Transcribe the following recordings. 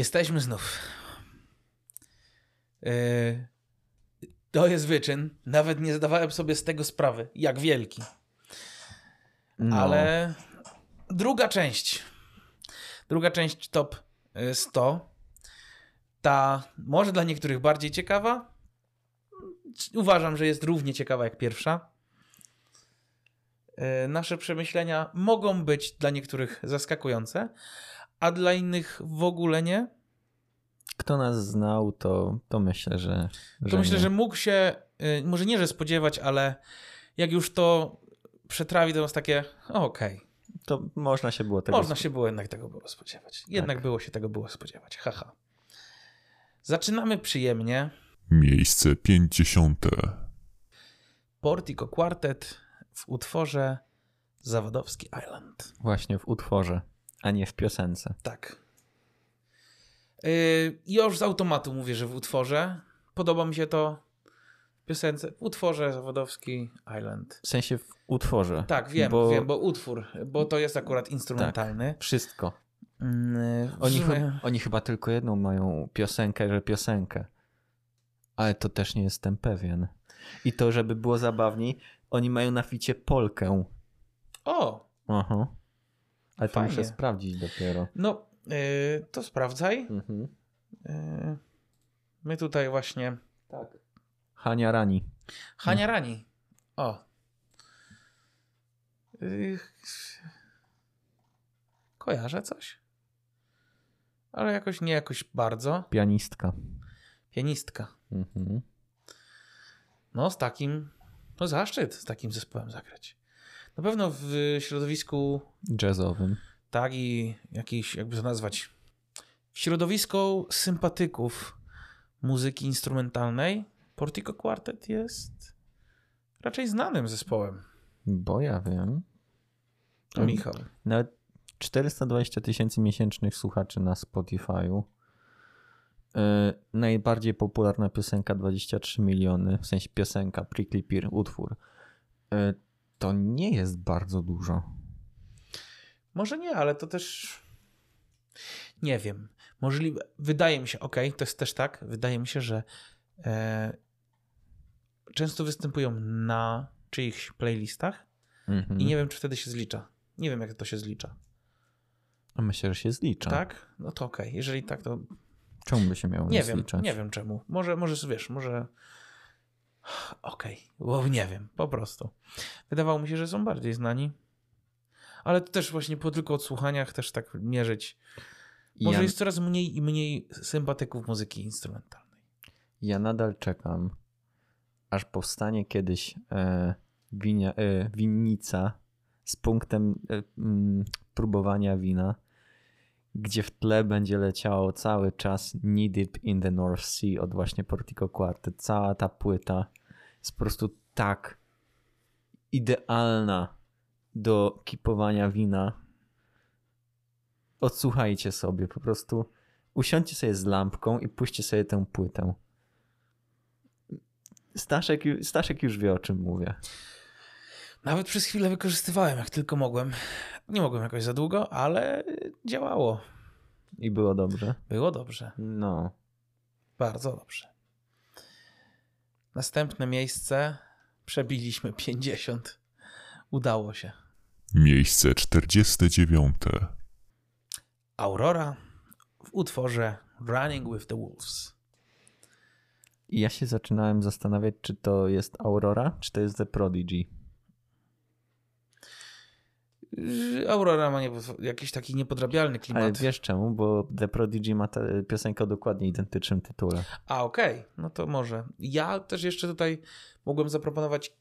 Jesteśmy znów. Yy, to jest wyczyn. Nawet nie zdawałem sobie z tego sprawy, jak wielki. No. Ale druga część. Druga część top y, 100. Ta może dla niektórych bardziej ciekawa. Uważam, że jest równie ciekawa jak pierwsza. Y, Nasze przemyślenia mogą być dla niektórych zaskakujące, a dla innych w ogóle nie. Kto nas znał, to, to myślę, że. To myślę, nie. że mógł się, y, może nie, że spodziewać, ale jak już to przetrawi, to jest takie, okej. To można się było tego Można się było jednak tego było spodziewać. Jednak Tak. było się tego było spodziewać. Haha. Zaczynamy przyjemnie. Miejsce 50. Portico Quartet w utworze Zawodowski Island. Właśnie w utworze, a nie w piosence. Tak. Yy, już z automatu mówię, że w utworze. Podoba mi się to w piosence. W utworze Zawodowski Island. W sensie w utworze. Tak, wiem, bo wiem, bo utwór, bo to jest akurat instrumentalny. Wszystko. Mm, w Oni, sumie- chy- oni chyba tylko jedną mają piosenkę, że piosenkę. Ale to też nie jestem pewien. I to, żeby było zabawniej, oni mają na ficie Polkę. O, Aha. Ale to Fajnie. muszę sprawdzić dopiero. no yy, to sprawdzaj. Mhm. Yy, my tutaj właśnie Tak. Hania Rani. Hania Rani. O. Yy, kojarzę coś? Ale jakoś nie jakoś bardzo. Pianistka. Pianistka. Mhm. No z takim, no zaszczyt z takim zespołem zagrać. Na pewno w środowisku Jazzowym. tak i jakiś, jakby to nazwać, w środowisku sympatyków muzyki instrumentalnej Portico Quartet jest raczej znanym zespołem. Bo ja wiem. To Michał. Nawet 420 tysięcy miesięcznych słuchaczy na Spotify'u. Yy, najbardziej popularna piosenka 23 miliony, w sensie piosenka, Prickly Pear, utwór. Yy, to nie jest bardzo dużo. Może nie, ale to też nie wiem. Możliwe, wydaje mi się, okej, to jest też tak, wydaje mi się, że e, często występują na czyichś playlistach Mhm. i nie wiem, czy wtedy się zlicza. Nie wiem, jak to się zlicza. A Myślę, że się zlicza. Tak? No to okej. Jeżeli tak, to Czemu by się miało nie nie wiem. zliczać? Nie wiem czemu. Może, może wiesz, może. Okej, bo nie wiem, po prostu. Wydawało mi się, że są bardziej znani. Ale to też właśnie po tylko odsłuchaniach też tak mierzyć. Może ja, jest coraz mniej i mniej sympatyków muzyki instrumentalnej. ja nadal czekam, aż powstanie kiedyś e, winia, e, winnica z punktem e, mm, próbowania wina, gdzie w tle będzie leciało cały czas Knee Deep in the North Sea od właśnie Portico Quartet. Cała ta płyta jest po prostu tak idealna do kipowania wina. Odsłuchajcie sobie, po prostu usiądźcie sobie z lampką i puśćcie sobie tę płytę. Staszek, Staszek już wie o czym mówię. Nawet przez chwilę wykorzystywałem, jak tylko mogłem. Nie mogłem jakoś za długo, ale działało. I było dobrze. Było dobrze. No. Bardzo dobrze. Następne miejsce. Przebiliśmy 50. Udało się. Miejsce 49. Aurora w utworze Running with the Wolves. I ja się zaczynałem zastanawiać, czy to jest Aurora, czy to jest The Prodigy. Aurora ma nie, jakiś taki niepodrabialny klimat. Ale wiesz czemu? Bo The Prodigy ma tę piosenkę o dokładnie identycznym tytule. A, okej, no to może. Ja też jeszcze tutaj mogłem zaproponować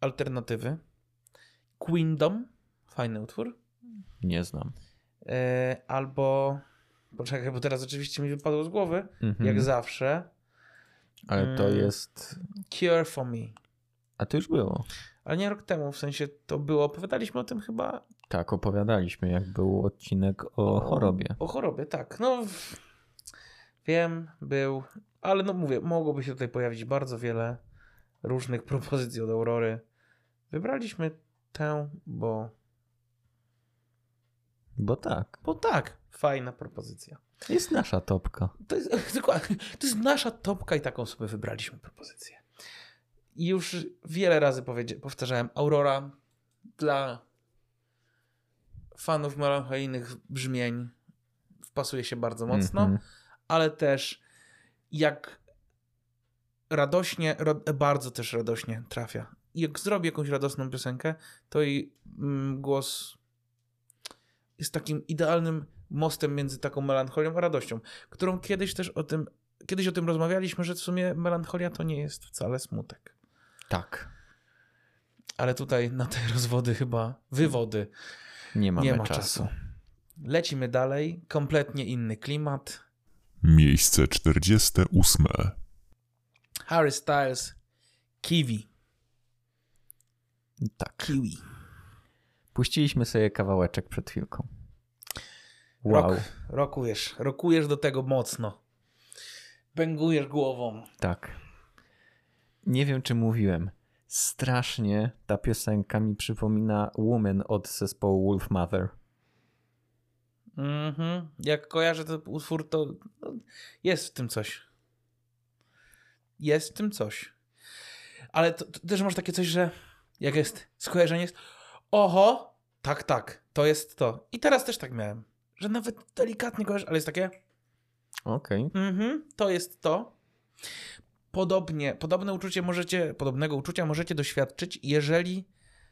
alternatywy. Queendom, fajny utwór. Nie znam. E, albo, poczekaj, bo teraz oczywiście mi wypadło z głowy, Mhm. jak zawsze, Ale to Mm. jest... Cure for Me. A to już było. Ale nie rok temu, w sensie to było, opowiadaliśmy o tym chyba Tak, opowiadaliśmy, jak był odcinek o chorobie. O chorobie, tak. No, wiem, był, ale no mówię, mogłoby się tutaj pojawić bardzo wiele różnych propozycji od Aurory. Wybraliśmy tę, bo, Bo tak. bo tak, Fajna propozycja. Jest nasza topka. To jest, dokładnie, to jest nasza topka i taką sobie wybraliśmy propozycję. I już wiele razy powtarzałem, Aurora dla fanów melancholijnych brzmień wpasuje się bardzo mocno, Mhm. ale też jak radośnie, bardzo też radośnie trafia. Jak zrobi jakąś radosną piosenkę, to jej mm, głos jest takim idealnym mostem między taką melancholią a radością, którą kiedyś też o tym, kiedyś o tym rozmawialiśmy, że w sumie melancholia to nie jest wcale smutek. Tak. Ale tutaj na te rozwody chyba, wywody, Nie mamy nie ma czasu. czasu. Lecimy dalej, kompletnie inny klimat. Miejsce 48. Harry Styles, Kiwi. Tak. Kiwi. Puściliśmy sobie kawałeczek przed chwilką. Wow. Rok, rokujesz, rokujesz do tego mocno. Bęgujesz głową. Tak. Nie wiem, czy mówiłem. Strasznie ta piosenka mi przypomina Woman od zespołu Wolf Mother. Mhm. Jak kojarzę ten utwór, to no, jest w tym coś. Jest w tym coś. Ale to, to też masz takie coś, że jak jest skojarzenie jest oho, tak, tak, to jest to. I teraz też tak miałem, że nawet delikatnie kojarzę, ale jest takie Okej. mhm, to jest to. Podobnie, podobne uczucie możecie, podobnego uczucia możecie doświadczyć, jeżeli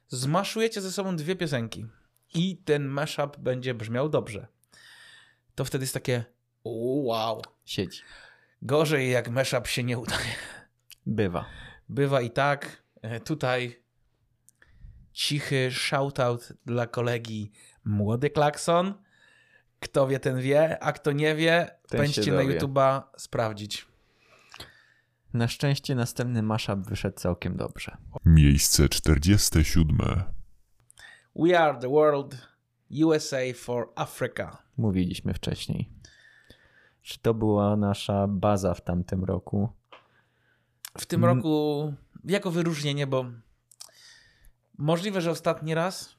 zmaszujecie ze sobą dwie piosenki i ten mashup będzie brzmiał dobrze. To wtedy jest takie "O, wow. Siedzi. Gorzej jak mashup się nie udaje. Bywa. Bywa i tak. E, Tutaj cichy shoutout dla kolegi Młody Klakson. Kto wie, ten wie, a kto nie wie, Ten pędźcie na. YouTube'a sprawdzić. Na szczęście następny mashup wyszedł całkiem dobrze. Miejsce 47. We are the world, USA for Africa. Mówiliśmy wcześniej. Czy to była nasza baza w tamtym roku? W tym Mm. roku jako wyróżnienie, bo możliwe, że ostatni raz,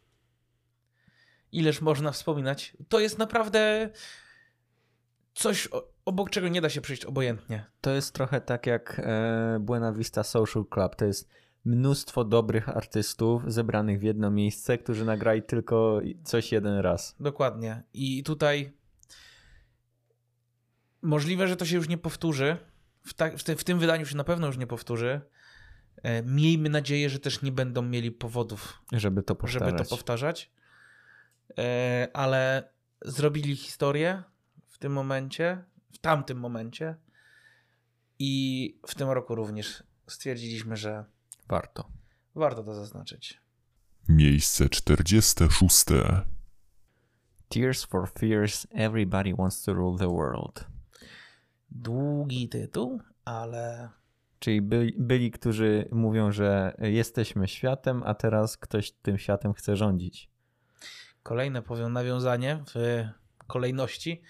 ileż można wspominać, to jest naprawdę coś, o- obok czego nie da się przejść obojętnie. To jest trochę tak jak e, Buena Vista Social Club. To jest mnóstwo dobrych artystów zebranych w jedno miejsce, którzy nagrali tylko coś jeden raz. Dokładnie. I tutaj możliwe, że to się już nie powtórzy. W, ta, w, ty, w tym wydaniu się na pewno już nie powtórzy. E, Miejmy nadzieję, że też nie będą mieli powodów Żeby to powtarzać. żeby to powtarzać. E, ale zrobili historię w tym momencie, w tamtym momencie i w tym roku również stwierdziliśmy, że Warto. warto to zaznaczyć. Miejsce 46. Tears for Fears, Everybody Wants to Rule the World. Długi tytuł, ale Czyli byli, byli, którzy mówią, że jesteśmy światem, a teraz ktoś tym światem chce rządzić. kolejne powiem nawiązanie w kolejności.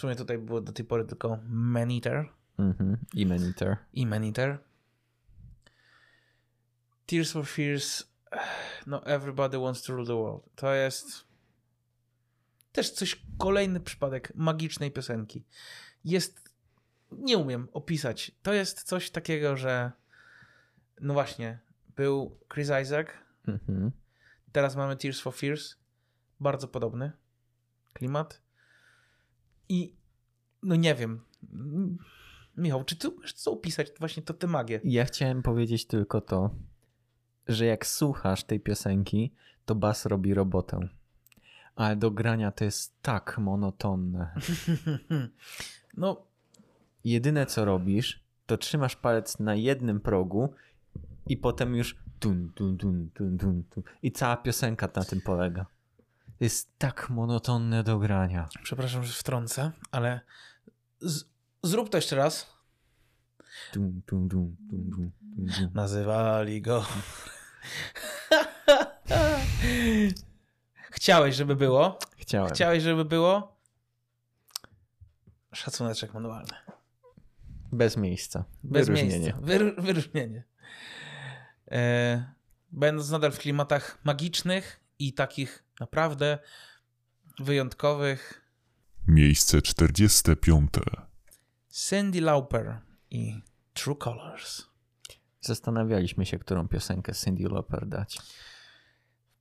W sumie tutaj było do tej pory tylko Maneater Mhm. I Maniter. i Maneater. Tears for Fears, no Everybody Wants to Rule the World. To jest też coś, kolejny przypadek magicznej piosenki. Jest, nie umiem opisać. To jest coś takiego, że no właśnie, był Chris Isaac, Mhm. teraz mamy Tears for Fears, bardzo podobny klimat. I no nie wiem, Michał, czy ty umiesz co opisać właśnie to tę magię? Ja chciałem powiedzieć tylko to, że jak słuchasz tej piosenki, to bas robi robotę. Ale do grania to jest tak monotonne. No, Jedyne co robisz, to trzymasz palec na jednym progu i potem już i cała piosenka na tym polega. Jest tak monotonne do grania. przepraszam, że wtrącę, ale z, zrób to jeszcze raz. Dun, dun, dun, dun, dun, dun. Nazywali go. Chciałeś, żeby było? Chciałem. Chciałeś, żeby było? Szacuneczek manualny. Bez miejsca. Bez Wyróżnienie. miejsca. Wyr, wyróżnienie. E, będąc nadal w klimatach magicznych i takich naprawdę wyjątkowych. Miejsce 45. Cindy Lauper i True Colors. Zastanawialiśmy się, którą piosenkę Cindy Lauper dać.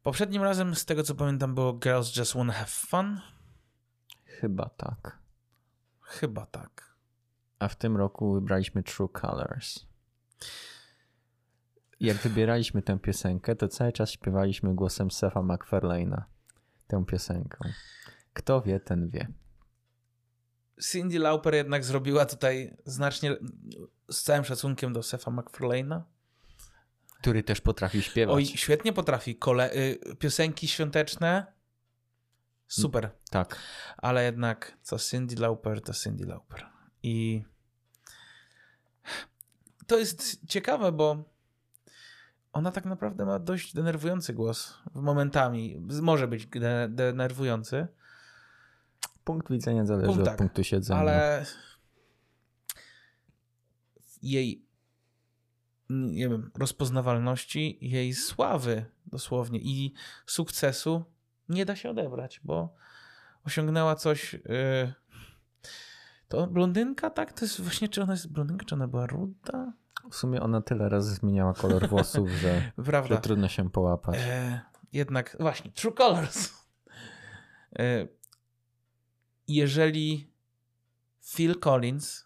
Poprzednim razem, z tego co pamiętam, było Girls Just Wanna Have Fun. Chyba tak. Chyba tak. A w tym roku wybraliśmy True Colors. Jak wybieraliśmy tę piosenkę, to cały czas śpiewaliśmy głosem Sefa McFarlane'a tę piosenkę. Kto wie, ten wie. Cindy Lauper jednak zrobiła tutaj znacznie, z całym szacunkiem do Sefa McFarlane'a. Który też potrafi śpiewać. Oj, świetnie potrafi. Kole y, piosenki świąteczne. Super. Tak. Ale jednak co Cindy Lauper, to Cindy Lauper. I to jest ciekawe, bo ona tak naprawdę ma dość denerwujący głos momentami. Może być de denerwujący. Punkt widzenia zależy Punkt od tak, punktu siedzenia. Ale jej nie wiem, rozpoznawalności, jej sławy dosłownie i sukcesu nie da się odebrać, bo osiągnęła coś. Yy... To blondynka, tak? To jest właśnie, czy ona jest blondynka, czy ona była ruda? W sumie ona tyle razy zmieniała kolor włosów, że, że trudno się połapać. E, jednak, właśnie, True Colors. E, jeżeli Phil Collins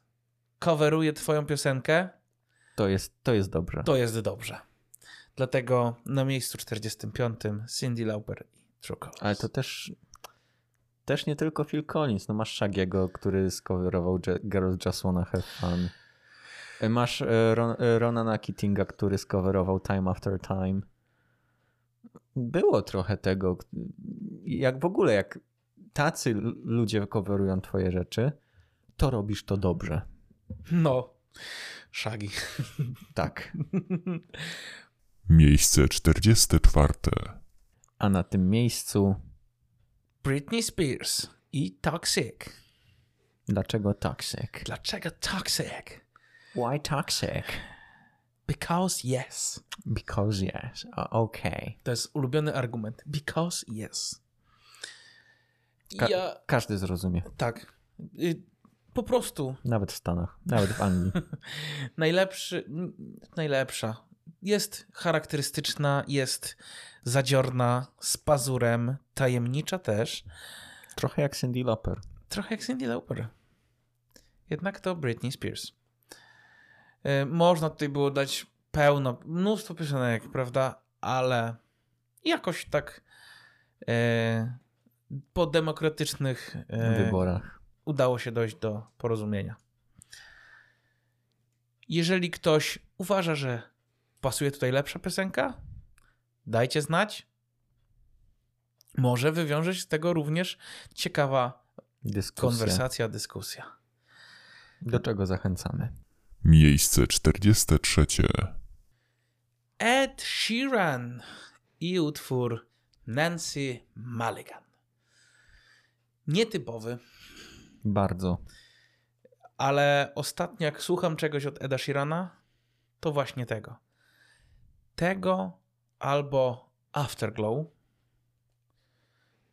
coveruje twoją piosenkę, To jest, to jest dobrze. to jest dobrze. Dlatego na miejscu 45 Cindy Lauper i True Colors. Ale to też, też nie tylko Phil Collins. No masz Shaggy'ego, który skowerował Girls Just Wanna Have Fun. E, Masz e, Ron, e, Ronana Keatinga, który skowerował Time After Time. Było trochę tego. Jak w ogóle, jak tacy ludzie coverują twoje rzeczy, to robisz to dobrze. No, Shaggy. Tak. Miejsce 44. A na tym miejscu, Britney Spears i Toxic. dlaczego Toxic? Dlaczego Toxic? Why Toxic? Because yes. Because yes. O- Okej. To jest ulubiony argument. Because yes. Ka- Ja, Każdy zrozumie. tak. Po prostu Nawet w Stanach, nawet w Anglii. najlepszy, najlepsza. Jest charakterystyczna, jest zadziorna, z pazurem, tajemnicza też. Trochę jak Cindy Lauper. Trochę jak Cindy Lauper. Jednak to Britney Spears. Y, Można tutaj było dać pełno, mnóstwo piosenek, prawda? Ale jakoś tak e, po demokratycznych e, wyborach. udało się dojść do porozumienia. Jeżeli ktoś uważa, że pasuje tutaj lepsza piosenka, dajcie znać. Może wywiąże się z tego również ciekawa Dyskusja. konwersacja, dyskusja. Do czego zachęcamy? Miejsce 43. Ed Sheeran i utwór Nancy Mulligan. Nietypowy, Bardzo. ale ostatnio jak słucham czegoś od Eda Sheerana, to właśnie tego. Tego albo Afterglow.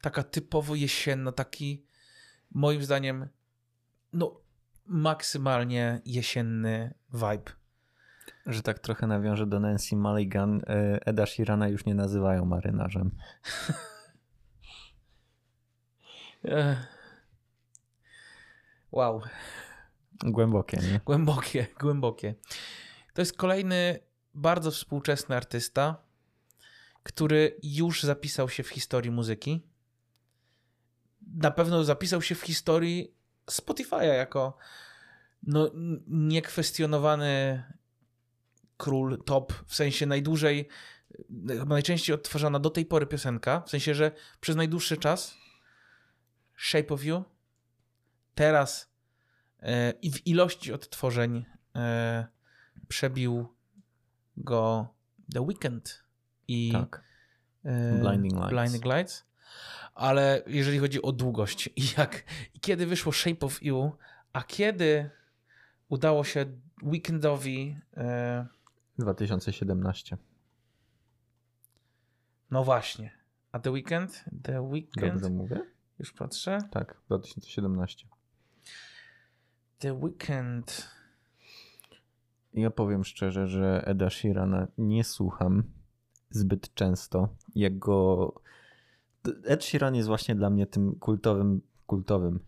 Taka typowo jesienna, taki moim zdaniem no maksymalnie jesienny vibe. Że tak trochę nawiążę do Nancy Mulligan. e, Eda Sheerana już nie nazywają marynarzem. Ech. Wow, Głębokie, nie? głębokie, głębokie. To jest kolejny bardzo współczesny artysta, który już zapisał się w historii muzyki. Na pewno zapisał się w historii Spotify'a jako no, niekwestionowany król top, w sensie najdłużej, chyba najczęściej odtwarzana do tej pory piosenka, w sensie, że przez najdłuższy czas Shape of You, teraz e, i w ilości odtworzeń e, przebił go The Weeknd i Tak. e, Blinding Lights. Blinding Lights. Ale jeżeli chodzi o długość i jak i kiedy wyszło Shape of You, a kiedy udało się Weekendowi e, 2017. no właśnie. A The Weekend? The Weekend? Dobrze mówię? Już patrzę. Tak, 2017. The Weekend. Ja powiem szczerze, że Eda Sheerana nie słucham zbyt często. Jak go... Ed Sheeran jest właśnie dla mnie tym kultowym, kultowym,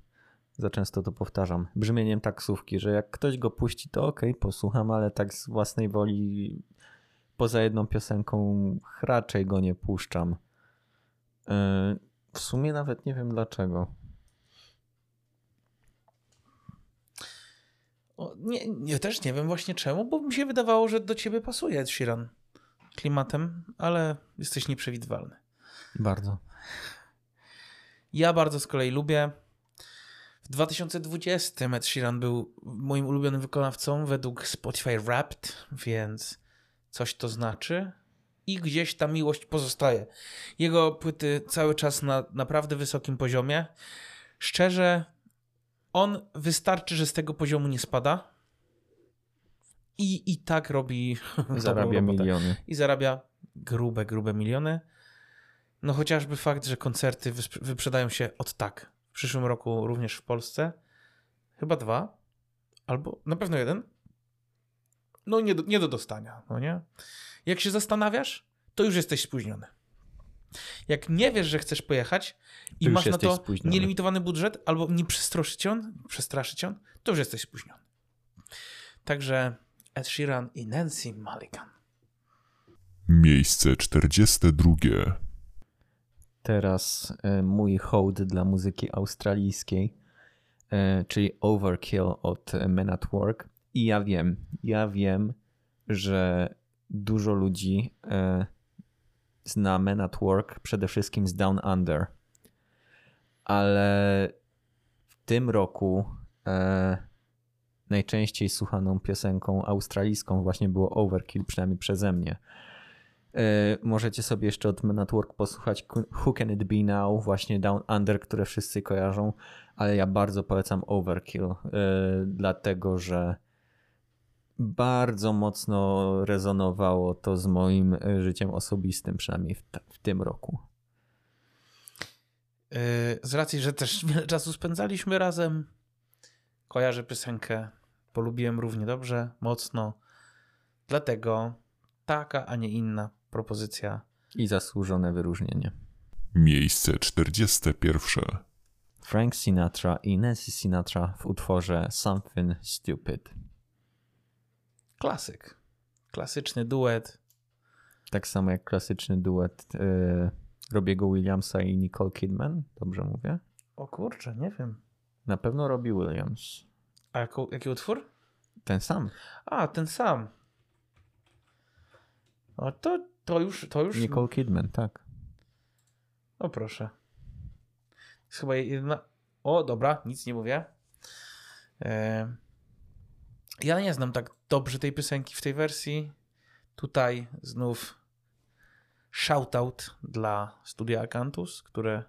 za często to powtarzam, brzmieniem taksówki, że jak ktoś go puści, to okej, okay, posłucham, ale tak z własnej woli poza jedną piosenką raczej go nie puszczam. Yy, w sumie nawet nie wiem dlaczego. O, nie, nie, też nie wiem właśnie czemu, bo mi się wydawało, że do ciebie pasuje Ed Sheeran klimatem, ale jesteś nieprzewidywalny. Bardzo. Ja bardzo z kolei lubię. W 2020 Ed Sheeran był moim ulubionym wykonawcą według Spotify Wrapped, więc coś to znaczy. I gdzieś ta miłość pozostaje. Jego płyty cały czas na naprawdę wysokim poziomie. Szczerze, on wystarczy, że z tego poziomu nie spada. I, i tak robi. Zarabia miliony. I zarabia grube, grube miliony. No chociażby fakt, że koncerty wyprzedają się od tak. W przyszłym roku również w Polsce. Chyba dwa. Albo na pewno jeden. No nie do, nie do dostania, no nie? Jak się zastanawiasz, to już jesteś spóźniony. Jak nie wiesz, że chcesz pojechać i masz na to spóźniony. nielimitowany budżet, albo nie przestraszyć on, przestraszyć on, to już jesteś spóźniony. Także Ed Sheeran i Nancy Mulligan. Miejsce 42. Teraz e, mój hołd dla muzyki australijskiej, e, czyli Overkill od Men at Work. I ja wiem, ja wiem, że dużo ludzi e, zna Men at Work przede wszystkim z Down Under. Ale w tym roku najczęściej słuchaną piosenką australijską właśnie było Overkill, przynajmniej przeze mnie. E, możecie sobie jeszcze od Men at Work posłuchać Who Can It Be Now, właśnie Down Under, które wszyscy kojarzą, ale ja bardzo polecam Overkill, e, dlatego że bardzo mocno rezonowało to z moim e, życiem osobistym, przynajmniej w, w tym roku. Z racji, że też wiele czasu spędzaliśmy razem, kojarzę piosenkę, polubiłem równie dobrze, mocno. Dlatego taka, a nie inna propozycja. I zasłużone wyróżnienie. Miejsce 41. Frank Sinatra i Nancy Sinatra w utworze Something Stupid. Klasyk. Klasyczny duet. Tak samo jak klasyczny duet yy, Robiego Williamsa i Nicole Kidman, dobrze mówię? O kurczę, nie wiem. Na pewno robi Williams. A jako, jaki utwór? Ten sam. A, ten sam. O, to, to już, to już... Nicole Kidman, tak. O proszę. Jest chyba jedna... O, dobra, nic nie mówię. E... Ja nie znam tak dobrze tej piosenki w tej wersji. Tutaj znów shoutout dla studia Akantus, które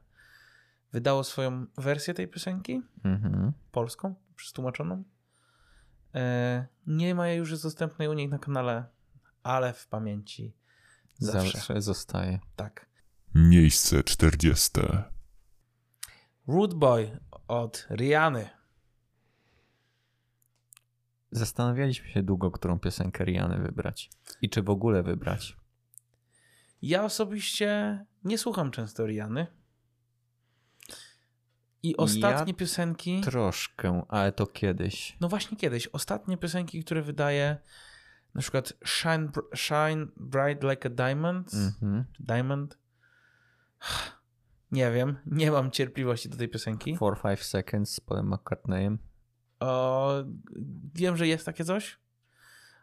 wydało swoją wersję tej piosenki, mhm. polską, przetłumaczoną. E, nie ma jej już dostępnej u nich na kanale, ale w pamięci zawsze, zawsze zostaje. Tak. Miejsce 40. Root Boy od Riany. Zastanawialiśmy się długo, którą piosenkę Riany wybrać i czy w ogóle wybrać. Ja osobiście nie słucham często Riany. I ostatnie ja piosenki. Troszkę, ale to kiedyś. No właśnie kiedyś. Ostatnie piosenki, które wydaje, na przykład Shine, Shine Bright Like a Diamond. Mhm. Diamond. Nie wiem, nie mam cierpliwości do tej piosenki. 4-5 Seconds z Paulem McCartneyem. O, wiem, że jest takie coś,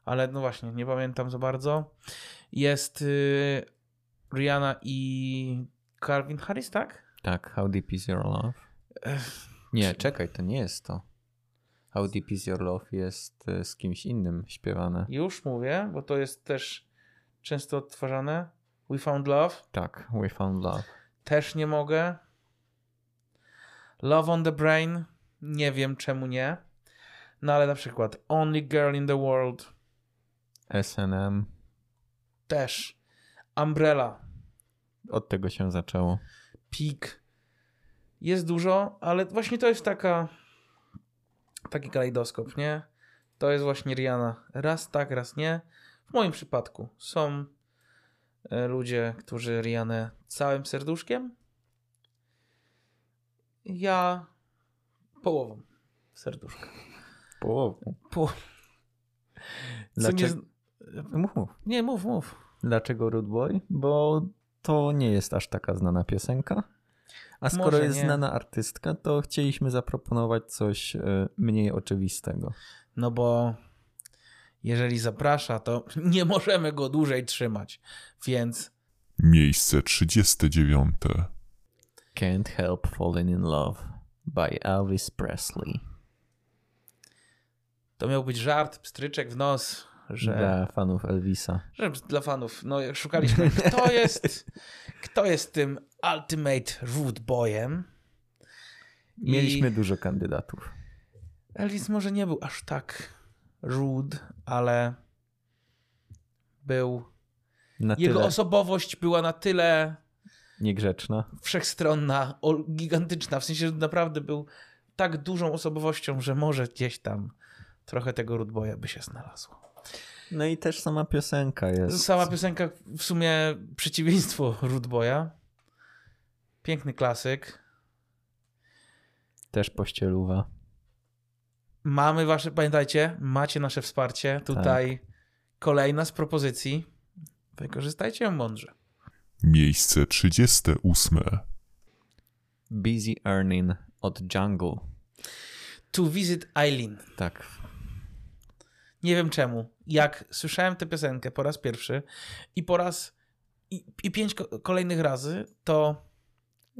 ale no właśnie, nie pamiętam za bardzo. Jest y, Rihanna i Calvin Harris, tak? Tak, How Deep Is Your Love? Nie, czekaj, to nie jest to. How Deep Is Your Love jest y, z kimś innym śpiewane. Już mówię, bo to jest też często odtwarzane. We Found Love. Tak, We Found Love. Też nie mogę. Love on the Brain. Nie wiem czemu nie. No ale na przykład Only Girl in the World. SNM. Też. Umbrella. Od tego się zaczęło. Peak. Jest dużo, ale właśnie to jest taka taki kalejdoskop, nie? To jest właśnie Rihanna. Raz tak, raz nie. W moim przypadku są e, ludzie, którzy Rihanę całym serduszkiem. Ja połową serduszka. Połową. Po... Dlaczego? nie... Mów, mów. nie, mów, mów. Dlaczego Rude Boy? Bo to nie jest aż taka znana piosenka. A skoro Może jest nie. znana artystka, to chcieliśmy zaproponować coś e, mniej oczywistego. No bo jeżeli zaprasza, to nie możemy go dłużej trzymać. Więc Miejsce 39. Can't Help Falling in Love by Elvis Presley. to miał być żart, pstryczek w nos, że... Dla fanów Elvisa. że dla fanów, no jak szukaliśmy, kto jest, kto jest tym ultimate rude boyem. I Mieliśmy dużo kandydatów. Elvis może nie był aż tak rude, ale był, Na jego tyle osobowość była na tyle niegrzeczna. wszechstronna, gigantyczna, w sensie, że naprawdę był tak dużą osobowością, że może gdzieś tam trochę tego rude boya by się znalazło. No i też sama piosenka jest. Sama piosenka w sumie przeciwieństwo rude boya. Piękny klasyk. Też pościeluwa. Mamy wasze, pamiętajcie, macie nasze wsparcie. Tutaj kolejna z propozycji. Wykorzystajcie ją mądrze. Miejsce 38. Busy Earning od Jungle. To visit Eileen. Tak. Nie wiem czemu. Jak słyszałem tę piosenkę po raz pierwszy i po raz i, i pięć ko- kolejnych razy, to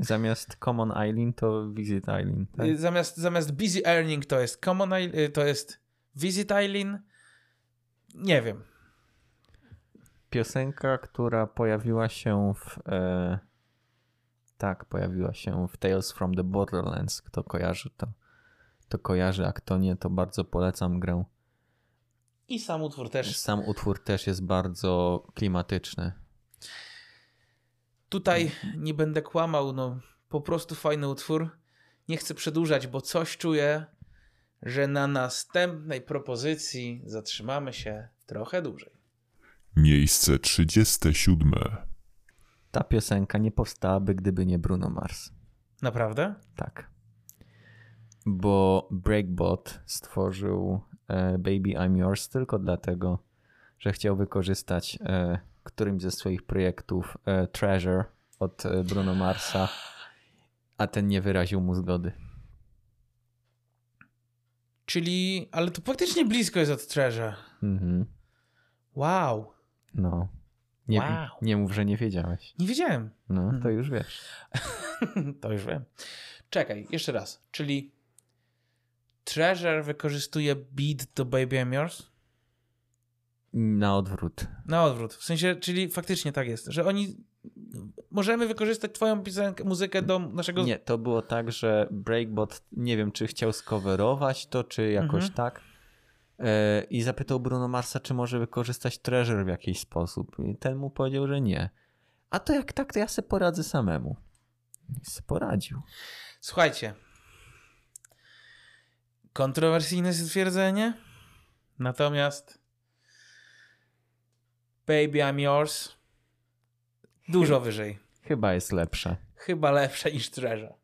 Zamiast Common Eileen to Visit Eileen. Tak? y, zamiast, zamiast busy earning to jest common, Eil- y, to jest visit Eileen. Nie wiem. Piosenka, która pojawiła się w. E, tak, pojawiła się w Tales from the Borderlands. Kto kojarzy to, to kojarzy, a kto nie, to bardzo polecam grę. I sam utwór też. Sam utwór też jest bardzo klimatyczny. Tutaj nie będę kłamał, no po prostu fajny utwór. Nie chcę przedłużać, bo coś czuję, że na następnej propozycji zatrzymamy się trochę dłużej. Miejsce 37. Ta piosenka nie powstałaby, gdyby nie Bruno Mars. Naprawdę? Tak. Bo Breakbot stworzył e, Baby I'm Yours tylko dlatego, że chciał wykorzystać e, którymś ze swoich projektów e, Treasure od e, Bruno Marsa, a ten nie wyraził mu zgody. Czyli, ale to faktycznie blisko jest od Treasure. Mhm. Wow, No. Nie, Wow. nie mów, że nie wiedziałeś. nie wiedziałem. No, to już wiesz. to już wiem. Czekaj, jeszcze raz. Czyli Treasure wykorzystuje beat do Baby I'm Yours? Na odwrót. Na odwrót. W sensie, czyli faktycznie tak jest, że oni możemy wykorzystać twoją piosenkę, muzykę do naszego... Nie, to było tak, że Breakbot, nie wiem, czy chciał skowerować to, czy jakoś Mhm. tak. E, I zapytał Bruno Marsa, czy może wykorzystać Treasure w jakiś sposób. I ten mu powiedział, że nie. A to jak tak, to ja se poradzę samemu. I se poradził. Słuchajcie. Kontrowersyjne stwierdzenie. Natomiast Baby I'm Yours dużo wyżej. Chyba jest lepsze. Chyba lepsze niż Treasure.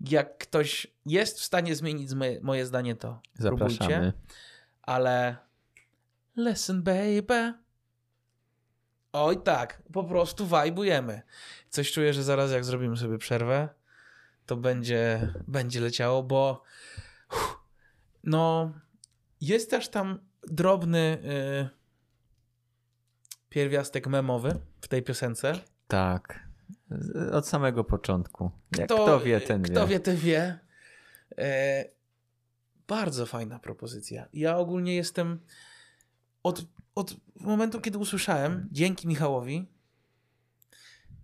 Jak ktoś jest w stanie zmienić moje, moje zdanie, to Zapraszamy. próbujcie. Ale listen baby. Oj tak, po prostu wajbujemy. Coś czuję, że zaraz jak zrobimy sobie przerwę, to będzie, będzie leciało, bo no jest też tam drobny y, pierwiastek memowy w tej piosence. Tak. Od samego początku. Jak Kto- kto, wie, ten Kto wie. wie, ten wie. E, bardzo fajna propozycja. Ja ogólnie jestem od, od momentu, kiedy usłyszałem, dzięki Michałowi,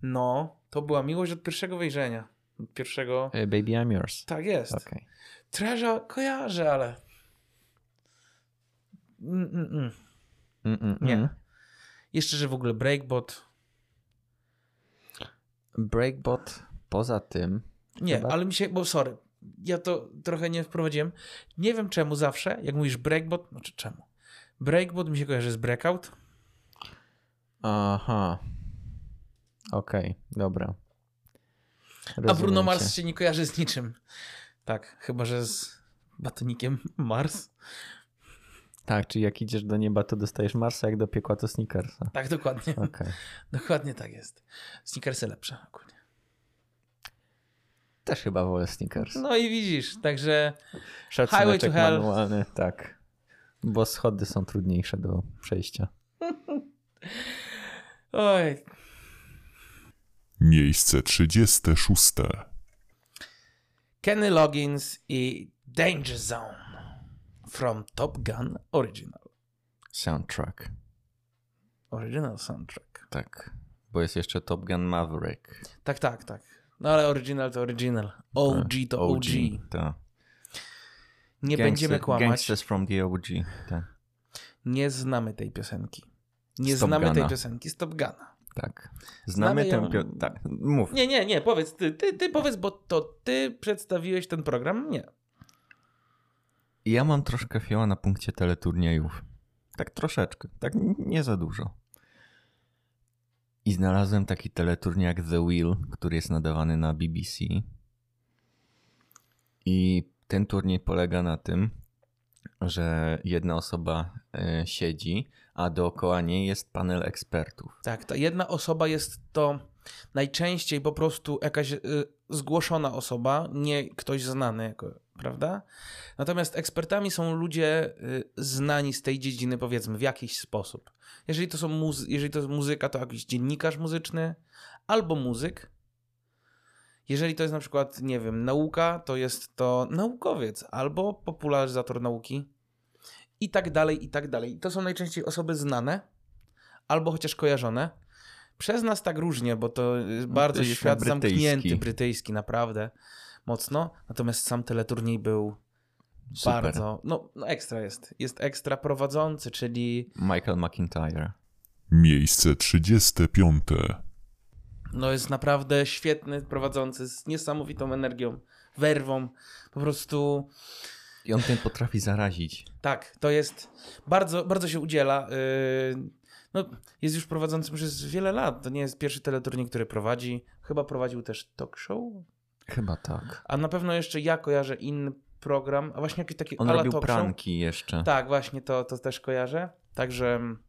no, to była miłość od pierwszego wejrzenia. Od pierwszego... E, Baby I'm yours. Tak jest. Okej. Treasure kojarzę, ale... Mm, mm, mm. Mm, mm, Nie. Jeszcze, że w ogóle Breakbot... Breakbot poza tym Nie, Chyba? ale mi się, bo sorry, ja to trochę nie wprowadziłem. Nie wiem czemu zawsze, jak mówisz breakbot, znaczy czemu? Breakbot mi się kojarzy z breakout. Aha. Okej, dobra. A Bruno Rozumiem Mars się nie kojarzy z niczym. Tak, chyba że z batonikiem Mars. Tak, czyli jak idziesz do nieba, to dostajesz Marsa, jak do piekła to Snickersa. Tak, dokładnie. Okej. Dokładnie tak jest. Snickersy lepsze ogólnie. Też chyba wolę Snickers. No i widzisz, także Highway Szacuneczek to Hell. manualny, tak. Bo schody są trudniejsze do przejścia. oj, Miejsce 36. Kenny Loggins i Danger Zone from Top Gun Original. Soundtrack. Original soundtrack. Tak. Bo jest jeszcze Top Gun Maverick. Tak, tak, tak. No ale original to original. OG to OG. Tak. Nie Gangster- będziemy kłamać. Gangsters from the OG. Tak. Nie znamy tej piosenki. Nie Z Top znamy tej Guna. piosenki z Top Guna. tak. Znamy, Znamy tę ją- Tak, mów. Nie, nie, nie, powiedz ty, ty, ty powiedz, bo to ty przedstawiłeś ten program? Nie. Ja mam troszkę fioła na punkcie teleturniejów. Tak troszeczkę. Tak nie za dużo. I znalazłem taki teleturniej jak The Wheel, który jest nadawany na BBC. I ten turniej polega na tym, że jedna osoba e, siedzi, a dookoła niej jest panel ekspertów. Tak, ta jedna osoba jest to najczęściej po prostu jakaś y, zgłoszona osoba, nie ktoś znany, jako, prawda? Natomiast ekspertami są ludzie y, znani z tej dziedziny, powiedzmy, w jakiś sposób. Jeżeli to, są muzy- jeżeli to jest muzyka, to jakiś dziennikarz muzyczny albo muzyk. Jeżeli to jest na przykład, nie wiem, nauka, to jest to naukowiec albo popularyzator nauki i tak dalej, i tak dalej. To są najczęściej osoby znane albo chociaż kojarzone. Przez nas tak różnie, bo to jest bardzo jest świat brytyjski. zamknięty, brytyjski, naprawdę mocno. Natomiast sam teleturniej był Super. bardzo, no, no ekstra jest. Jest ekstra prowadzący, czyli Michael McIntyre. Miejsce 35. no jest naprawdę świetny prowadzący z niesamowitą energią, werwą. Po prostu I on tym potrafi zarazić. tak, to jest bardzo, bardzo się udziela. No, jest już prowadzącym przez wiele lat. To nie jest pierwszy teleturniej, który prowadzi. Chyba prowadził też talk show. Chyba tak. A na pewno jeszcze ja kojarzę inny program, a właśnie jakiś taki On robił talk show. pranki jeszcze. Tak, właśnie to, to też kojarzę. Także mm,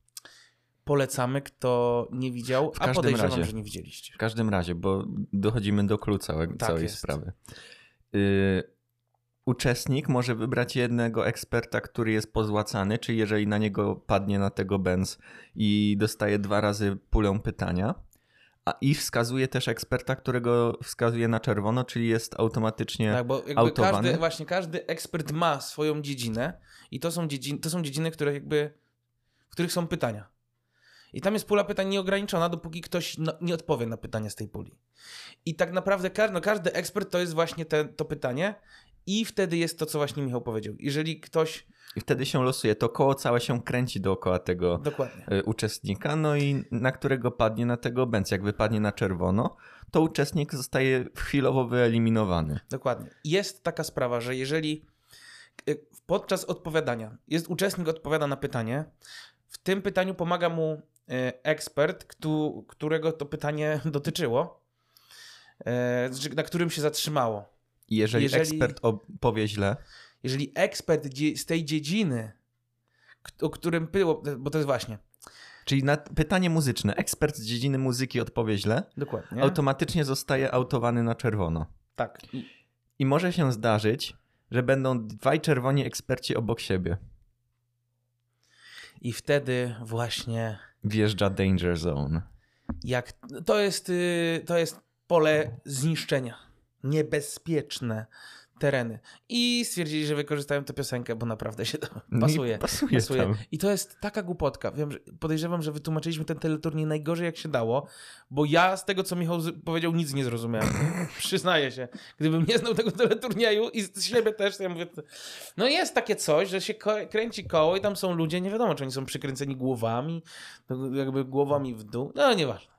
polecamy, kto nie widział, W a podejrzewam, razie. że nie widzieliście. W każdym razie, bo dochodzimy do klucza całego, Tak całej sprawy. Y, uczestnik może wybrać jednego eksperta, który jest pozłacany, czyli jeżeli na niego padnie na tego Benz i dostaje dwa razy pulę pytania, a i wskazuje też eksperta, którego wskazuje na czerwono, czyli jest automatycznie Tak, bo jakby autowany. każdy, właśnie każdy ekspert ma swoją dziedzinę i to są dziedziny, to są dziedziny, które jakby, w których są pytania. I tam jest pula pytań nieograniczona, dopóki ktoś no, nie odpowie na pytanie z tej puli. I tak naprawdę każdy, no, każdy ekspert to jest właśnie te, to pytanie i wtedy jest to, co właśnie Michał powiedział. Jeżeli ktoś... I wtedy się losuje. To koło całe się kręci dookoła tego Dokładnie. y, uczestnika, no i na którego padnie na tego Benz. Jak wypadnie na czerwono, to uczestnik zostaje chwilowo wyeliminowany. Dokładnie. Jest taka sprawa, że jeżeli y, podczas odpowiadania jest uczestnik odpowiada na pytanie, w tym pytaniu pomaga mu y, ekspert, któ- którego to pytanie dotyczyło, czy na którym się zatrzymało. Jeżeli, Jeżeli- ekspert powie źle, Jeżeli ekspert z tej dziedziny, o którym było, bo to jest właśnie, czyli na pytanie muzyczne, ekspert z dziedziny muzyki odpowie źle, dokładnie, automatycznie zostaje autowany na czerwono. tak. I, I może się zdarzyć, że będą dwaj czerwoni eksperci obok siebie. I wtedy właśnie Wjeżdża Danger Zone. jak to jest, y, to jest pole zniszczenia. Niebezpieczne tereny. I stwierdzili, że wykorzystają tę piosenkę, bo naprawdę się to No i pasuje. pasuje tam. I to jest taka głupotka. Wiem, że podejrzewam, że wytłumaczyliśmy ten teleturniej najgorzej jak się dało, bo ja z tego, co Michał powiedział, nic nie zrozumiałem. Przyznaję się. Gdybym nie znał tego teleturnieju i z siebie też, to ja mówię, no jest takie coś, że się kręci koło i tam są ludzie, nie wiadomo, czy oni są przykręceni głowami, jakby głowami w dół, no nieważne.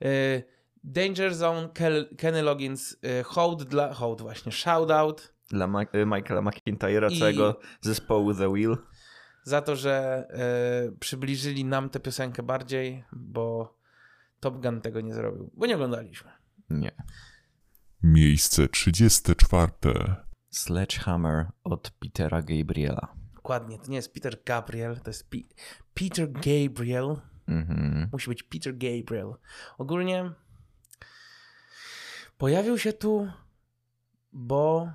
Yy, Danger Zone, Kel, Kenny Loggins, y, hołd dla, hołd właśnie, shoutout Dla Ma- y, Michaela McIntyre'a, całego zespołu The Wheel. za to, że y, przybliżyli nam tę piosenkę bardziej, bo Top Gun tego nie zrobił, bo nie oglądaliśmy. Nie. Miejsce 34. Sledgehammer od Petera Gabriela. Dokładnie, to nie jest Peter Gabriel, to jest Pi- Peter Gabriel. Mhm. Musi być Peter Gabriel. Ogólnie pojawił się tu, bo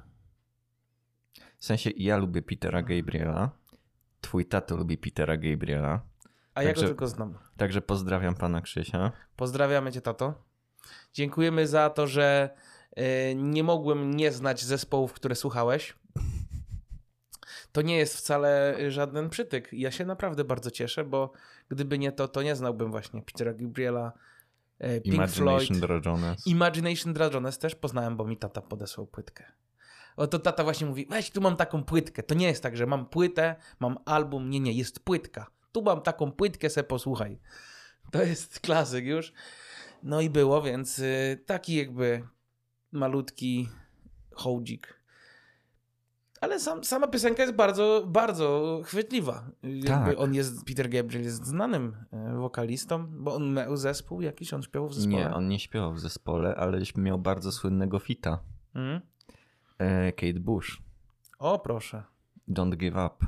W sensie ja lubię Petera Gabriela. Twój tato lubi Petera Gabriela. a ja go Także- tylko znam. Także pozdrawiam pana Krzysia. Pozdrawiamy cię, tato. Dziękujemy za to, że e, nie mogłem nie znać zespołów, które słuchałeś. To nie jest wcale żaden przytyk. Ja się naprawdę bardzo cieszę, bo gdyby nie to, to nie znałbym właśnie Petera Gabriela, Pink Imagination Floyd. Dragones. Imagination Dragones też poznałem, bo mi tata podesłał płytkę. Oto tata właśnie mówi, weź tu mam taką płytkę. To nie jest tak, że mam płytę, mam album. Nie, nie, jest płytka. Tu mam taką płytkę, se posłuchaj. To jest klasyk już. No i było, więc y, taki jakby malutki hołdzik. Ale sam, sama piosenka jest bardzo, bardzo chwytliwa. Tak. On jest, Peter Gabriel jest znanym y, wokalistą, bo on miał zespół jakiś, on śpiewał w zespole. Nie, on nie śpiewał w zespole, ale miał bardzo słynnego fita. Mhm. E, Kate Bush. O, proszę. Don't Give Up.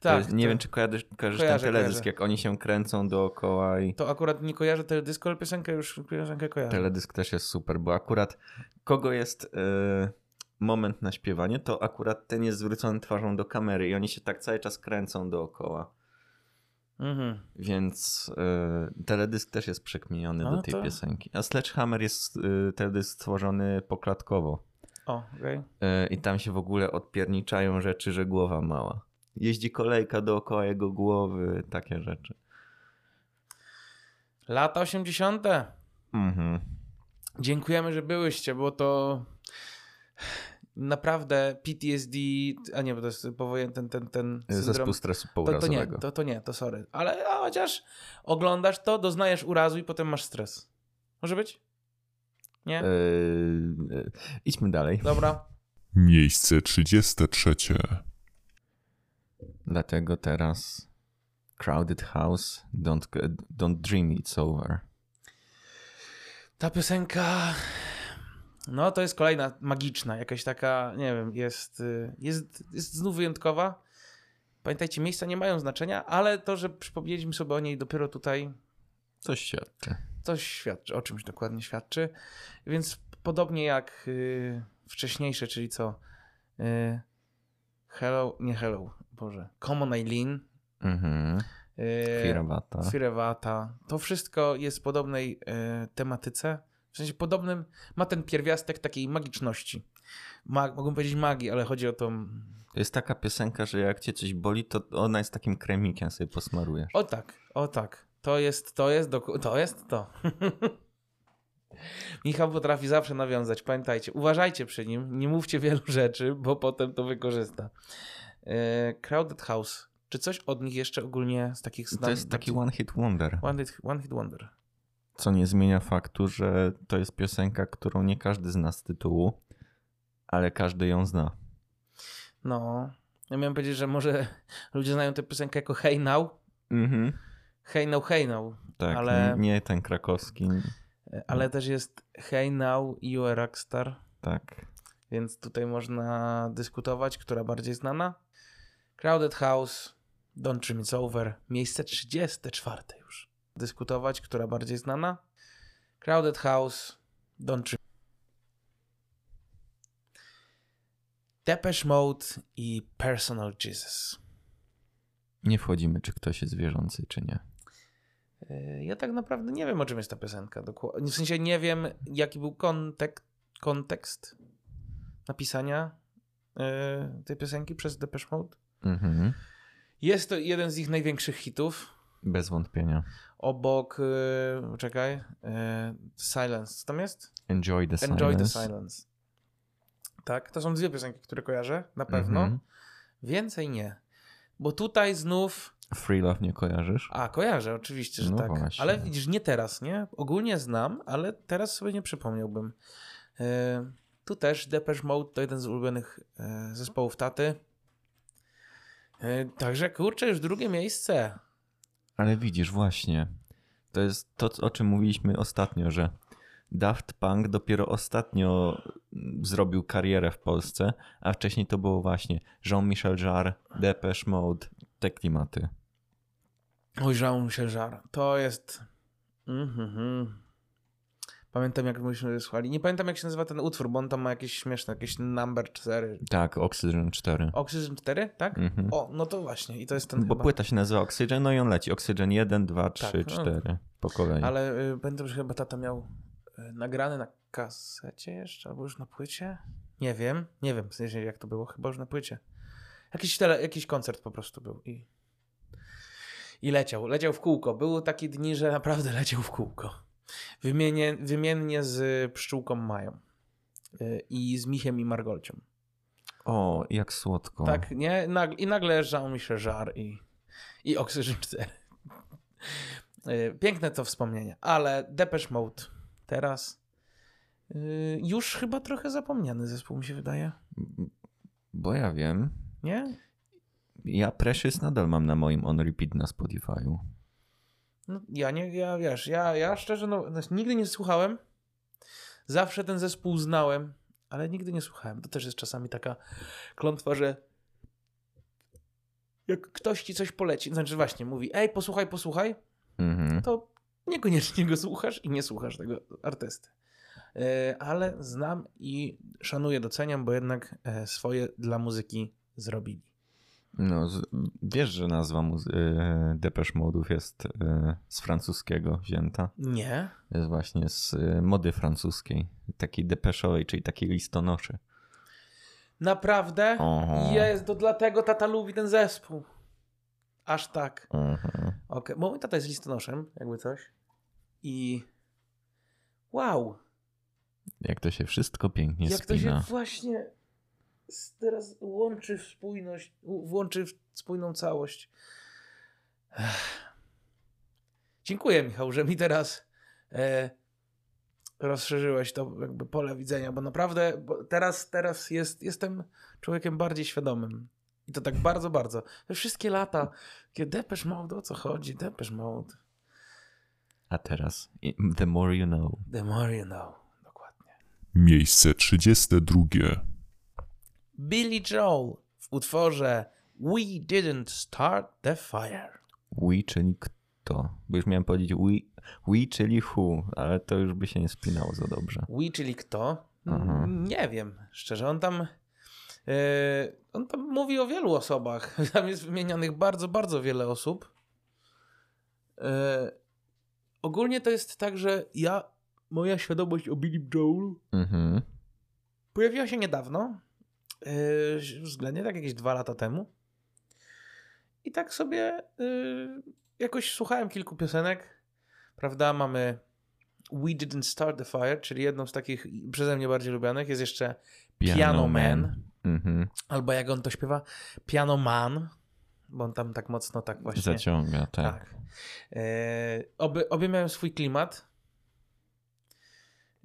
Tak, jest, nie wiem, czy kojarzysz, kojarzysz Kojarzę, ten teledysk, kojarzę. jak oni się kręcą dookoła i to akurat nie kojarzę teledysku, ale piosenkę już piosenkę kojarzę. teledysk też jest super, bo akurat kogo jest e, moment na śpiewanie, to akurat ten jest zwrócony twarzą do kamery i oni się tak cały czas kręcą dookoła. Mhm. Więc e, teledysk też jest przekminiony No do tej to- piosenki. A Sledgehammer jest e, teledysk stworzony poklatkowo. O, okej. E, I tam się w ogóle odpierniczają rzeczy, że głowa mała. Jeździ kolejka dookoła jego głowy, takie rzeczy. Lata 80. Mhm. Dziękujemy, że byłyście, bo to naprawdę PTSD, a nie, bo to jest powojen ten, ten, ten syndrom. Zespół stresu To, to nie, pourazowego. to, to nie, to sorry. Ale a chociaż oglądasz to, doznajesz urazu i potem masz stres. Może być? Nie? E, e, idźmy dalej. Dobra. Miejsce 33. Dlatego teraz Crowded House, Don't, don't Dream It's Over. Ta piosenka, no to jest kolejna magiczna, jakaś taka, nie wiem, jest, y, jest, jest znów wyjątkowa. Pamiętajcie, miejsca nie mają znaczenia, ale to, że przypomnieliśmy sobie o niej dopiero tutaj, Coś świadczy. coś świadczy, o czymś dokładnie świadczy. Więc podobnie jak y, wcześniejsze, czyli co? Y, hello, nie Hello, Boże. Common Eileen. Mhm. Y. Firewata. To wszystko jest w podobnej e, tematyce. W sensie podobnym, ma ten pierwiastek takiej magiczności. Mag, mogę powiedzieć magii, ale chodzi o tą. To jest taka piosenka, że jak cię coś boli, to ona jest takim kremikiem, sobie posmarujesz. O tak, o tak. To jest, to jest, to jest to. Michał potrafi zawsze nawiązać, pamiętajcie. Uważajcie przy nim, nie mówcie wielu rzeczy, bo potem to wykorzysta. E, Crowded House. Czy coś od nich jeszcze ogólnie z takich To jest taki one hit wonder. One hit, one hit Wonder. Co nie zmienia faktu, że to jest piosenka, którą nie każdy zna z tytułu, ale każdy ją zna. No, ja miałem powiedzieć, że może ludzie znają tę piosenkę jako Hey Now, Mhm. Hey Now, Hey Now, Tak, Ale- nie, nie ten krakowski. ale też jest Hey Now, You are Rockstar, Tak. więc tutaj można dyskutować, która bardziej znana. Crowded House, Don't Dream It's Over, miejsce 34 już. Dyskutować, która bardziej znana. Crowded House, Don't Dream Depeche Mode i Personal Jesus. Nie wchodzimy, czy ktoś jest wierzący, czy nie. E, Ja tak naprawdę nie wiem, o czym jest ta piosenka. W sensie nie wiem, jaki był kontek- kontekst napisania e, tej piosenki przez Depeche Mode. Mhm. Jest to jeden z ich największych hitów. Bez wątpienia. Obok, e, czekaj, e, Silence. Co tam jest? Enjoy the Enjoy the silence. Silence. Tak, to są dwie piosenki, które kojarzę, na pewno. Mhm. Więcej nie. Bo tutaj znów. Free Love nie kojarzysz? A, kojarzę, oczywiście, że No tak. właśnie. Ale widzisz, nie teraz, nie? Ogólnie znam, ale teraz sobie nie przypomniałbym. E, tu też Depeche Mode to jeden z ulubionych e, zespołów taty. Także kurczę, już drugie miejsce. Ale widzisz, właśnie. To jest to, o czym mówiliśmy ostatnio, że Daft Punk dopiero ostatnio mm, zrobił karierę w Polsce, a wcześniej to było właśnie Jean-Michel Jarre, Depeche Mode, te klimaty. Oj, Jean Żar. To jest. Mhm. Pamiętam, jak myśmy słuchali. Nie pamiętam, jak się nazywa ten utwór, bo on tam ma jakieś śmieszne, jakieś number 4. Tak, Oxygen 4. Oxygen 4, tak? Mhm. O, no to właśnie. I to jest ten Bo chyba. płyta się nazywa Oxygen, no i on leci. Oxygen 1, 2, 3, Tak, no. 4 po kolei. Ale y, pamiętam, że chyba tata miał y, nagrane na kasecie jeszcze, albo już na płycie? Nie wiem, nie wiem w sensie jak to było, chyba już na płycie. Jakiś, tele, jakiś koncert po prostu był i, i leciał, leciał w kółko. Były takie dni, że naprawdę leciał w kółko. Wymienię, wymiennie z pszczółką Mają y, i z Michem i Margolcią. O, jak słodko. Tak, nie? Nag- I nagle Jean-Michel Jarre i, i Oxygen 4. Y, Piękne to wspomnienie, ale Depeche Mode teraz y, już chyba trochę zapomniany zespół mi się wydaje, Bo ja wiem. nie? Ja Precious nadal mam na moim on repeat na Spotify'u. No, ja nie, ja wiesz, ja, ja szczerze no, znaczy, nigdy nie słuchałem, zawsze ten zespół znałem, ale nigdy nie słuchałem. To też jest czasami taka klątwa, że jak ktoś ci coś poleci, znaczy właśnie mówi, ej, posłuchaj, posłuchaj, Mhm. to niekoniecznie go słuchasz i nie słuchasz tego artysty. E, Ale znam i szanuję, doceniam, bo jednak e, swoje dla muzyki zrobili. No, z, wiesz, że nazwa muzy- e, Depeche Mode'ów jest e, z francuskiego wzięta. Nie. Jest właśnie z e, mody francuskiej. Takiej depeszowej, czyli takiej listonoszy. Naprawdę? Oho. Jest, to dlatego tata lubi ten zespół. Aż tak. Mhm. Okej, bo mój tata jest listonoszem, jakby coś. I wow, Jak to się wszystko pięknie jak to się właśnie teraz łączy w spójność, włączy w spójną całość. Ech. Dziękuję, Michał, że mi teraz e, rozszerzyłeś to jakby pole widzenia, bo naprawdę bo teraz, teraz jest, jestem człowiekiem bardziej świadomym. I to tak bardzo, bardzo. Te wszystkie lata, kiedy Depeche Mode, o co chodzi? Depeche Mode. A teraz The More You Know. The more you know. Dokładnie. Miejsce 32. Billy Joel w utworze We Didn't Start the Fire. We, czyli kto? Bo już miałem powiedzieć we, we, czyli who, ale to już by się nie spinało za dobrze. We, czyli kto? Aha. Mm, Nie wiem, szczerze. On tam, e, on tam mówi o wielu osobach. Tam jest wymienionych bardzo, bardzo wiele osób. E, ogólnie to jest tak, że ja, moja świadomość o Billy Joelu Mhm. pojawiła się niedawno. Yy, względnie tak jakieś dwa lata temu. I tak sobie yy, jakoś słuchałem kilku piosenek. Prawda, mamy We Didn't Start the Fire, czyli jedną z takich przeze mnie bardziej lubianych. Jest jeszcze Piano, Man, Mhm. albo jak on to śpiewa, Piano Man, bo on tam tak mocno tak właśnie... Zaciąga, tak. Tak. E, obie, obie mają swój klimat.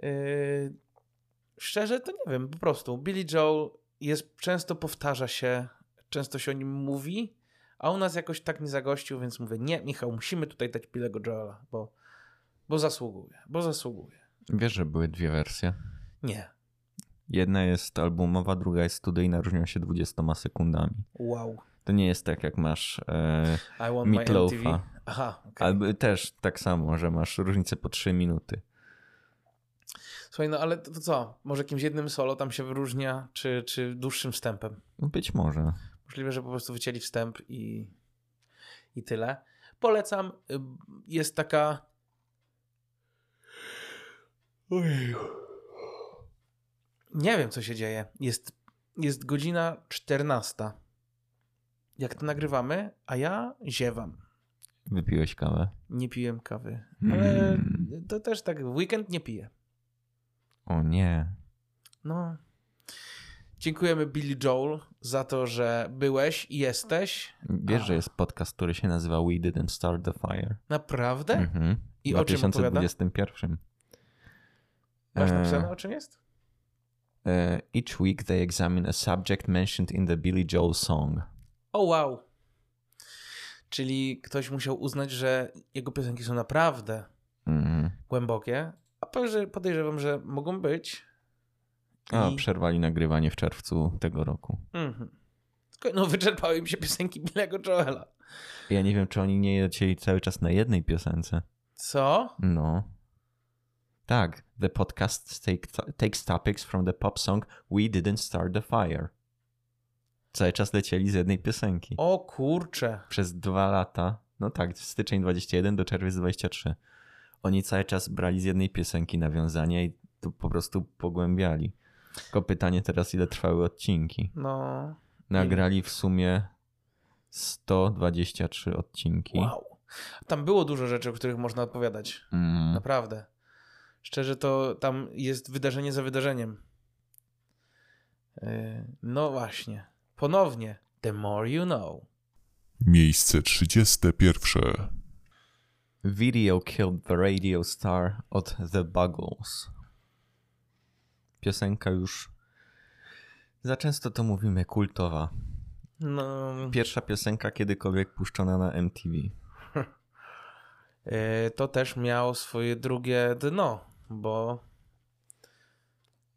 E, szczerze to nie wiem, po prostu. Billy Joel jest, często powtarza się, często się o nim mówi, a u nas jakoś tak nie zagościł, więc mówię, nie, Michał, musimy tutaj dać Billy'ego Joela, bo, bo zasługuje, bo zasługuje. Wiesz, że były dwie wersje. Nie. Jedna jest albumowa, druga jest studyjna, różnią się 20 sekundami. Wow. To nie jest tak, jak masz e, I want my Meatloafa. MTV. Aha, okej. albo też tak samo, że masz różnicę po 3 minuty. Słuchaj, no ale to, to co? Może jakimś jednym solo tam się wyróżnia, czy, czy dłuższym wstępem? Być może. Możliwe, że po prostu wycięli wstęp i, i tyle. Polecam. Y, Jest taka. Ojej. Nie wiem, co się dzieje. Jest, jest godzina 14. Jak to nagrywamy, a ja ziewam. Wypiłeś kawę. Nie piłem kawy. Ale Mm. to też tak w weekend nie piję. O nie. No. Dziękujemy Billy Joel za to, że byłeś i jesteś. Wiesz, że jest podcast, który się nazywa We Didn't Start the Fire. Naprawdę? Mhm. I w o czym opowiada? 2021. Masz E, napisane o czym jest? e, Each week they examine a subject mentioned in the Billy Joel song. O wow. Czyli ktoś musiał uznać, że jego piosenki są naprawdę Mhm. głębokie, a podejrzewam, że mogą być. A, I- przerwali nagrywanie w czerwcu tego roku. Mhm. No, wyczerpały mi się piosenki Billego Joela. Ja nie wiem, czy oni nie lecieli cały czas na jednej piosence. Co? No. Tak. The podcast take, takes topics from the pop song We Didn't Start the Fire. Cały czas lecieli z jednej piosenki. O kurcze. Przez dwa lata. No tak, styczeń 21 do czerwiec 23. Oni cały czas brali z jednej piosenki nawiązania i tu po prostu pogłębiali. Tylko pytanie teraz, ile trwały odcinki. No. Nagrali w sumie 123 odcinki. Wow. Tam było dużo rzeczy, o których można odpowiadać. Mm. Naprawdę. Szczerze, to tam jest wydarzenie za wydarzeniem. Yy, No właśnie. Ponownie. The more you know. Miejsce 31. Video Killed the Radio Star od The Buggles. Piosenka już za często to mówimy kultowa. No. Pierwsza piosenka kiedykolwiek puszczona na MTV. Yy, To też miało swoje drugie dno, bo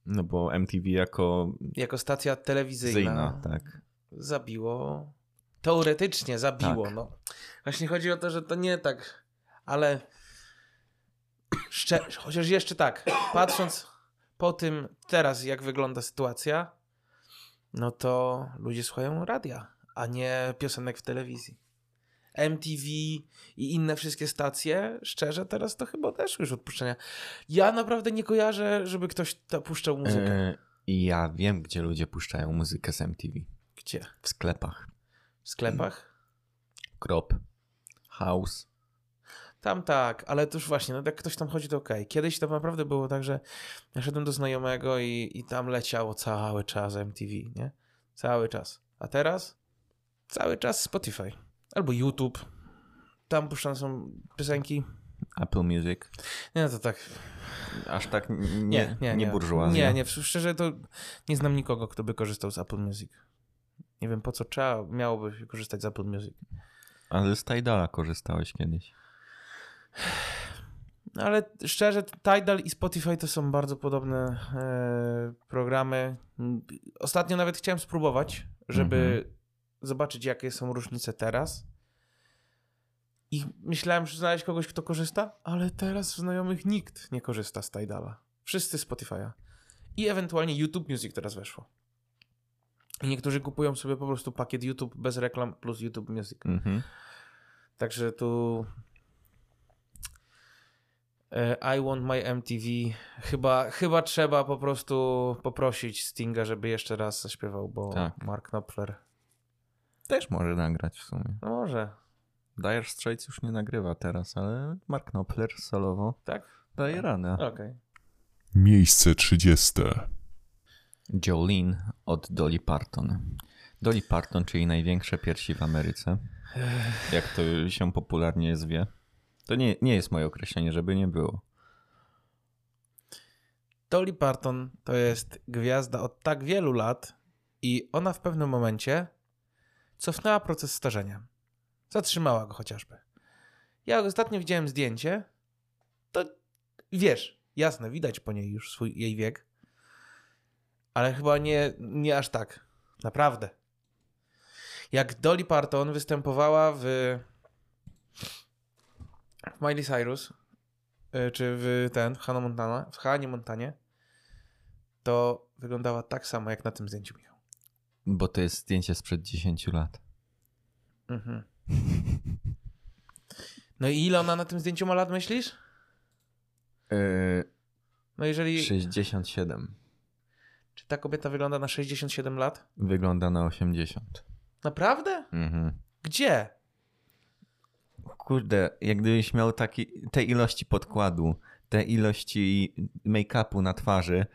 No bo MTV jako jako stacja telewizyjna zyjna, tak. zabiło. Teoretycznie zabiło. Tak. No. Właśnie chodzi o to, że to nie tak, ale szczerze, chociaż jeszcze tak, patrząc po tym teraz, jak wygląda sytuacja, no to ludzie słuchają radia, a nie piosenek w telewizji. MTV i inne wszystkie stacje, szczerze, teraz to chyba odeszły już od puszczenia. Ja naprawdę nie kojarzę, żeby ktoś ta puszczał muzykę. I ja wiem, gdzie ludzie puszczają muzykę z MTV. Gdzie? W sklepach. W sklepach? Krop. House. Tam tak, ale to już właśnie, no jak ktoś tam chodzi, to okej. Kiedyś to naprawdę było tak, że ja szedłem do znajomego i, i tam leciało cały czas MTV, nie? Cały czas. A teraz? Cały czas Spotify. Albo YouTube. Tam puszczane są piosenki. Apple Music. Nie, no to tak. Aż tak nie, Nie, nie, nie. burżuazja. Nie, nie, szczerze to nie znam nikogo, kto by korzystał z Apple Music. Nie wiem po co trzeba, miałoby korzystać z Apple Music. Ale z Tidala korzystałeś kiedyś. No ale szczerze, Tidal i Spotify to są bardzo podobne e, programy. Ostatnio nawet chciałem spróbować, żeby zobaczyć, jakie są różnice teraz. I myślałem, że znaleźć kogoś, kto korzysta, ale teraz w znajomych nikt nie korzysta z Tidala. Wszyscy Spotify'a. I ewentualnie YouTube Music teraz weszło. I niektórzy kupują sobie po prostu pakiet YouTube bez reklam plus YouTube Music. Mhm. Także tu I Want My MTV. Chyba, chyba trzeba po prostu poprosić Stinga, żeby jeszcze raz zaśpiewał, bo Tak. Mark Knopfler. Też może nagrać w sumie. No może, Dire Straits już nie nagrywa teraz, ale Mark Knopfler solowo tak? daje radę. Okej. Miejsce 30. Jolene od Dolly Parton. Dolly Parton, czyli największe piersi w Ameryce. Jak to się popularnie zwie. To nie, nie jest moje określenie, żeby nie było. Dolly Parton to jest gwiazda od tak wielu lat i ona w pewnym momencie cofnęła proces starzenia. Zatrzymała go chociażby. Ja ostatnio widziałem zdjęcie, to wiesz, jasne, widać po niej już swój jej wiek, ale chyba nie, nie aż tak. Naprawdę. Jak Dolly Parton występowała w, w Miley Cyrus, y, czy w ten, w Hannah Montana, w Hanie Montanie, to wyglądała tak samo jak na tym zdjęciu, Michał. Bo to jest zdjęcie sprzed 10 lat. Mhm. No i ile ona na tym zdjęciu ma lat, myślisz? Yy, No jeżeli... 67. Czy ta kobieta wygląda na 67 lat? Wygląda na 80. Naprawdę? Mhm. Gdzie? Kurde, jak gdybyś miał taki, tej ilości podkładu, te ilości make-upu na twarzy,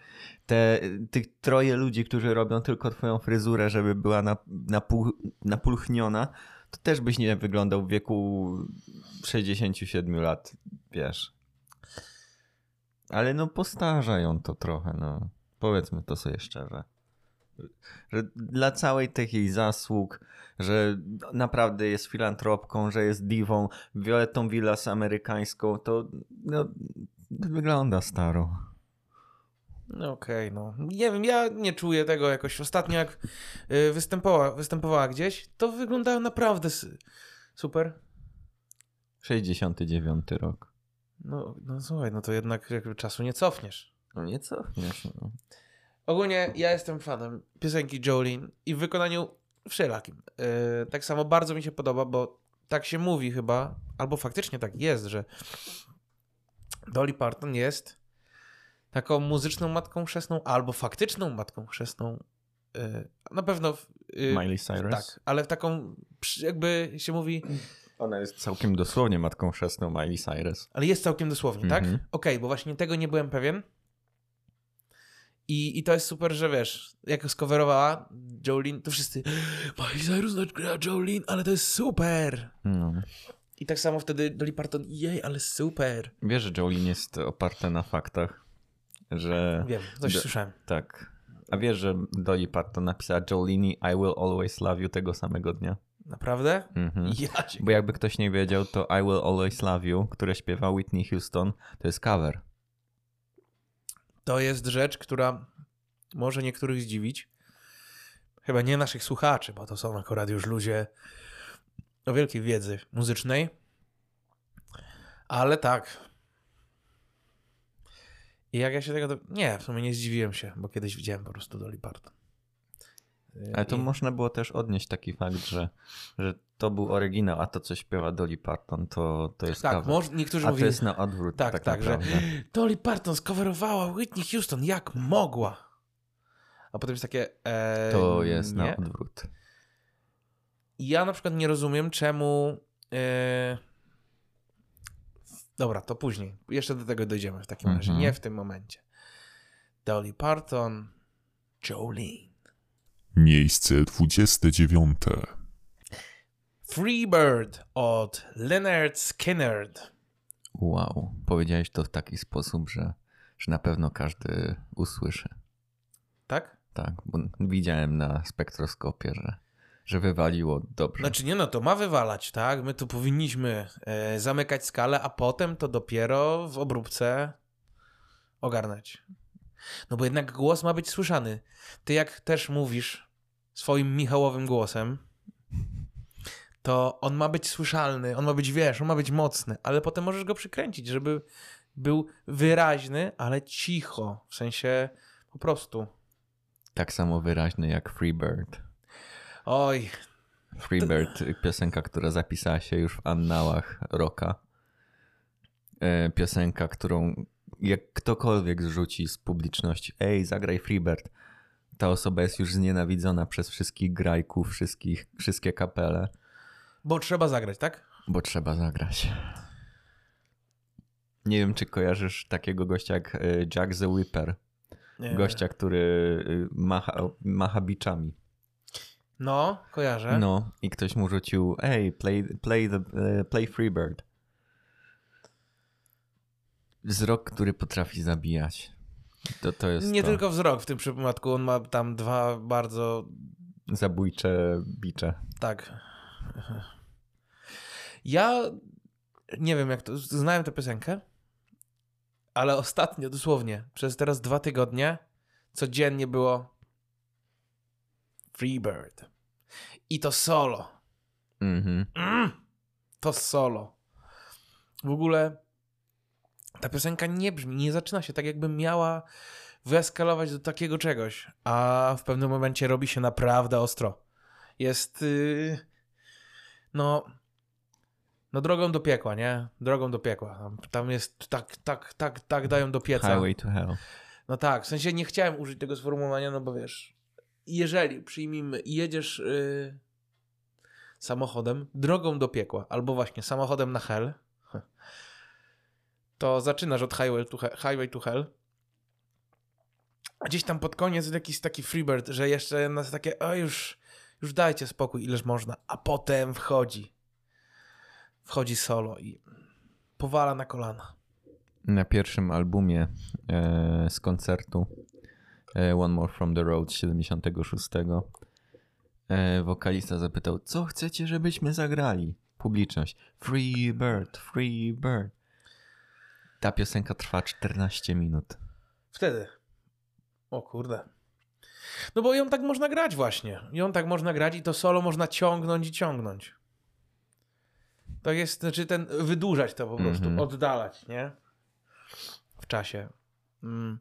te, tych troje ludzi, którzy robią tylko twoją fryzurę, żeby była na, na pół, napulchniona, to też byś nie wyglądał w wieku 67 lat, wiesz. Ale no postarzają to trochę, no. Powiedzmy to sobie szczerze. Że dla całej tych jej zasług, że naprawdę jest filantropką, że jest diwą, Violetą Villas amerykańską, to no, wygląda staro. No okej, no. Nie wiem, ja nie czuję tego jakoś. Ostatnio jak y, występowała, występowała gdzieś, to wyglądało naprawdę super. 69 rok. No, no słuchaj, no to jednak jakby czasu nie cofniesz. No nie cofniesz. No. Ogólnie ja jestem fanem piosenki Jolene i w wykonaniu wszelakim. Yy, tak samo bardzo mi się podoba, bo tak się mówi chyba, albo faktycznie tak jest, że Dolly Parton jest taką muzyczną matką chrzestną, albo faktyczną matką chrzestną. Yy, na pewno. yy, Miley Cyrus? Tak, ale taką, jakby się mówi, Ona jest całkiem dosłownie matką chrzestną Miley Cyrus. ale jest całkiem dosłownie, tak? Mhm. Okej, bo właśnie tego nie byłem pewien. I, I to jest super, że wiesz, jak skowerowała Jolene, to wszyscy Miley Cyrus gra Jolene, ale to jest super! No. I tak samo wtedy Dolly Parton, jej, ale super! Wiesz, że Jolene jest oparte na faktach, że... Wiem, coś Do- słyszałem. Tak. A wiesz, że Dolly Parton napisała Jolene I will always love you tego samego dnia? Naprawdę? Mhm. Ja. Bo jakby ktoś nie wiedział, to I will always love you, które śpiewa Whitney Houston, to jest cover. To jest rzecz, która może niektórych zdziwić. Chyba nie naszych słuchaczy, bo to są akurat już ludzie o wielkiej wiedzy muzycznej. Ale tak. I jak ja się tego. Do... Nie, w sumie nie zdziwiłem się, bo kiedyś widziałem po prostu Dolly Parton. Ale to I- można było też odnieść taki fakt, że, że to był oryginał, a to, co śpiewa Dolly Parton, to, to jest Tak, może, niektórzy A to mówili. jest na odwrót, Tak, tak, tak, że. Dolly Parton skowerowała Whitney Houston, jak mogła? A potem jest takie. E, To jest nie. na odwrót. Ja na przykład nie rozumiem, czemu. e, Dobra, to później. Jeszcze do tego dojdziemy w takim razie. Mhm. Nie w tym momencie. Dolly Parton, Jolene. Miejsce 29. Freebird od Leonard Skinnerd. Wow, powiedziałeś to w taki sposób, że, że na pewno każdy usłyszy. Tak? Tak, bo widziałem na spektroskopie, że, że wywaliło dobrze. Znaczy nie no, to ma wywalać, tak? My tu powinniśmy e, zamykać skalę, a potem to dopiero w obróbce ogarnąć. No bo jednak głos ma być słyszany. Ty jak też mówisz swoim Michałowym głosem, to on ma być słyszalny, on ma być, wiesz, on ma być mocny, ale potem możesz go przykręcić, żeby był wyraźny, ale cicho. W sensie po prostu. Tak samo wyraźny jak Freebird. Oj, Freebird, piosenka, która zapisała się już w annałach rocka. E, Piosenka, którą jak ktokolwiek zrzuci z publiczności, ej, zagraj Freebird, ta osoba jest już znienawidzona przez wszystkich grajków, wszystkich, wszystkie kapele, bo trzeba zagrać, tak? bo trzeba zagrać. Nie wiem, czy kojarzysz takiego gościa jak e, Jack the Whipper. Nie. Gościa, który y, macha, macha biczami. No, kojarzę. No, i ktoś mu rzucił, ej, play, play, the, e, play Freebird. Wzrok, który potrafi zabijać. To, to jest Nie to. tylko wzrok w tym przypadku, on ma tam dwa bardzo Zabójcze bicze. tak. Ja nie wiem jak to. Znałem tę piosenkę, ale ostatnio dosłownie przez teraz dwa tygodnie codziennie było Freebird. I to solo. Mhm. Mm, to solo. W ogóle ta piosenka nie brzmi, nie zaczyna się tak, jakby miała wyeskalować do takiego czegoś, a w pewnym momencie robi się naprawdę ostro. Jest. Yy, no. No, drogą do piekła, nie? Drogą do piekła. Tam, jest tak, tak, tak, tak dają do pieca. Highway to Hell. No tak, w sensie nie chciałem użyć tego sformułowania, no bo wiesz, jeżeli przyjmijmy i jedziesz y, samochodem drogą do piekła, albo właśnie samochodem na hel, to zaczynasz od Highway to, He- Highway to Hell. A gdzieś tam pod koniec jakiś taki freebird, że jeszcze nas takie, o już, już dajcie spokój, ileż można. A potem wchodzi. Wchodzi solo i powala na kolana. Na pierwszym albumie e, z koncertu e, One More From The Road z 76 e, wokalista zapytał, co chcecie, żebyśmy zagrali? Publiczność. Free Bird, Free Bird. Ta piosenka trwa 14 minut. Wtedy. O kurde. No bo ją tak można grać właśnie. Ją tak można grać i to solo można ciągnąć i ciągnąć. To jest, znaczy ten, wydłużać to po prostu, Mhm. oddalać, nie? W czasie. Mm.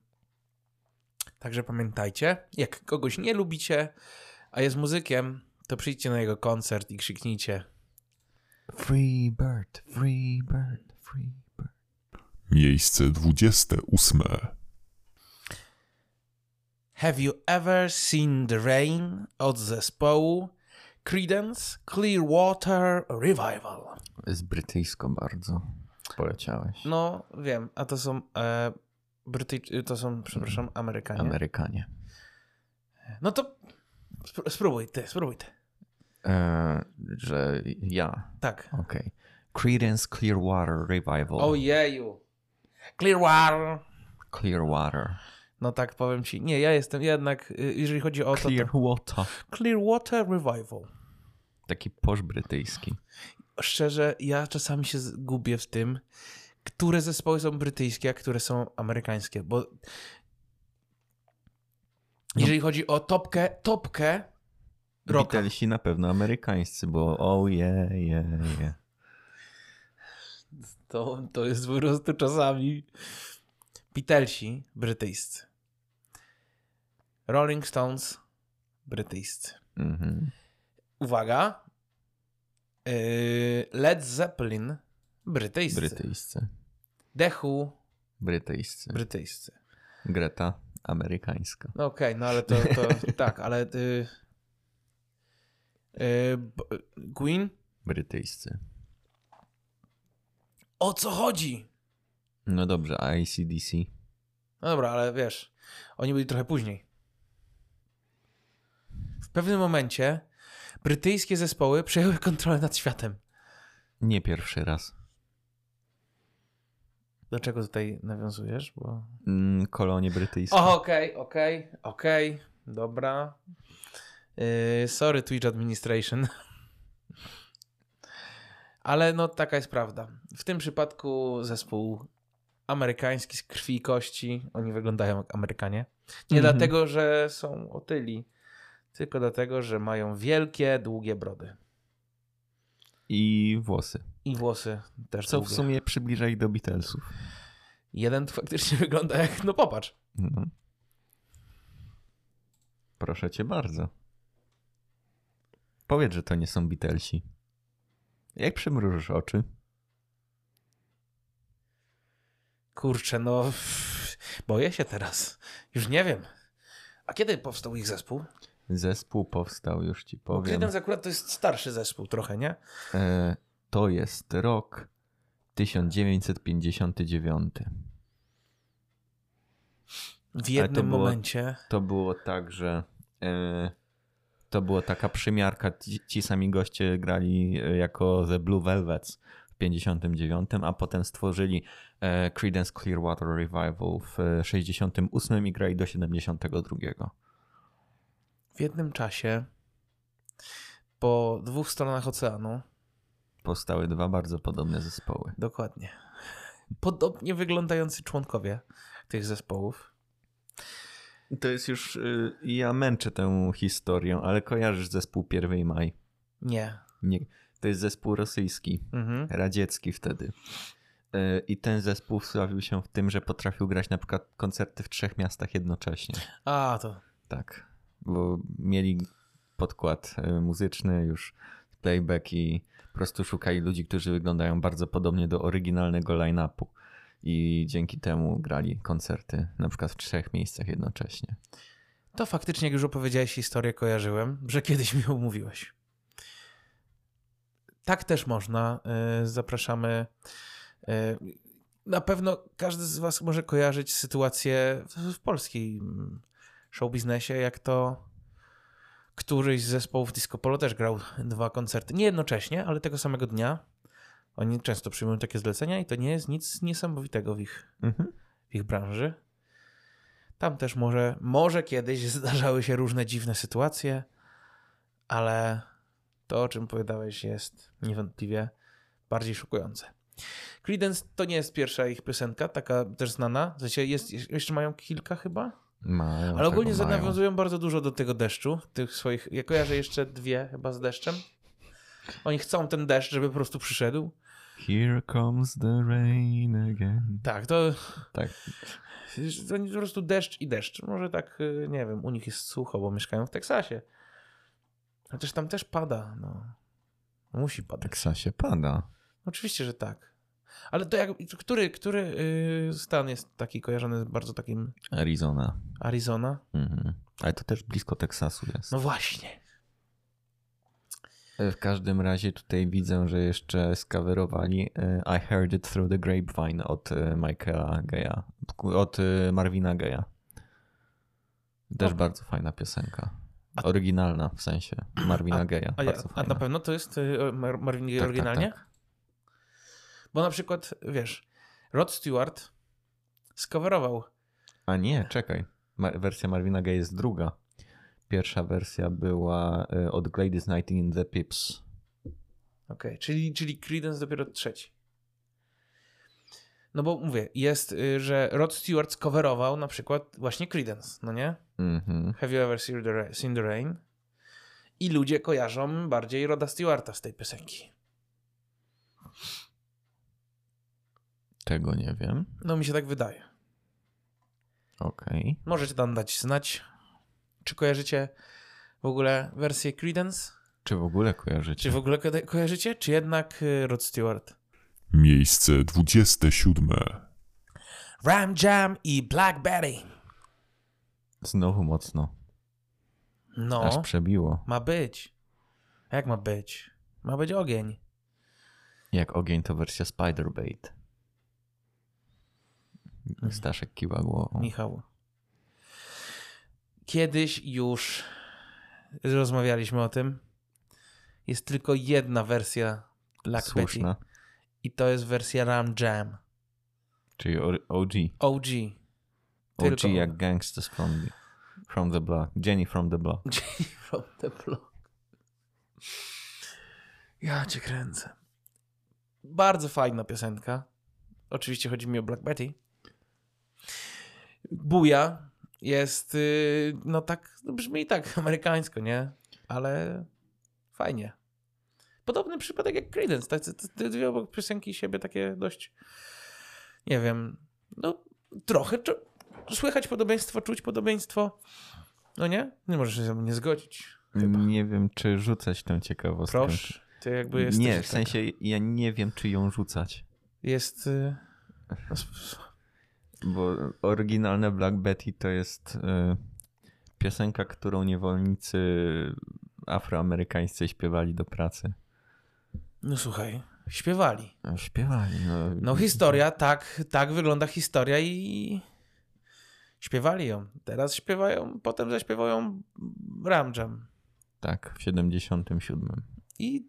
Także pamiętajcie, jak kogoś nie lubicie, a jest muzykiem, to przyjdźcie na jego koncert i krzyknijcie Free Bird, Free Bird, Free. Miejsce 28. Have you ever seen the rain od zespołu Creedence Clearwater Revival? Z brytyjsko bardzo poleciałeś. No, wiem, a to są e, Brytyj... to są, przepraszam, Amerykanie. Amerykanie. no to spró- spróbuj ty, spróbuj ty. E, że ja. Tak. Okej. Creedence Clearwater Revival. Ojeju. Clearwater. Clearwater. No tak, powiem ci. Nie, ja jestem jednak, y, jeżeli chodzi o to, to Clearwater. Clearwater Revival. Taki posz brytyjski. Szczerze, ja czasami się gubię w tym, które zespoły są brytyjskie, a które są amerykańskie, bo jeżeli chodzi o topkę, topkę rocka, Beatlesi na pewno amerykańscy, bo oh yeah, yeah, yeah. To, to jest po prostu czasami Beatlesi brytyjscy. Rolling Stones brytyjscy. Mhm. Uwaga. Yy, Led Zeppelin brytyjscy. Brytyjscy. The Who Brytyjscy. brytyjscy. Greta amerykańska. No okej, no ale to, to tak, ale y, y, Queen? Brytyjscy. O co chodzi? No dobrze, a ACDC? No dobra, ale wiesz, oni byli trochę później. W pewnym momencie brytyjskie zespoły przejęły kontrolę nad światem. Nie pierwszy raz. Do czego tutaj nawiązujesz? Bo... Mm, kolonie brytyjskie. Okej, okej, okej, dobra. Yy, sorry, Twitch Administration. Ale no, taka jest prawda. W tym przypadku zespół amerykański z krwi i kości. Oni wyglądają jak Amerykanie. Nie Mhm. dlatego, że są otyli, tylko dlatego, że mają wielkie, długie brody. I włosy. I włosy też Co w długie. sumie przybliża ich do Beatlesów. Jeden faktycznie wygląda jak, no popatrz. No. Proszę cię bardzo. Powiedz, że to nie są Beatlesi. Jak przymrużysz oczy? Kurczę, no boję się teraz. Już nie wiem. A kiedy powstał ich zespół? Zespół powstał, już ci powiem. Creedence akurat to jest starszy zespół trochę, nie? E, to jest rok 1959. W jednym było- momencie. To było tak, że e, to była taka przymiarka. Ci, ci sami goście grali e, jako The Blue Velvets w 59, a potem stworzyli e, Creedence Clearwater Revival w e, 68 i grali do 72. W jednym czasie po dwóch stronach oceanu, Powstały dwa bardzo podobne zespoły. dokładnie, podobnie wyglądający członkowie tych zespołów. To jest już. y, Ja męczę tę historię, ale kojarzysz zespół 1 Maj. Nie. Nie, to jest zespół rosyjski, Mhm. radziecki wtedy. Y, I ten zespół sławił się w tym, że potrafił grać na przykład koncerty w trzech miastach jednocześnie. A, to Tak, bo mieli podkład y, muzyczny, już playback i po prostu szukali ludzi, którzy wyglądają bardzo podobnie do oryginalnego line-upu. I dzięki temu grali koncerty na przykład w trzech miejscach jednocześnie. To faktycznie, jak już opowiedziałeś historię, kojarzyłem, że kiedyś mi ją mówiłeś. Tak też można. y, Zapraszamy. y, na pewno każdy z was może kojarzyć sytuację w, polskiej mm, show biznesie, jak to któryś z zespołów Disco Polo też grał dwa koncerty. Nie jednocześnie, ale tego samego dnia. Oni często przyjmują takie zlecenia i to nie jest nic niesamowitego w ich, Mhm. w ich branży. Tam też może, może kiedyś zdarzały się różne dziwne sytuacje, ale to, o czym powiedziałeś, jest niewątpliwie bardziej szokujące. Creedence to nie jest pierwsza ich piosenka, taka też znana. W sensie jest, jeszcze mają kilka chyba, Mają, ale ogólnie tego mają. nawiązują bardzo dużo do tego deszczu, tych swoich, ja kojarzę jeszcze dwie chyba z deszczem. Oni chcą ten deszcz, żeby po prostu przyszedł. Here comes the rain again. Tak, to Tak. To po prostu deszcz i deszcz. Może tak, y, nie wiem, u nich jest sucho, bo mieszkają w Teksasie. Chociaż tam też pada, no. Musi W padać. Teksasie pada. Oczywiście, że tak. Ale to jak, który, który y, stan jest taki kojarzony z bardzo takim Arizona. Arizona? Mhm. Ale to też blisko Teksasu jest. No właśnie. W każdym razie tutaj widzę, że jeszcze skawerowali e, I Heard It Through the Grapevine od e, Michaela Geya, od e, Marvina Geya. Też bardzo fajna piosenka. Oryginalna w sensie Marvina Geya. A, ja, a na pewno to jest Mar Marvin Gaye Tak, tak, oryginalnie? tak. Bo na przykład, wiesz, Rod Stewart skowerował A nie, czekaj. Wersja Marvina Gaye jest druga. Pierwsza wersja była e, od Gladys Knight in the Pips. Okej, czyli, czyli Creedence dopiero trzeci. No bo mówię, jest, y, że Rod Stewart skowerował na przykład właśnie Creedence, no nie? Mhm. Have you ever seen the, rain? I ludzie kojarzą bardziej Roda Stewarta z tej piosenki. Tego nie wiem. No mi się tak wydaje. Okej. Możecie tam dać znać, czy kojarzycie w ogóle wersję Creedence? Czy w ogóle kojarzycie? Czy w ogóle ko- kojarzycie? Czy jednak y, Rod Stewart? Miejsce 27. Ram Jam i Black Betty. Znowu mocno. No. Aż przebiło. Ma być. Jak ma być? Ma być ogień. Jak ogień to wersja Spider-Bait. Staszek kiwa głową. Michał. Kiedyś już rozmawialiśmy o tym. Jest tylko jedna wersja Black Słuszna. Betty i to jest wersja Ram Jam. Czyli OG. OG. OG Tylko- jak Gangsters from the, from the Block. Jenny from the Block. Jenny from the block. Ja cię kręcę. Bardzo fajna piosenka. Oczywiście chodzi mi o Black Betty. Buja jest, y, no tak, no brzmi tak amerykańsko, nie? Ale fajnie. Podobny przypadek jak Creedence. Tak, te, dwie obok piosenki siebie takie dość, nie wiem, no trochę czu- słychać podobieństwo, czuć podobieństwo. No nie? Nie możesz się ze mną nie zgodzić. Chyba. Nie wiem, czy rzucać tę ciekawostkę. Proszę. Ty jakby jesteś Nie, taka- w sensie ja nie wiem, czy ją rzucać. Jest... y, Bo oryginalne Black Betty to jest y, piosenka, którą niewolnicy afroamerykańscy śpiewali do pracy. No słuchaj, śpiewali. No, Śpiewali. No, No historia, tak, tak wygląda historia i śpiewali ją. Teraz śpiewają, potem zaśpiewają Ram Jam. Tak, w 77. I,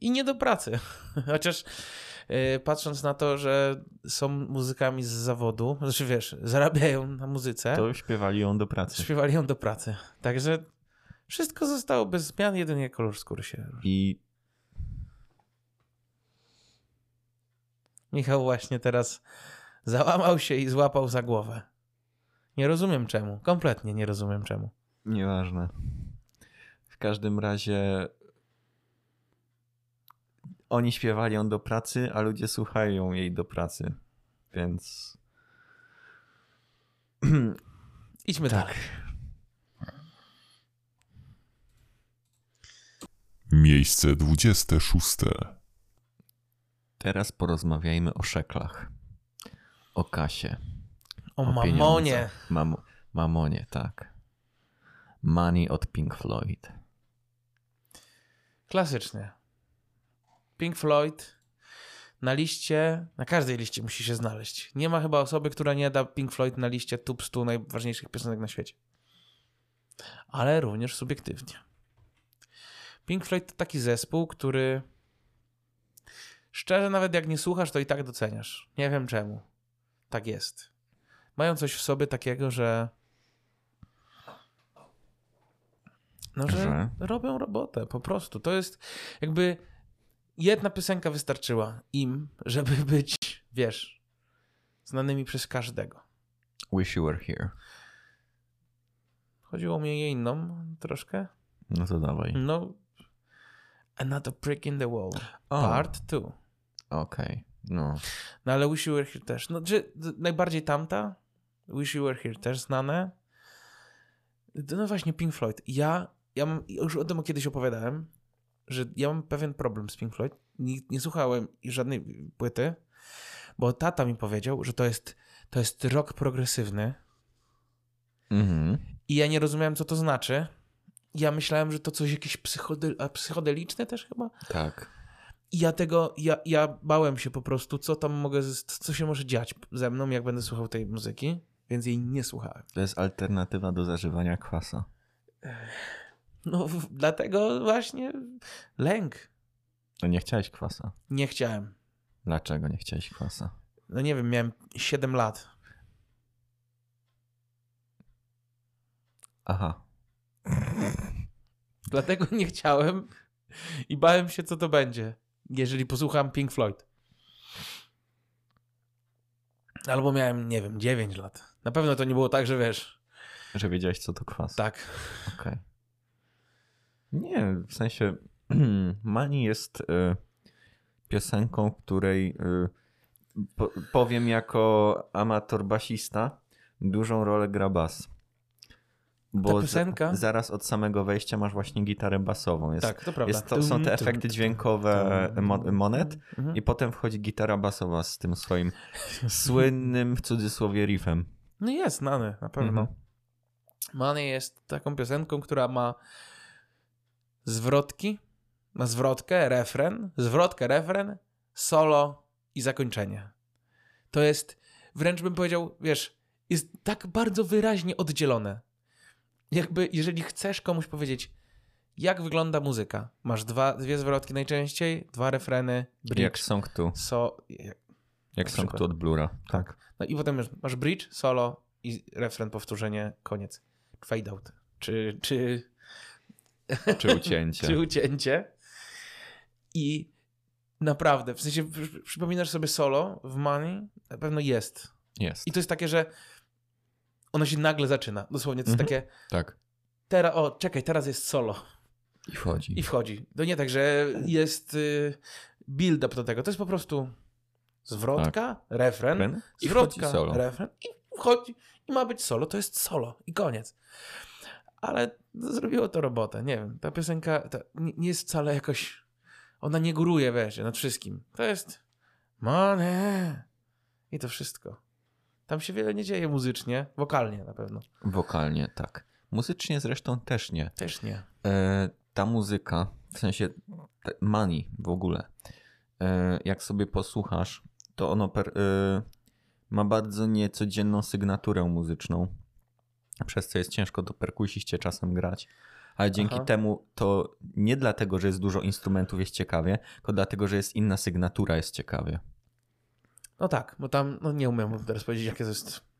i nie do pracy. Chociaż patrząc na to, że są muzykami z zawodu, znaczy wiesz, zarabiają na muzyce, To śpiewali ją do pracy. śpiewali ją do pracy. Także wszystko zostało bez zmian, jedynie kolor skóry się I Michał właśnie teraz załamał się i złapał za głowę. Nie rozumiem czemu. Kompletnie nie rozumiem czemu. Nieważne. W każdym razie oni śpiewali ją do pracy, a ludzie słuchają jej do pracy. Więc Idźmy Tak. dalej. Miejsce 26. teraz porozmawiajmy o szeklach. O kasie. O, O mamonie. Mam, mamonie, tak. Money od Pink Floyd. Klasycznie. Pink Floyd na liście, na każdej liście musi się znaleźć. Nie ma chyba osoby, która nie da Pink Floyd na liście top 100 najważniejszych piosenek na świecie. Ale również subiektywnie. Pink Floyd to taki zespół, który szczerze nawet jak nie słuchasz, to i tak doceniasz. Nie wiem czemu. Tak jest. Mają coś w sobie takiego, że no, że, Że? robią robotę, po prostu. To jest jakby jedna piosenka wystarczyła im, żeby być, wiesz, znanymi przez każdego. Wish you were here. Chodziło mi o inną troszkę. No to dawaj. No, Another Brick in the Wall, O, part 2. Okej, no. No ale Wish You Were Here też. No, d- najbardziej tamta, Wish You Were Here też znane. No właśnie, Pink Floyd. Ja, ja mam, już o tym kiedyś opowiadałem, że ja mam pewien problem z Pink Floyd. Nie, nie słuchałem żadnej płyty, bo tata mi powiedział, że to jest, to jest rock progresywny Mhm. i ja nie rozumiałem, co to znaczy. Ja myślałem, że to coś jakieś psychode, a psychodeliczne też chyba. Tak. I ja tego, ja, ja bałem się po prostu, co tam mogę, co się może dziać ze mną, jak będę słuchał tej muzyki, więc jej nie słuchałem. To jest alternatywa do zażywania kwasa. No, dlatego właśnie lęk. No nie chciałeś kwasa. Nie chciałem. Dlaczego nie chciałeś kwasa? No nie wiem, miałem 7 lat. Aha. Dlatego nie chciałem i bałem się, co to będzie, jeżeli posłucham Pink Floyd. Albo miałem, nie wiem, 9 lat. Na pewno to nie było tak, że wiesz, Że wiedziałeś, co to kwas. tak. Okej. Nie, w sensie Mani jest y, piosenką, której y, po, powiem jako amator basista, dużą rolę gra bas. Bo Ta piosenka? za, zaraz od samego wejścia masz właśnie gitarę basową. Jest, Tak, to prawda. jest to, są te efekty dźwiękowe mo- monet Mhm. i potem wchodzi gitara basowa z tym swoim słynnym w cudzysłowie riffem. No jest znany, na pewno. Mhm. Money jest taką piosenką, która ma zwrotki, ma zwrotkę, refren, zwrotkę, refren, solo i zakończenie. To jest, wręcz bym powiedział, wiesz, jest tak bardzo wyraźnie oddzielone. Jakby, jeżeli chcesz komuś powiedzieć, jak wygląda muzyka, masz dwa, dwie zwrotki najczęściej, dwa refreny, bridge, Jak Song 2. so, Jak Na Song. 2 od Blura. Tak. no i potem masz, masz bridge, solo i refren, powtórzenie, koniec. Fade out. Czy, czy, Czy ucięcie. czy ucięcie. I naprawdę, w sensie przy- przypominasz sobie solo w Money, na pewno jest. Jest. I to jest takie, że ono się nagle zaczyna. Dosłownie, to jest Mhm. takie, Tak. teraz, o, czekaj, teraz jest solo. I wchodzi. I wchodzi. To nie tak, że jest y, build-up do tego. To jest po prostu zwrotka, refren, Refren i zwrotka, wchodzi solo. refren i wchodzi. I ma być solo, to jest solo i koniec. Ale zrobiło to robotę, nie wiem. Ta piosenka ta nie, jest wcale jakoś... Ona nie góruje, wiesz, nad wszystkim. To jest money i to wszystko. Tam się wiele nie dzieje muzycznie, wokalnie na pewno. Wokalnie, tak. Muzycznie zresztą też nie. Też nie. E, ta muzyka, w sensie Money w ogóle, e, jak sobie posłuchasz, to ono per, e, ma bardzo niecodzienną sygnaturę muzyczną, przez co jest ciężko do perkusiście czasem grać. Ale dzięki Aha. temu to nie dlatego, że jest dużo instrumentów, jest ciekawie, tylko dlatego, że jest inna sygnatura, jest ciekawie. No tak, bo tam, no nie umiem teraz powiedzieć, jakie to jest.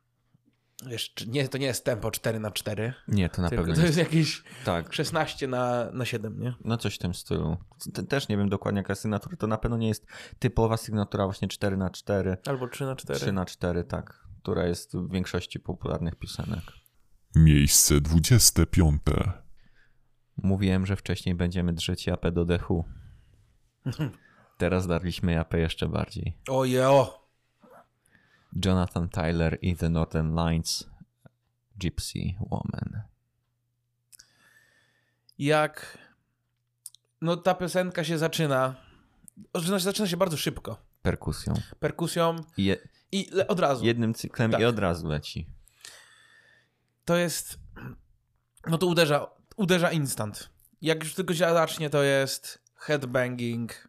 Wiesz, nie, to nie jest tempo 4 na 4 Nie, to na pewno to nie jest jakieś Tak, 16 na, na 7, nie? no coś w tym stylu. Te- Też nie wiem dokładnie jaka sygnatura, to na pewno nie jest typowa sygnatura właśnie 4 na 4 Albo 3 na 4 3 na 4 tak, która jest w większości popularnych piosenek. Miejsce 25. Mówiłem, że wcześniej będziemy drzeć japę do dechu. Teraz darliśmy japę jeszcze bardziej. Ojo! Jonathan Tyler i The Northern Lights Gypsy Woman. Jak no ta piosenka się zaczyna, zaczyna, zaczyna się bardzo szybko. Perkusją. Perkusją I Je, i od razu. jednym cyklem Tak. i od razu leci. To jest, no to uderza, uderza instant. Jak już tylko się zacznie, to jest headbanging.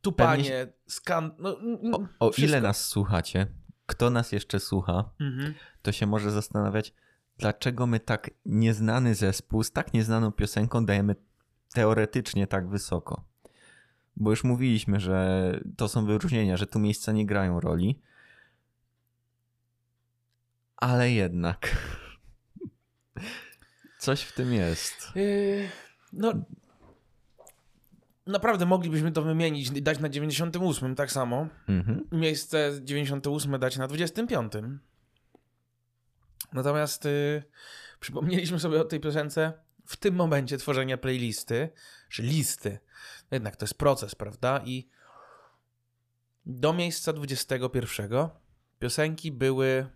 tupanie, skan... No, O, o ile nas słuchacie, kto nas jeszcze słucha, Mhm. to się może zastanawiać, dlaczego my tak nieznany zespół z tak nieznaną piosenką dajemy teoretycznie tak wysoko. Bo już mówiliśmy, że to są wyróżnienia, że tu miejsca nie grają roli. Ale jednak. Coś w tym jest. Yy, no, naprawdę moglibyśmy to wymienić, dać na 98 tak samo. Mhm. Miejsce 98 dać na 25. Natomiast yy, przypomnieliśmy sobie o tej piosence w tym momencie tworzenia playlisty, czy listy. Jednak to jest proces, prawda? I do miejsca 21 piosenki były.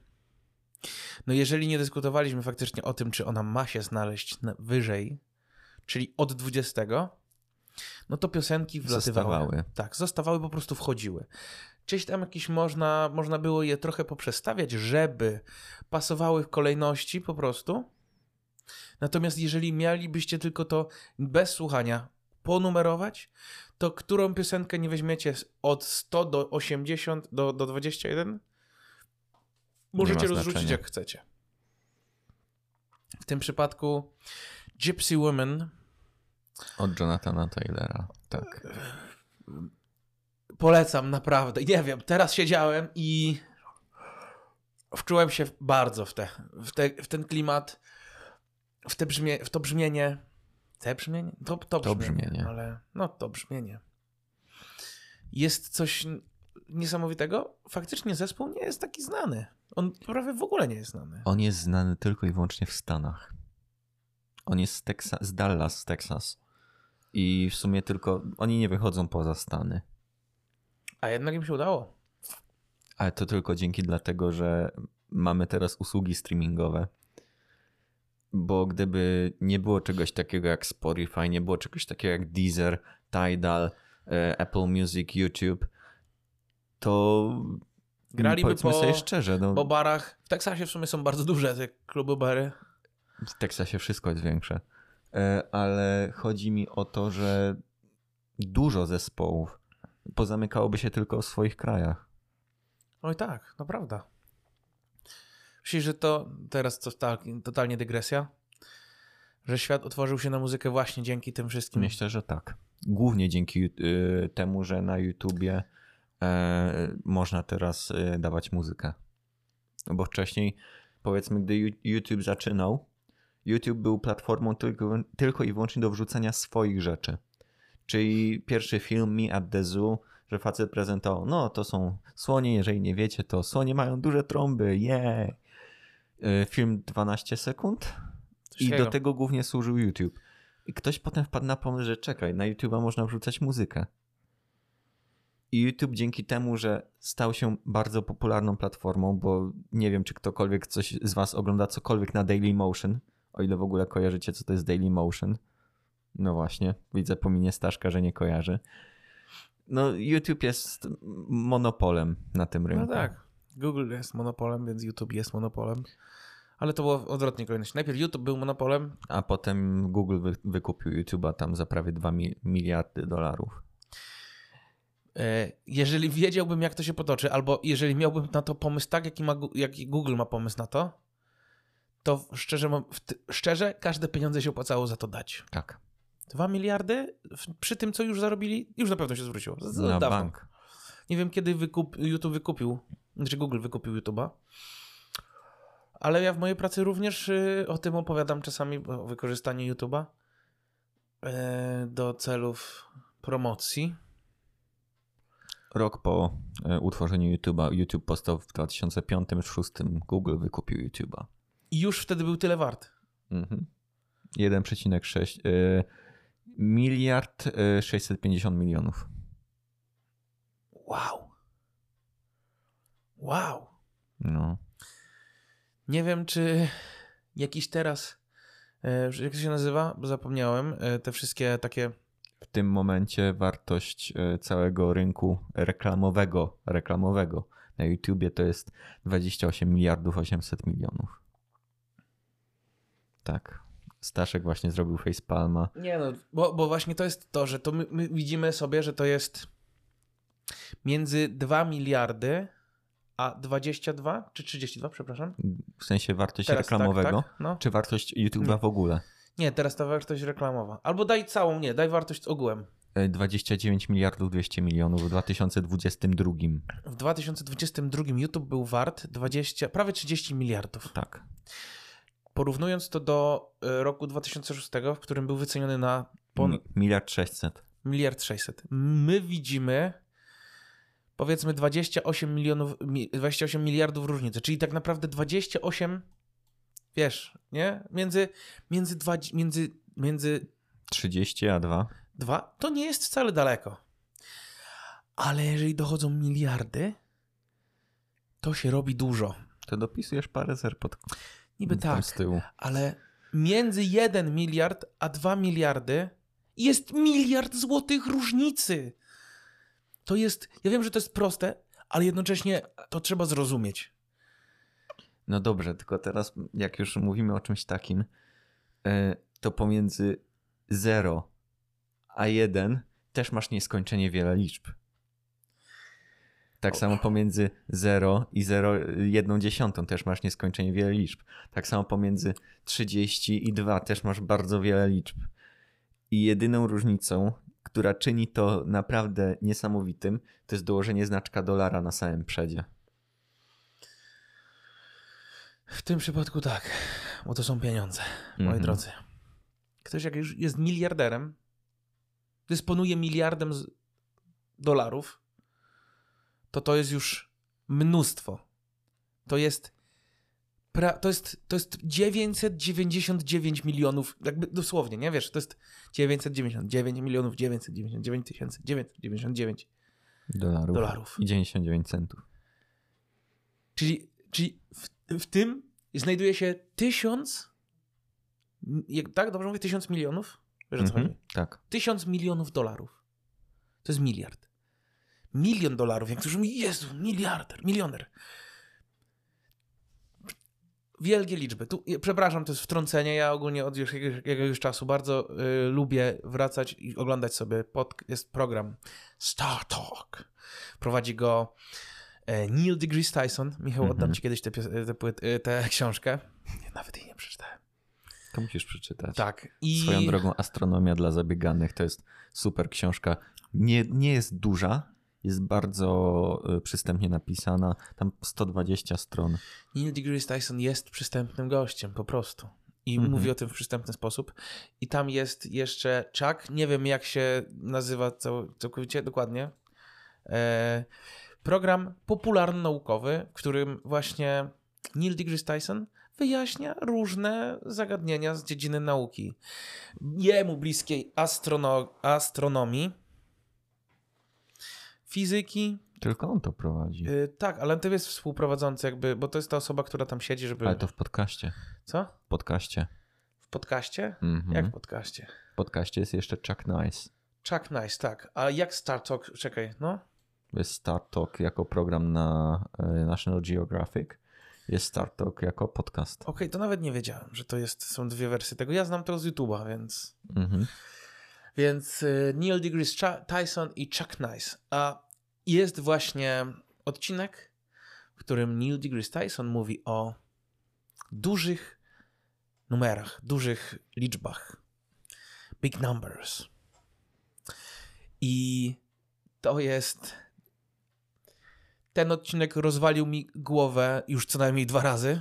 No, jeżeli nie dyskutowaliśmy faktycznie o tym, czy ona ma się znaleźć na, wyżej, czyli od 20, no to piosenki wlatywały. Zostawały. Tak, zostawały, po prostu wchodziły. Gdzieś tam jakieś można, można było je trochę poprzestawiać, żeby pasowały w kolejności po prostu. Natomiast jeżeli mielibyście tylko to bez słuchania ponumerować, to którą piosenkę nie weźmiecie od 100 do 80 do, do 21? Możecie rozrzucić jak chcecie. W tym przypadku Gypsy Woman Od Jonathana Taylora. Tak. polecam naprawdę. Nie wiem, teraz siedziałem i wczułem się bardzo w, te, w, te, w ten klimat, w, te brzmie, w to brzmienie. Te brzmienie? To, to, To brzmienie, brzmienie. Ale no to brzmienie. Jest coś niesamowitego. Faktycznie zespół nie jest taki znany. On prawie w ogóle nie jest znany. On jest znany tylko i wyłącznie w Stanach. On jest z, Teksa- z Dallas, Texas. I w sumie tylko oni nie wychodzą poza Stany. A jednak im się udało. Ale to tylko dzięki dlatego, że mamy teraz usługi streamingowe. Bo gdyby nie było czegoś takiego jak Spotify, nie było czegoś takiego jak Deezer, Tidal, e, Apple Music, YouTube, to Graliby po- sobie szczerze, no, Po barach, w Teksasie w sumie są bardzo duże te kluby bary. w Teksasie wszystko jest większe. E, Ale chodzi mi o to, że dużo zespołów pozamykałoby się tylko w swoich krajach. Oj tak, no prawda. Myślisz, że to teraz to tak, totalnie dygresja? Że świat otworzył się na muzykę właśnie dzięki tym wszystkim. Myślę, że tak. Głównie dzięki y, temu, że na YouTubie można teraz y, dawać muzykę. Bo wcześniej, powiedzmy, gdy YouTube zaczynał, YouTube był platformą tylko, tylko i wyłącznie do wrzucania swoich rzeczy. Czyli pierwszy film Me at the Zoo, że facet prezentował, no to są słonie, jeżeli nie wiecie, to słonie mają duże trąby, yeah! Y, Film 12 sekund, Coś i takiego. do tego głównie służył YouTube. I ktoś potem wpadł na pomysł, że czekaj, na YouTube'a można wrzucać muzykę. I YouTube dzięki temu, że stał się bardzo popularną platformą, bo nie wiem, czy ktokolwiek coś z was ogląda cokolwiek na Dailymotion, o ile w ogóle kojarzycie, co to jest Dailymotion. No właśnie, widzę po minie Staszka, że nie kojarzy. No YouTube jest monopolem na tym rynku. No tak. Google jest monopolem, więc YouTube jest monopolem. Ale to było w odwrotnej kolejności. Najpierw YouTube był monopolem, A potem Google wy, wykupił YouTube'a tam za prawie 2 mi- miliardy dolarów. E, Jeżeli wiedziałbym, jak to się potoczy, albo jeżeli miałbym na to pomysł tak, jaki, ma, jaki Google ma pomysł na to, to szczerze, szczerze każde pieniądze się opłacało za to dać. Tak. Dwa miliardy przy tym, co już zarobili, już na pewno się zwróciło. Z- Na dawno. bank. Nie wiem, kiedy wykup, YouTube wykupił, znaczy Google wykupił YouTube'a. Ale ja w mojej pracy również y, o tym opowiadam czasami, o wykorzystaniu YouTube'a y, do celów promocji. Rok po e, utworzeniu YouTube'a, YouTube powstał w 2005-2006, Google wykupił YouTube'a. I już wtedy był tyle wart. Mhm. 1,6 e, miliard e, 650 milionów. Wow. Wow. No. Nie wiem, czy jakiś teraz, e, jak to się nazywa, bo zapomniałem, e, te wszystkie takie W tym momencie wartość e, całego rynku reklamowego, reklamowego na YouTubie to jest 28 miliardów 800 milionów. Tak. Staszek właśnie zrobił facepalma. Nie no, bo, bo właśnie to jest to, że to my, my widzimy sobie, że to jest między 2 miliardy a 22 czy 32, przepraszam. W sensie wartość Teraz reklamowego? Tak, tak, no. Czy wartość YouTube'a w ogóle? Nie, teraz ta wartość reklamowa. Albo daj całą, nie, daj wartość ogółem. E, 29 miliardów 200 milionów w 2022. W 2022 YouTube był wart 20, prawie 30 miliardów. Tak. Porównując to do y, roku 2006, w którym był wyceniony na Mi- Miliard 600. miliard 600. My widzimy powiedzmy 28 milionów, mi- 28 miliardów różnicy, czyli tak naprawdę 28, wiesz, nie? Między, między, dwa, między, między 30 a 2. dwa, to nie jest wcale daleko. Ale jeżeli dochodzą miliardy, to się robi dużo. To dopisujesz parę zer pod Niby tak, z tyłu. ale między 1 miliard a 2 miliardy jest miliard złotych różnicy. To jest, ja wiem, że to jest proste, ale jednocześnie to trzeba zrozumieć. No dobrze, tylko teraz jak już mówimy o czymś takim, e, to pomiędzy 0 a 1 też masz nieskończenie wiele liczb. Tak samo pomiędzy 0 i 0,1 dziesiątą też masz nieskończenie wiele liczb. Tak samo pomiędzy 30 i 2 też masz bardzo wiele liczb. I jedyną różnicą, która czyni to naprawdę niesamowitym, to jest dołożenie znaczka dolara na samym przedzie. W tym przypadku tak, bo to są pieniądze, moi Mhm. drodzy. Ktoś jak już jest miliarderem, dysponuje miliardem dolarów, to to jest już mnóstwo. To jest pra, to jest to jest 999 milionów, jakby dosłownie, nie wiesz, to jest 999 milionów 999 tysięcy 999 Dolarów. dolarów. I 99 centów. Czyli, czyli w, w tym znajduje się tysiąc, tak dobrze mówię, tysiąc milionów? Wiesz o co Mhm, chodzi? tak. Tysiąc milionów dolarów. To jest miliard. Milion dolarów, jak mówi, Jezu, miliarder, milioner. Wielkie liczby. Tu, przepraszam, to jest wtrącenie. Ja ogólnie od już jakiegoś, jakiegoś czasu bardzo y, lubię wracać i oglądać sobie. Pod, jest program Star Talk. Prowadzi go Neil deGrasse Tyson. Michał, Mhm. oddam ci kiedyś tę y, tę książkę. Nawet jej nie przeczytałem. To musisz przeczytać. Tak. I... Swoją drogą Astronomia dla zabieganych to jest super książka. Nie, nie jest duża, jest bardzo y, przystępnie napisana. Tam 120 stron. Neil deGrasse Tyson jest przystępnym gościem, po prostu. I Mhm. mówi o tym w przystępny sposób. I tam jest jeszcze Chuck, nie wiem jak się nazywa cał, całkowicie dokładnie. E, program popularno-naukowy, w którym właśnie Neil deGrasse Tyson wyjaśnia różne zagadnienia z dziedziny nauki. Jemu bliskiej astrono- astronomii, fizyki, Tylko on to prowadzi. Yy, tak, ale to jest współprowadzący jakby, bo to jest ta osoba, która tam siedzi, żeby... Ale to w podcaście. Co? W podcaście. W podcaście? Mhm. Jak w podcaście? W podcaście jest jeszcze Chuck Nice. Chuck Nice, tak. A jak Star Talk? Czekaj, no. Jest Star Talk jako program na y, National Geographic. Jest Star Talk jako podcast. Okej, to nawet nie wiedziałem, że to jest, są dwie wersje tego. Ja znam to z YouTube'a, więc... Mhm. Więc y, Neil deGrasse Tyson i Chuck Nice. A jest właśnie odcinek, w którym Neil deGrasse Tyson mówi o dużych numerach, dużych liczbach. Big numbers. I to jest. Ten odcinek rozwalił mi głowę już co najmniej dwa razy.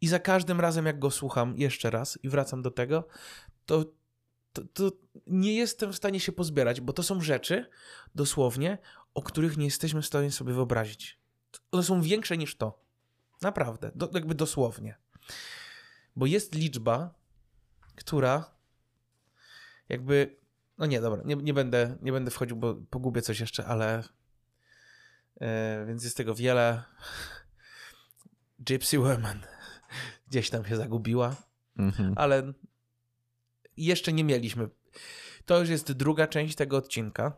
I za każdym razem, jak go słucham jeszcze raz i wracam do tego, to, to, to nie jestem w stanie się pozbierać, bo to są rzeczy, dosłownie, o których nie jesteśmy w stanie sobie wyobrazić. One są większe niż to. Naprawdę. Do, jakby dosłownie. Bo jest liczba, która jakby. No nie, dobra, nie, nie, będę, nie będę wchodził, bo pogubię coś jeszcze, ale. E, więc jest tego wiele. Gypsy Woman gdzieś tam się zagubiła, Mhm. ale jeszcze nie mieliśmy. To już jest druga część tego odcinka,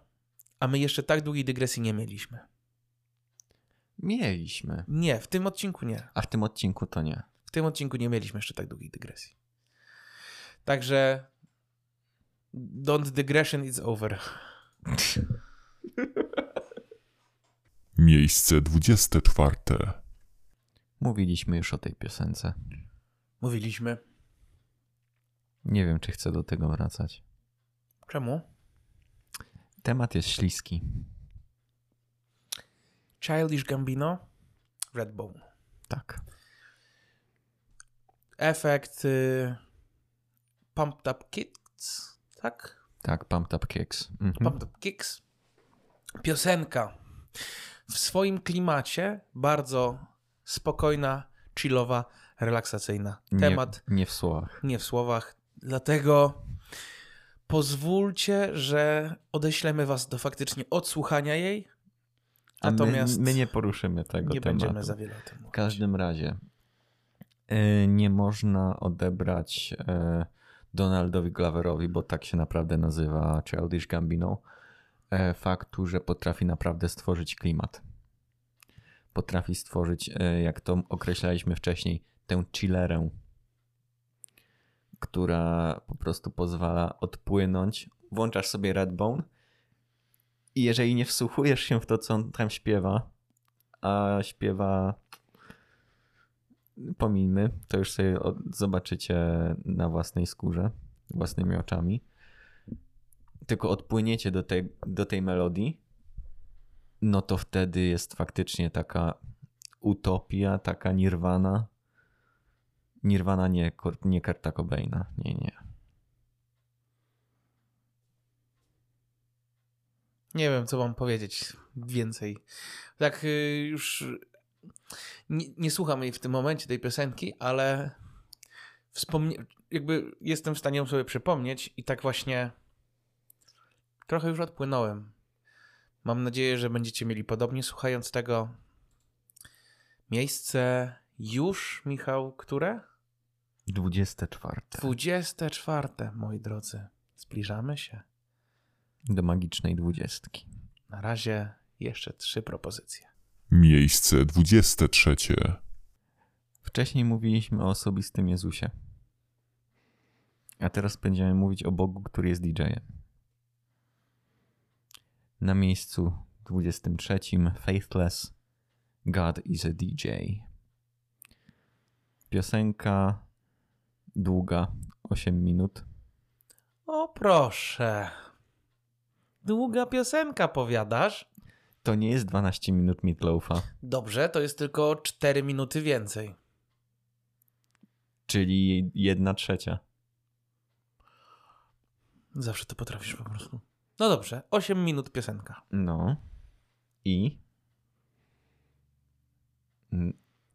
a my jeszcze tak długiej dygresji nie mieliśmy. Mieliśmy. Nie, w tym odcinku nie. A w tym odcinku to nie. W tym odcinku nie mieliśmy jeszcze tak długiej dygresji. Także don't digression is over. Miejsce 24. Mówiliśmy już o tej piosence. Mówiliśmy. Nie wiem, czy chcę do tego wracać. Czemu? Temat jest śliski. Childish Gambino, Redbone. Tak. Efekt y, Pumped Up Kicks, tak? Tak, Pumped Up Kicks. Mhm. Pumped Up Kicks. Piosenka w swoim klimacie bardzo spokojna, chillowa, relaksacyjna. Temat Nie, nie w słowach. nie w słowach, dlatego pozwólcie, że odeślemy was do faktycznie odsłuchania jej, A natomiast my, my nie poruszymy tego nie tematu. będziemy za wiele o tym W mówić. każdym razie e, nie można odebrać e, Donaldowi Gloverowi, bo tak się naprawdę nazywa Childish Gambino, faktu, że potrafi naprawdę stworzyć klimat. Potrafi stworzyć, e, jak to określaliśmy wcześniej, tę chillerę, która po prostu pozwala odpłynąć. Włączasz sobie Redbone i jeżeli nie wsłuchujesz się w to, co on tam śpiewa, a śpiewa pomińmy, to już sobie zobaczycie na własnej skórze, własnymi oczami. Tylko odpłyniecie do tej, do tej melodii, no to wtedy jest faktycznie taka utopia, taka nirwana. Nirwana nie, nie Kurta Cobaina, nie, nie. Nie wiem, co mam powiedzieć więcej. Tak y, już nie, nie słucham jej w tym momencie, tej piosenki, ale wspomnie... jakby jestem w stanie ją sobie przypomnieć i tak właśnie trochę już odpłynąłem. Mam nadzieję, że będziecie mieli podobnie słuchając tego. Miejsce już, Michał, które? 24. 24, moi drodzy. Zbliżamy się. Do magicznej dwudziestki. Na razie jeszcze trzy propozycje. Miejsce 23. Wcześniej mówiliśmy o osobistym Jezusie. A teraz będziemy mówić o Bogu, który jest DJ-em. Na miejscu 23 Faithless God is a DJ. Piosenka długa 8 minut. O proszę. Długa piosenka, powiadasz? To nie jest 12 minut Meatloafa, Dobrze, to jest tylko 4 minuty więcej. czyli 1 trzecia. Zawsze to potrafisz po prostu. No dobrze, 8 minut piosenka. No. I?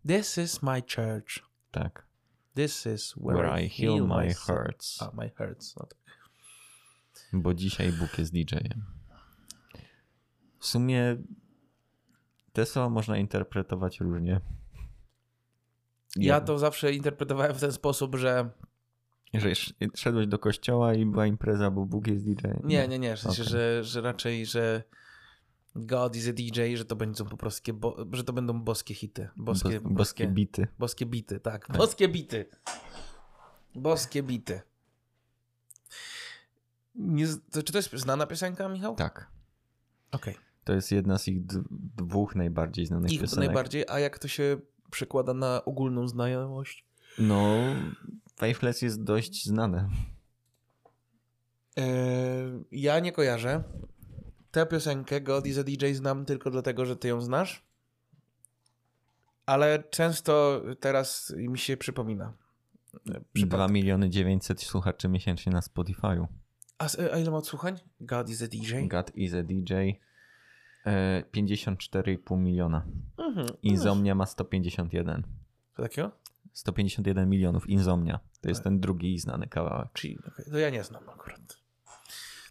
This is my church. Tak. This is where, Where I heal my myself. hurts. A, my hurts. No tak. Bo dzisiaj Bóg jest DJ-em. W sumie te słowa można interpretować różnie. Ja to zawsze interpretowałem w ten sposób, że Że sz- szedłeś do kościoła i była impreza, bo Bóg jest DJ-em. nie, nie, nie, w sensie, Okej. że, że raczej, że God is a DJ, że to będą po prostu, bo, że to będą boskie hity. Boskie, Bos- boskie bity. Boskie bity, tak. Boskie bity. Boskie bity. Nie, to, czy to jest znana piosenka, Michał? Tak. Okej. To jest jedna z ich dwóch najbardziej znanych Ich piosenek. najbardziej, a jak to się przekłada na ogólną znajomość? No, Faithless jest dość znane. Ja nie kojarzę. Tę piosenkę God is a DJ znam tylko dlatego, że ty ją znasz. Ale często teraz mi się przypomina. E, przypad- 2 miliony 900 słuchaczy miesięcznie na Spotify'u. A, a ile ma odsłuchań? God is a DJ? God is a DJ. E, 54,5 miliona. Mhm. Insomnia ma 151. Co takiego? 151 milionów Insomnia. To jest Tak. ten drugi znany kawałek. Czyli, okej, to ja nie znam akurat.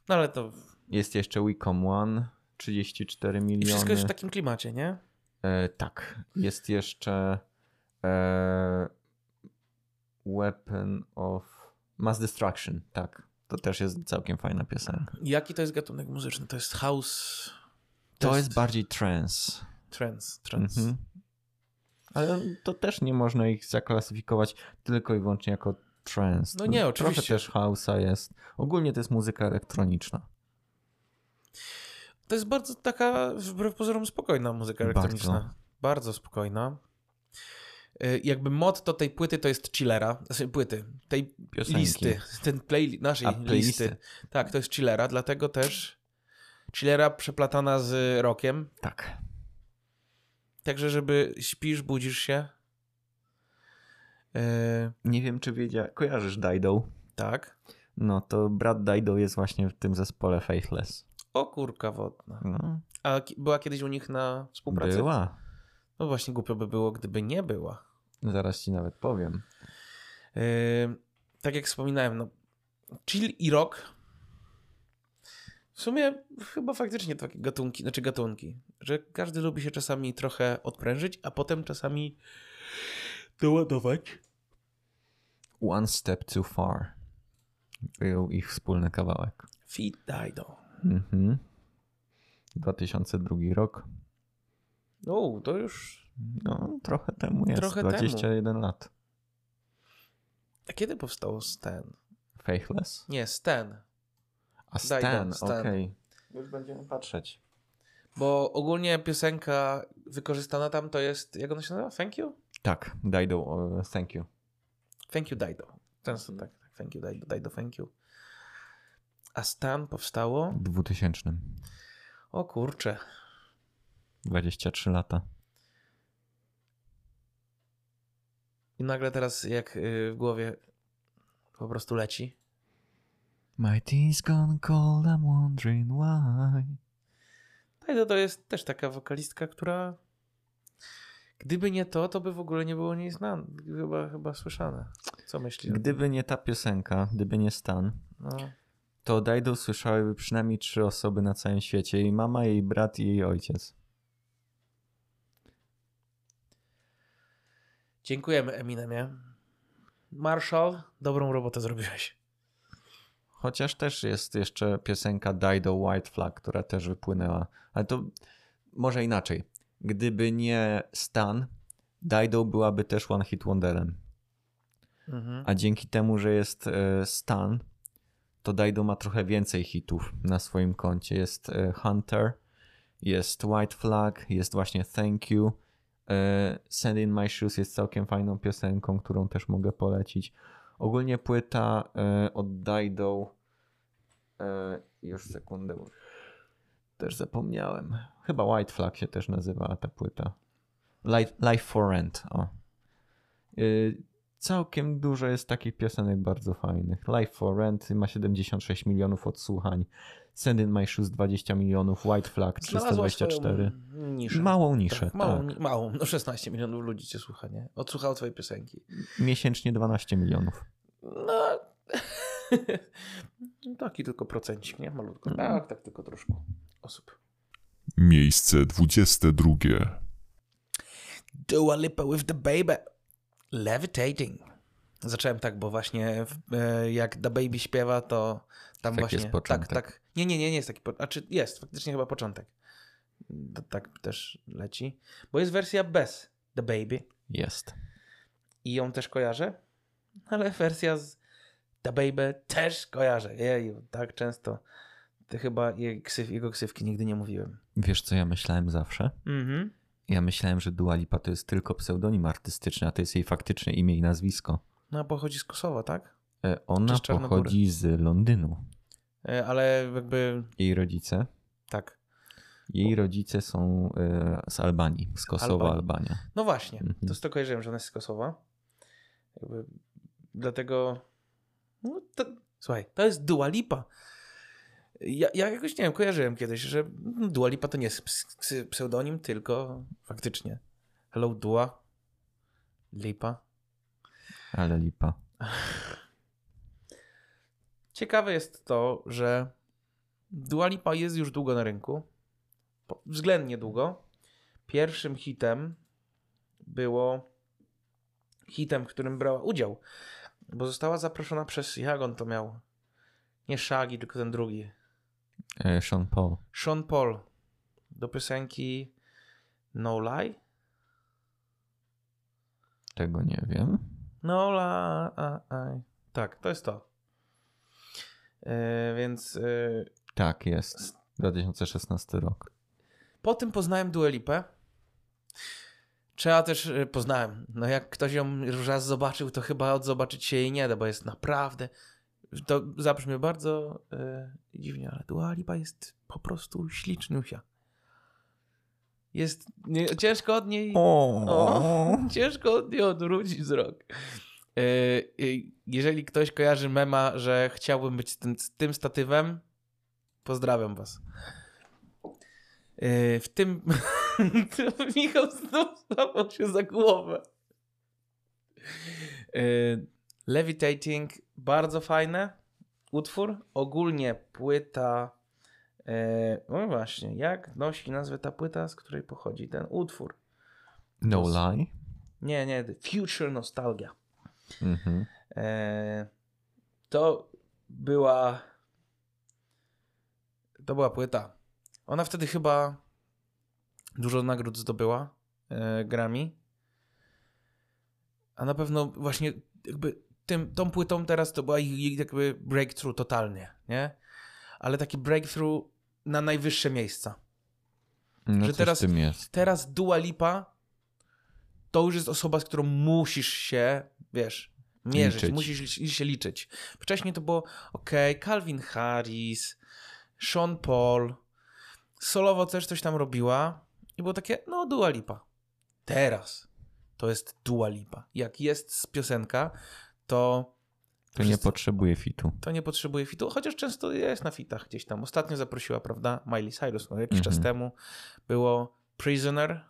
No ale to Jest jeszcze Wicom One, 34 miliony. i wszystko jest w takim klimacie, nie? e, tak. Jest jeszcze e, Weapon of Mass Destruction. Tak. To też jest całkiem fajna piosenka. Jaki to jest gatunek muzyczny? To jest house... To jest bardziej trance. Trance, trance. Mhm. Ale to też nie można ich zaklasyfikować tylko i wyłącznie jako trance. No nie, oczywiście. Trochę też house'a jest. Ogólnie to jest muzyka elektroniczna. To jest bardzo taka, wbrew pozorom, spokojna muzyka Bardzo. elektroniczna. Bardzo, spokojna. Y, Jakby motto tej płyty to jest chillera, znaczy płyty, tej Piosenki. listy, ten playlist, naszej A, playlisty. listy. Tak, to jest chillera, dlatego też chillera przeplatana z rockiem, Tak. Także żeby śpisz, budzisz się. Y, Nie wiem, czy wiedział, kojarzysz Dido? tak. No to brat Dido jest właśnie w tym zespole Faithless. O kurka wodna. No, A była kiedyś u nich na współpracy? była. No właśnie, głupio by było, gdyby nie była. Zaraz ci nawet powiem. Yy, tak jak wspominałem, no, chill i rock w sumie chyba faktycznie takie gatunki, znaczy gatunki, że każdy lubi się czasami trochę odprężyć, a potem czasami doładować. One Step Too Far. Był ich wspólny kawałek. Feed Dido. Mhm. 2002 rok. O, to już... No, trochę temu jest. Trochę 21 lat. A kiedy powstało Stan? Faithless? Nie, Stan. A Stan, Stan. okej. Już będziemy patrzeć. Bo ogólnie piosenka wykorzystana tam to jest, jak ona się nazywa? Thank you? Tak, Dido, o, thank you. Thank you, Dido. Często tak, tak. Thank you, Dido, Dido, thank you. A Stan powstało? W 2000. O kurczę. 23 lata. I nagle teraz jak y, w głowie po prostu leci. My tea's gone cold, I'm wondering why. Dido to jest też taka wokalistka, która gdyby nie to, to by w ogóle nie było niej znane. Chyba, chyba słyszane. Co myślisz? Gdyby nie ta piosenka, gdyby nie Stan, No. to Dido słyszałyby przynajmniej trzy osoby na całym świecie. Jej mama, jej brat i jej ojciec. Dziękujemy Eminemie. Marshall, dobrą robotę zrobiłeś. Chociaż też jest jeszcze piosenka Dido White Flag, która też wypłynęła. Ale to może inaczej. Gdyby nie Stan, Dido byłaby też One Hit Wonderem. Mhm. A dzięki temu, że jest e, Stan, to Dido ma trochę więcej hitów na swoim koncie. Jest e, Hunter, jest White Flag, jest właśnie Thank You. E, Sand in My Shoes jest całkiem fajną piosenką, którą też mogę polecić. Ogólnie płyta e, od Dido. E, już sekundę. Też zapomniałem. Chyba White Flag się też nazywała ta płyta. Life, Life for Rent. O. Y, całkiem dużo jest takich piosenek bardzo fajnych. Life for Rent ma 76 milionów odsłuchań. Send in My Shoes 20 milionów. White Flag Znalazła 324. swoją Niszę. Małą niszę, Tak, małą, tak. małą, no 16 milionów ludzi cię słucha, nie? Odsłuchało twojej piosenki. Miesięcznie 12 milionów. No, taki tylko procencik, nie? Malutko. Mhm. Tak, tak, tylko troszkę osób. Miejsce 22. Dua Lipa with the Baby. Levitating. Zacząłem tak, bo właśnie e, jak The Baby śpiewa, to tam Tak właśnie... jest początek. Tak, tak. Nie, nie, nie, nie jest taki... Po... A czy jest, faktycznie chyba początek. To tak też leci. Bo jest wersja bez The Baby Jest. i ją też kojarzę, ale wersja z The Baby też kojarzę. Jeju, tak często. To chyba jego ksywki nigdy nie mówiłem. Wiesz, co ja myślałem zawsze? Mhm. Ja myślałem, że Dua Lipa to jest tylko pseudonim artystyczny, a to jest jej faktyczne imię i nazwisko. No, pochodzi z Kosowa, tak? E, Ona pochodzi z Londynu. E, Ale jakby Jej rodzice? tak. Jej rodzice są e, z Albanii, z Kosowa, Albanii. Albania. No właśnie, Mhm. to z tego kojarzyłem, że ona jest z Kosowa. Jakby dlatego. No to, słuchaj, to jest Dua Lipa. Ja, ja jakoś nie wiem, kojarzyłem kiedyś, że Dua Lipa to nie jest ps- ps- pseudonim, tylko faktycznie. Hello Dua Lipa. Ale Lipa. Ciekawe jest to, że Dua Lipa jest już długo na rynku. Względnie długo. Pierwszym hitem było hitem, w którym brała udział, bo została zaproszona przez, jak on to miał? Nie Shaggy, tylko ten drugi. E, Sean Paul. Sean Paul do piosenki No Lie? Tego nie wiem. No Lie. Tak, to jest to. E, więc e, Tak, jest. 2016 rok. Po tym poznałem Dua Lipę. Trzeba też, poznałem, no jak ktoś ją już raz zobaczył, to chyba odzobaczyć się jej nie da, bo jest naprawdę, to zabrzmi bardzo y, dziwnie, ale Dua Lipa jest po prostu ślicznusia. Jest, nie, ciężko od niej, o, ciężko od niej odwrócić wzrok. Y, y, jeżeli ktoś kojarzy mema, że chciałbym być tym, tym statywem, pozdrawiam was. Y, w tym Michał znów złapał się za głowę. Y, Levitating, bardzo fajne utwór. Ogólnie płyta. y, No właśnie, jak nosi nazwę ta płyta, z której pochodzi ten utwór? No lie. Nie, nie, Future Nostalgia. Mhm. E, to była. To była płyta. Ona wtedy chyba dużo nagród zdobyła e, Grammy. A na pewno właśnie jakby tym, tą płytą teraz to była jej jakby breakthrough totalnie, nie? Ale taki breakthrough na najwyższe miejsca. No Że teraz- w tym jest. Teraz Dua Lipa to już jest osoba, z którą musisz się, wiesz, mierzyć, Liczyć. musisz się liczyć. Wcześniej to było, ok, Calvin Harris, Sean Paul, solowo też coś tam robiła i było takie, no Dua Lipa. Teraz to jest Dua Lipa. Jak jest piosenka, to To nie wszyscy- potrzebuje fitu. to nie potrzebuje fitu, chociaż często jest na fitach gdzieś tam. Ostatnio zaprosiła, prawda, Miley Cyrus, no jakiś czas Mhm. temu było Prisoner.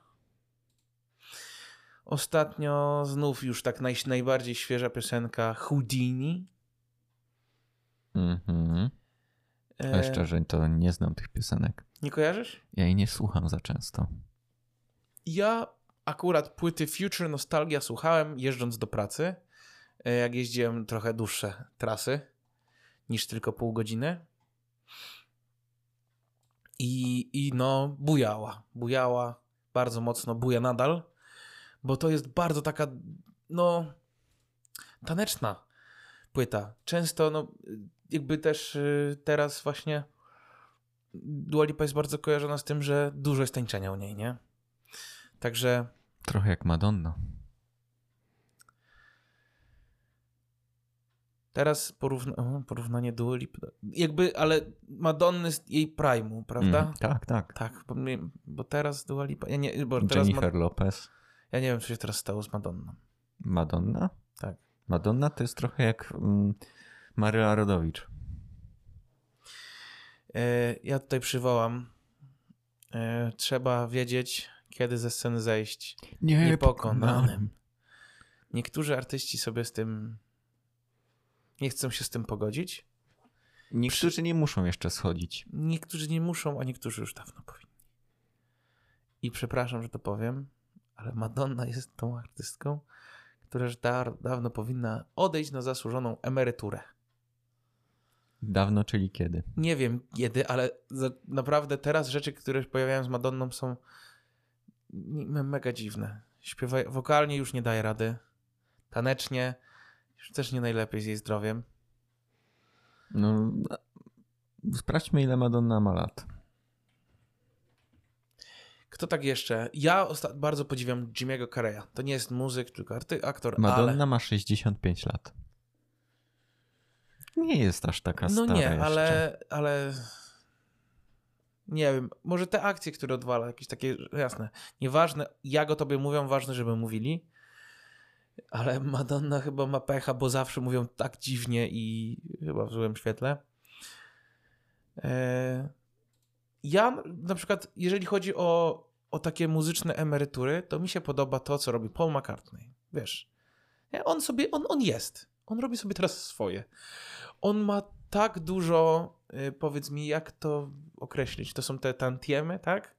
Ostatnio znów już tak naj, najbardziej świeża piosenka Houdini. Mhm. Ale E, szczerze, to nie znam tych piosenek. nie kojarzysz? Ja jej nie słucham za często. Ja akurat płyty Future Nostalgia słuchałem jeżdżąc do pracy, jak jeździłem trochę dłuższe trasy niż tylko pół godziny. I, I no, bujała, bujała bardzo mocno, buja nadal, bo to jest bardzo taka, no, taneczna płyta. Często, no, jakby też y, teraz właśnie Dua Lipa jest bardzo kojarzona z tym, że dużo jest tańczenia u niej, nie? Także Trochę jak Madonna. Teraz porówna porównanie Dua jakby, ale Madonny z jej prime'u, prawda? Mhm. Tak, tak. Tak, bo, bo teraz Dua Lipa, ja nie, bo teraz Ma, Jennifer Lopez. ja nie wiem, co się teraz stało z Madonną. Madonna? Tak. Madonna to jest trochę jak mm, Maryla Rodowicz. E, ja tutaj przywołam, e, trzeba wiedzieć, kiedy ze sceny zejść niepokonanym. Niektórzy artyści sobie z tym nie chcą się z tym pogodzić. Niektórzy nie muszą jeszcze schodzić. Niektórzy nie muszą, a niektórzy już dawno powinni. I przepraszam, że to powiem, ale Madonna jest tą artystką, która już da, dawno powinna odejść na zasłużoną emeryturę. Dawno, czyli kiedy? Nie wiem kiedy, ale za, naprawdę teraz rzeczy, które pojawiają z Madonną są me- mega dziwne. Śpiewa, wokalnie już nie daje rady. Tanecznie też nie najlepiej z jej zdrowiem. No, sprawdźmy ile Madonna ma lat. Kto tak jeszcze? Ja bardzo podziwiam Jimmy'ego Carreya. To nie jest muzyk, tylko arty- aktor, Madonna ale... ma 65 lat. Nie jest aż taka No stara nie, jeszcze. ale, ale nie wiem, może te akcje, które odwala, jakieś takie, jasne, nieważne jak o tobie mówią, ważne, żeby mówili, ale Madonna chyba ma pecha, bo zawsze mówią tak dziwnie i chyba w złym świetle. E, Ja na przykład, jeżeli chodzi o, o takie muzyczne emerytury, to mi się podoba to, co robi Paul McCartney. Wiesz, on sobie, on, on jest. On robi sobie teraz swoje. On ma tak dużo, y, powiedz mi, jak to określić? To są te tantiemy, tak?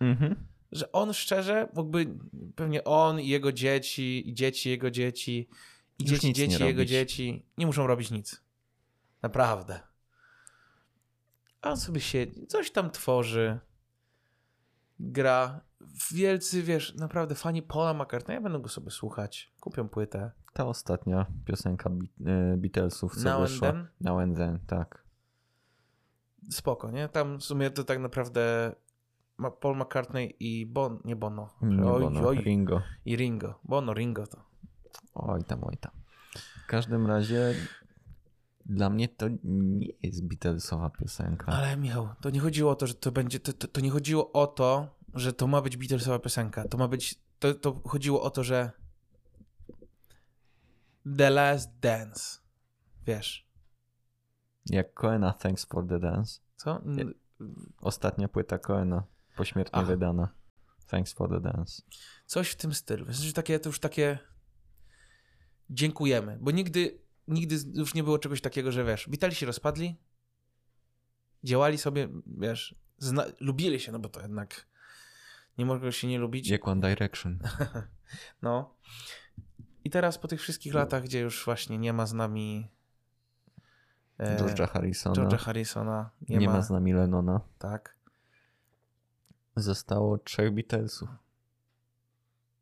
Mhm. Że on szczerze, jakby pewnie on i jego dzieci, i dzieci jego dzieci, i Już dzieci dzieci jego robić. dzieci nie muszą robić nic. Naprawdę. A on sobie siedzi, coś tam tworzy, gra. Wielcy, wiesz, naprawdę fani Paula McCartneya będą go sobie słuchać. Kupią płytę. Ta ostatnia piosenka e, Beatlesów, co Now and wyszła. Then? Now and Then, tak. spoko, nie? Tam w sumie to tak naprawdę Paul McCartney i Bon, nie Bono, Nie oj, Bono, oj, Ringo. i Ringo. Bono, Ringo to. Oj tam, oj tam. W każdym razie dla mnie to nie jest Beatlesowa piosenka. Ale Michał, to nie chodziło o to, że to będzie, to, to, to nie chodziło o to, że to ma być Beatlesowa piosenka. To ma być, to, to chodziło o to, że The Last Dance, wiesz, Jak Coena Thanks for the Dance. co? Ostatnia płyta Coena, pośmiertnie Ach. wydana. Thanks for the Dance. Coś w tym stylu. W sensie takie, to już takie dziękujemy, bo nigdy, nigdy już nie było czegoś takiego, że wiesz, witali się rozpadli, działali sobie, wiesz, zna- lubili się, no bo to jednak nie mogą się nie lubić. Jak One Direction. No. I teraz po tych wszystkich latach, gdzie już właśnie nie ma z nami e, George'a Harrisona. George'a Harrisona, nie, nie ma, ma z nami Lennona. tak, Zostało trzech Beatlesów.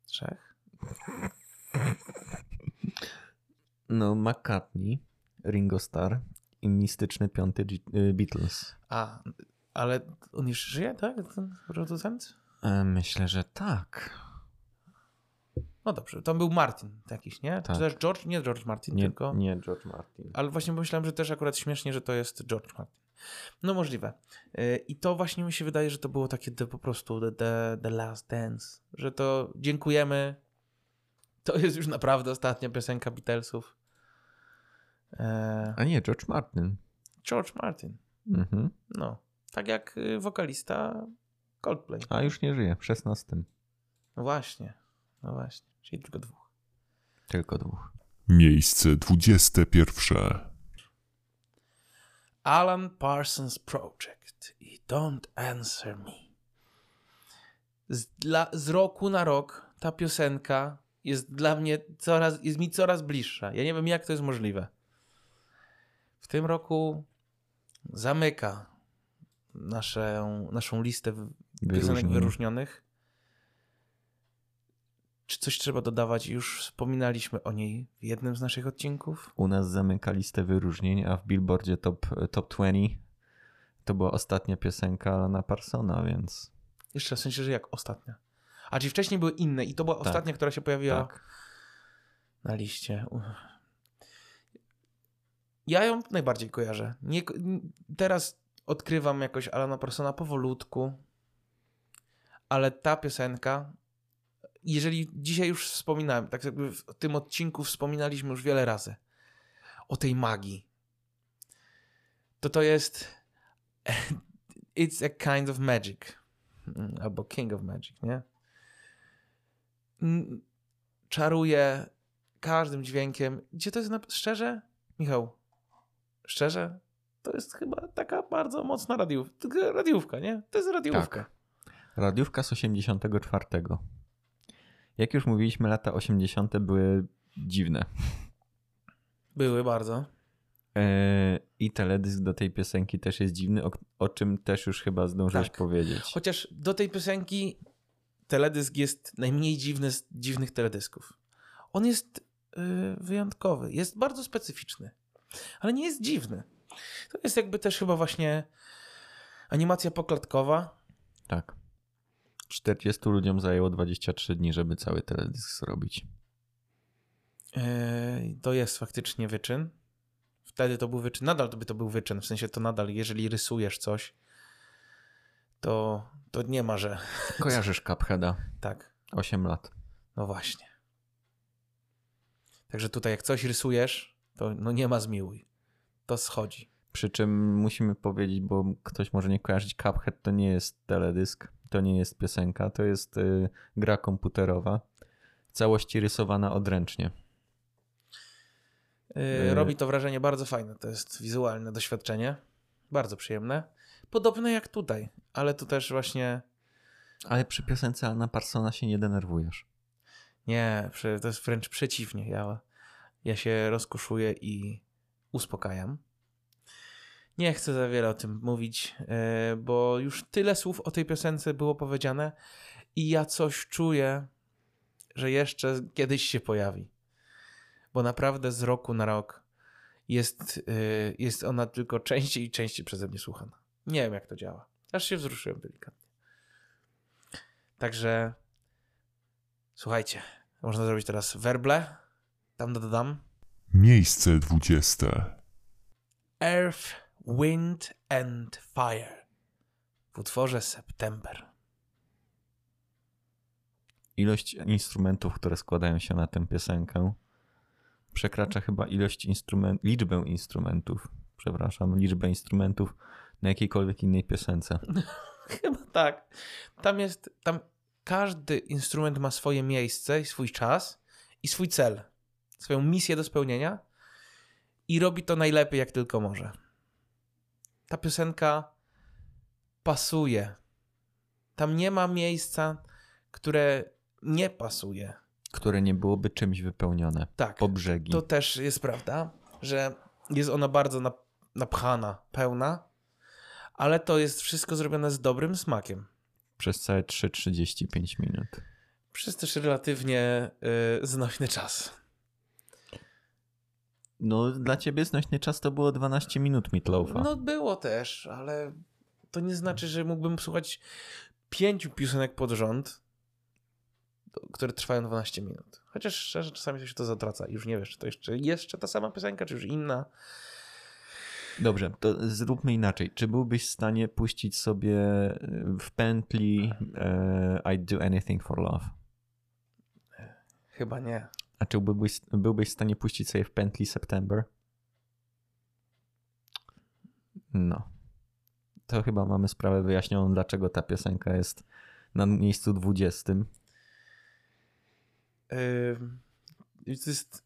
trzech. No, McCartney, Ringo Starr i mistyczny piąty G- y, Beatles. A, ale on już żyje, tak? Ten producent? E, Myślę, że tak. No dobrze, tam był Martin jakiś, nie? Tak. Czy też George? Nie George Martin, Nie, tylko... nie George Martin. Ale właśnie pomyślałem, że też akurat śmiesznie, że to jest George Martin. No możliwe. Yy, I to właśnie mi się wydaje, że to było takie the, po prostu the, the, the last dance. Że to dziękujemy. To jest już naprawdę ostatnia piosenka Beatlesów. E, A nie, George Martin. George Martin. Mhm. No. Tak jak y, wokalista Coldplay. A już nie żyje, w 16. No właśnie. No właśnie. Czyli tylko dwóch. Tylko dwóch. Miejsce 21. Alan Parsons Project i Don't Answer Me. Z, dla, z roku na rok ta piosenka jest dla mnie coraz, jest mi coraz bliższa. Ja nie wiem, jak to jest możliwe. W tym roku zamyka naszą, naszą listę piosenek wyróżnionych. Czy coś trzeba dodawać? Już wspominaliśmy o niej w jednym z naszych odcinków. U nas zamyka listę wyróżnień, a w Billboardzie Top, top 20 to była ostatnia piosenka Alana Parsona, więc Jeszcze w sensie, że jak ostatnia. A czyli wcześniej były inne i to była Tak. ostatnia, która się pojawiła tak. na liście. Uff. Ja ją najbardziej kojarzę. Nie, teraz odkrywam jakoś Alana Parsona powolutku, ale ta piosenka, jeżeli dzisiaj już wspominałem, tak jakby w tym odcinku wspominaliśmy już wiele razy o tej magii, to to jest it's a kind of magic. Mm, Albo king of magic, nie? Czaruje każdym dźwiękiem. Gdzie to jest na... szczerze? Michał, szczerze? To jest chyba taka bardzo mocna radiów... radiówka, nie? To jest radiówka. Tak. Radiówka z 84. Jak już mówiliśmy, lata 80. były dziwne. Były bardzo. Eee, I teledysk do tej piosenki też jest dziwny, o, o czym też już chyba zdążyłeś Tak. powiedzieć. Chociaż do tej piosenki teledysk jest najmniej dziwny z dziwnych teledysków. On jest yy, wyjątkowy, jest bardzo specyficzny, ale nie jest dziwny. To jest jakby też chyba właśnie animacja poklatkowa. Tak. 40 ludziom zajęło 23 dni, żeby cały teledysk zrobić. Yy, to jest faktycznie wyczyn. Wtedy to był wyczyn. Nadal to by to był wyczyn. W sensie to nadal, jeżeli rysujesz coś, to, to nie ma, że Kojarzysz Cupheada? tak. 8 lat. No właśnie. Także tutaj jak coś rysujesz, to no nie ma zmiłuj. To schodzi. Przy czym musimy powiedzieć, bo ktoś może nie kojarzyć, Cuphead to nie jest teledysk, to nie jest piosenka, to jest y, gra komputerowa, w całości rysowana odręcznie. Yy. Robi to wrażenie bardzo fajne. To jest wizualne doświadczenie. Bardzo przyjemne. Podobne jak tutaj, ale tu też właśnie Ale przy piosence Anna Parsona się nie denerwujesz. nie, to jest wręcz przeciwnie. Ja, ja się rozkoszuję i uspokajam. Nie chcę za wiele o tym mówić, yy, bo już tyle słów o tej piosence było powiedziane i ja coś czuję, że jeszcze kiedyś się pojawi. Bo naprawdę z roku na rok jest, yy, jest ona tylko częściej i częściej przeze mnie słuchana. Nie wiem, jak to działa. Aż się wzruszyłem delikatnie. Także słuchajcie, można zrobić teraz werble. Tam dodam. Miejsce dwudzieste. Earth, Wind and Fire w utworze September. Ilość instrumentów, które składają się na tę piosenkę, przekracza chyba ilość instrument, liczbę instrumentów, przepraszam, liczbę instrumentów na jakiejkolwiek innej piosence. Chyba tak. Tam jest, tam każdy instrument ma swoje miejsce i swój czas i swój cel, swoją misję do spełnienia i robi to najlepiej, jak tylko może. Ta piosenka pasuje. Tam nie ma miejsca, które nie pasuje. Które nie byłoby czymś wypełnione Tak. po brzegi. To też jest prawda, że jest ona bardzo nap- napchana, pełna, ale to jest wszystko zrobione z dobrym smakiem. Przez całe 3,35 minut. Przez też relatywnie y, znośny czas. No, dla ciebie znośny czas to było 12 minut Meatloafa. No było też, ale to nie znaczy, że mógłbym słuchać pięciu piosenek pod rząd, które trwają 12 minut. Chociaż szczerze, czasami się to zatraca już nie wiesz, czy to jeszcze, jeszcze ta sama piosenka, czy już inna. Dobrze, to zróbmy inaczej. Czy byłbyś w stanie puścić sobie w pętli e, I'd do anything for love? Chyba nie. A czy byłbyś, byłbyś w stanie puścić sobie w pętli September? No. To chyba mamy sprawę wyjaśnioną, dlaczego ta piosenka jest na miejscu 20. Ym, to jest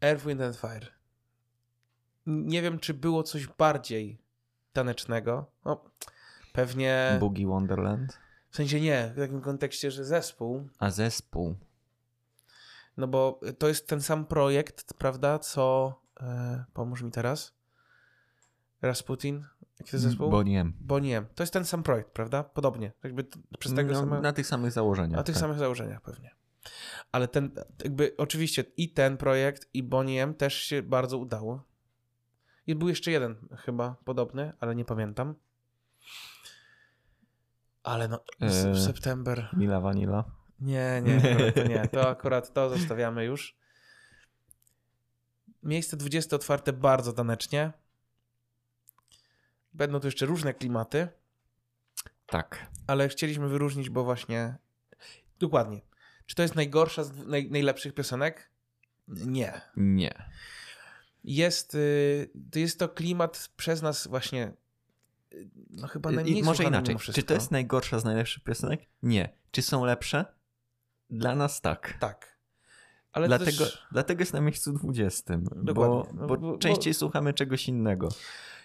Earth, Wind and Fire. Nie wiem, czy było coś bardziej tanecznego. No, pewnie. Boogie Wonderland. W sensie nie, w takim kontekście, że zespół. A zespół. No bo to jest ten sam projekt, prawda? Co. E, pomóż mi teraz. Rasputin. Jaki to jest zespół? Bo nie. Bonnie M. To jest ten sam projekt, prawda? Podobnie. Jakby przez tego No, samego. Na tych samych założeniach. Na tych tak. samych założeniach pewnie. Ale ten, jakby oczywiście i ten projekt, i Bonnie M też się bardzo udało. I był jeszcze jeden chyba podobny, ale nie pamiętam. Ale no, Eee. September. Mila Vanilla. Nie, nie, akurat to nie. To akurat to zostawiamy już. Miejsce 20 otwarte bardzo tanecznie. Będą tu jeszcze różne klimaty, Tak. ale chcieliśmy wyróżnić, bo właśnie. Dokładnie. Czy to jest najgorsza z naj, najlepszych piosenek? Nie. Nie. Jest, y, to jest to klimat przez nas właśnie. y, No chyba I najmniej może słuchany inaczej. Czy to jest najgorsza z najlepszych piosenek? Nie. Czy są lepsze? Dla nas tak. Tak. Ale dlatego, też... dlatego jest na miejscu 20. Bo, Dokładnie. No, bo, bo- bo- częściej słuchamy czegoś innego.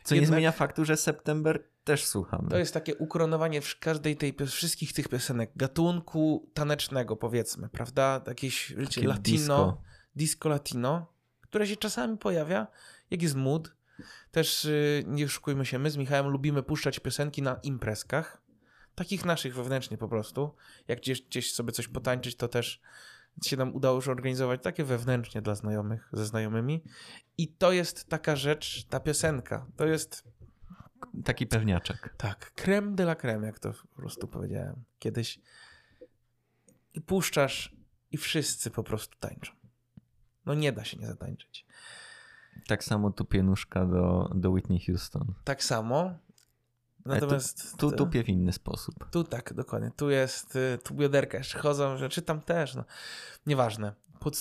Co nie Jednak- zmienia faktu, że September też słuchamy. To jest takie ukoronowanie w każdej tej, wszystkich tych piosenek, gatunku tanecznego powiedzmy, prawda? Jakieś Takie latino, disco. disco. latino, które się czasami pojawia, jak jest mood. Też yy, nie oszukujmy się, my z Michałem lubimy puszczać piosenki na imprezkach, takich naszych wewnętrznie po prostu. Jak gdzieś, gdzieś sobie coś potańczyć, to też się nam udało już organizować takie wewnętrznie dla znajomych, ze znajomymi. I to jest taka rzecz, ta piosenka, to jest Taki pewniaczek. tak, creme de la creme, jak to po prostu powiedziałem kiedyś. I puszczasz i wszyscy po prostu tańczą. No nie da się nie zatańczyć. Tak samo tu pienuszka do, do Whitney Houston. Tak samo. Natomiast Tu to- tupię w inny sposób. tu tak, dokładnie. Tu jest, y, tu bioderka jeszcze chodzą, że czytam też, no. Nieważne.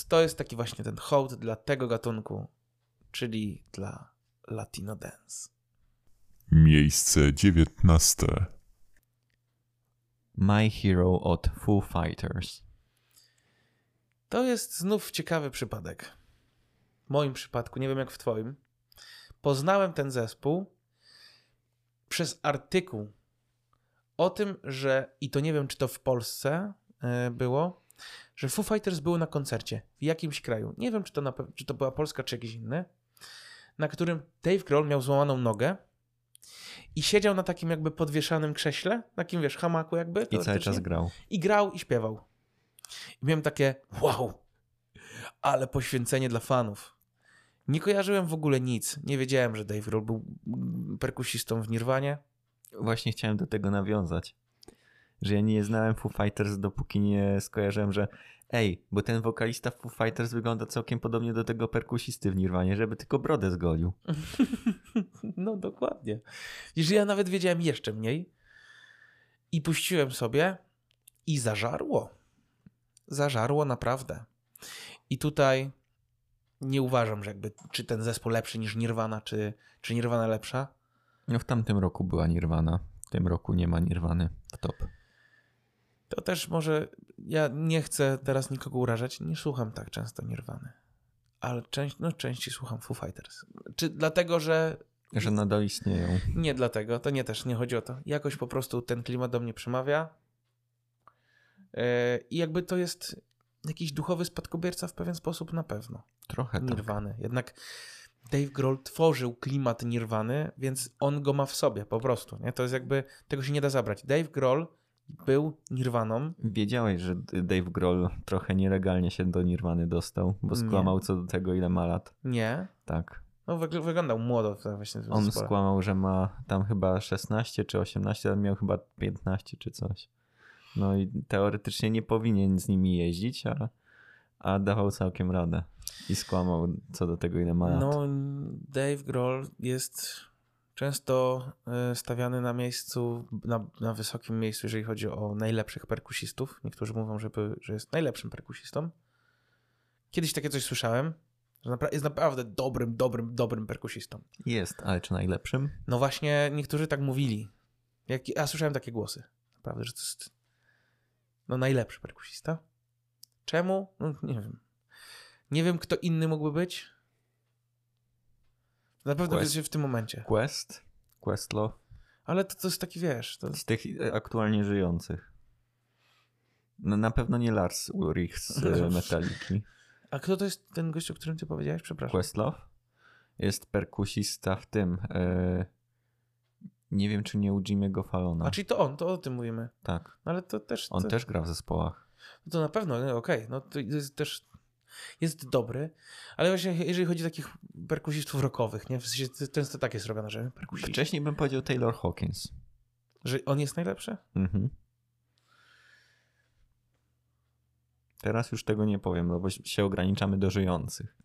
To jest taki właśnie ten hołd dla tego gatunku, czyli dla Latino Dance. Miejsce dziewiętnaste. My Hero od Foo Fighters. To jest znów ciekawy przypadek. W moim przypadku, nie wiem jak w twoim. Poznałem ten zespół przez artykuł o tym, że, i to nie wiem czy to w Polsce e, było, że Foo Fighters były na koncercie w jakimś kraju. Nie wiem czy to, na, czy to była Polska czy jakiś inny, na którym Dave Grohl miał złamaną nogę i siedział na takim jakby podwieszanym krześle, takim wiesz, hamaku jakby. I cały czas grał. i grał i śpiewał. I miałem takie, wow, ale poświęcenie dla fanów. Nie kojarzyłem w ogóle nic. Nie wiedziałem, że Dave Grohl był perkusistą w Nirwanie. Właśnie chciałem do tego nawiązać. Że ja nie znałem Foo Fighters, dopóki nie skojarzyłem, że ej, bo ten wokalista w Foo Fighters wygląda całkiem podobnie do tego perkusisty w Nirwanie, żeby tylko brodę zgolił. No dokładnie. Jeżeli ja nawet wiedziałem jeszcze mniej i puściłem sobie i zażarło. Zażarło naprawdę. I tutaj nie uważam, że jakby czy ten zespół lepszy niż Nirvana, czy, czy Nirvana lepsza. No w tamtym roku była Nirvana. W tym roku nie ma Nirwany w top. To też może, ja nie chcę teraz nikogo urażać, nie słucham tak często Nirwany. Ale część, no, częściej słucham Foo Fighters. Czy dlatego, że Że nadal istnieją. Nie dlatego, to nie też, nie chodzi o to. Jakoś po prostu ten klimat do mnie przemawia. Yy, I jakby to jest jakiś duchowy spadkobierca w pewien sposób na pewno. Trochę tak. Nirwany. Jednak Dave Grohl tworzył klimat Nirwany, więc on go ma w sobie po prostu. Nie? To jest jakby, tego się nie da zabrać. Dave Grohl był Nirwaną. Wiedziałeś, że Dave Grohl trochę nielegalnie się do Nirwany dostał, bo Nie. skłamał co do tego, ile ma lat. Nie. Tak. No, wygl- wyglądał młodo właśnie w On skłamał, że ma tam chyba 16 czy 18, ale miał chyba 15 czy coś. No i teoretycznie nie powinien z nimi jeździć, a, a dawał całkiem radę. I skłamał co do tego, ile ma lat. No, Dave Grohl jest często e, stawiany na miejscu, na, na wysokim miejscu, jeżeli chodzi o najlepszych perkusistów. Niektórzy mówią, że, by- że jest najlepszym perkusistą. Kiedyś takie coś słyszałem, że jest naprawdę dobrym, dobrym, dobrym perkusistą. Jest, ale czy najlepszym? No właśnie, niektórzy tak mówili. Jak, a słyszałem takie głosy. Naprawdę, że to jest no najlepszy perkusista. Czemu? No, nie wiem. Nie wiem, kto inny mógłby być. Na pewno Quest. jest w tym momencie. Quest? Questlove? Ale to, to jest taki, wiesz, to, Z tych aktualnie żyjących. No, na pewno nie Lars Ulrich z e, Metaliki. A kto to jest ten gość, o którym ty powiedziałeś? Przepraszam. Questlove jest perkusista w tym. E, nie wiem, czy nie u Jimmy'ego Fallona. A czyli to on, to o tym mówimy. Tak. No, ale to też... On to, też gra w zespołach. To na pewno, nie, okej. No to jest też... Jest dobry, ale właśnie jeżeli chodzi o takich perkusistów rockowych, nie? W sensie to często tak jest robione, że perkusiści... Wcześniej bym powiedział Taylor Hawkins. Że on jest najlepszy? Mhm. Teraz już tego nie powiem, no bo się ograniczamy do żyjących.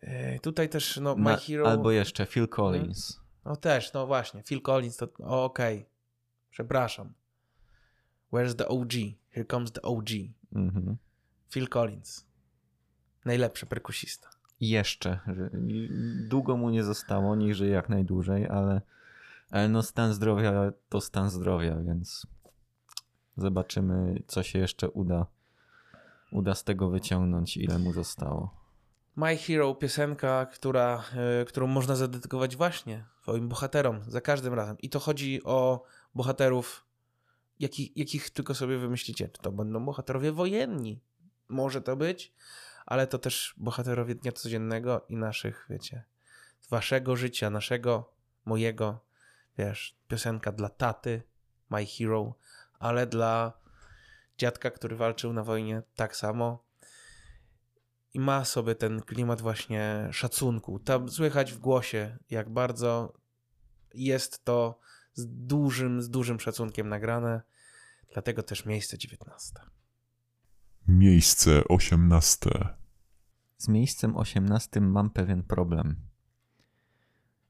E, Tutaj też, no, My Na- Hero... Albo jeszcze Phil Collins. No też, no właśnie. Phil Collins to... O, okej. Przepraszam. Where's the OG? Here comes the OG. Mhm. Phil Collins. Najlepszy perkusista. Jeszcze. Długo mu nie zostało, niech żyje jak najdłużej, ale, ale no stan zdrowia to stan zdrowia, więc zobaczymy, co się jeszcze uda, uda z tego wyciągnąć, ile mu zostało. My Hero, piosenka, która, e, którą można zadedykować właśnie swoim bohaterom za każdym razem. I to chodzi o bohaterów, jakich, jakich tylko sobie wymyślicie. Czy to będą bohaterowie wojenni? Może to być, ale to też bohaterowie dnia codziennego i naszych, wiecie, waszego życia, naszego, mojego, wiesz, piosenka dla taty, My Hero, ale dla dziadka, który walczył na wojnie tak samo i ma sobie ten klimat właśnie szacunku. Tam słychać w głosie, jak bardzo jest to z dużym, z dużym szacunkiem nagrane. Dlatego też miejsce 19. Miejsce 18. Z miejscem 18 mam pewien problem.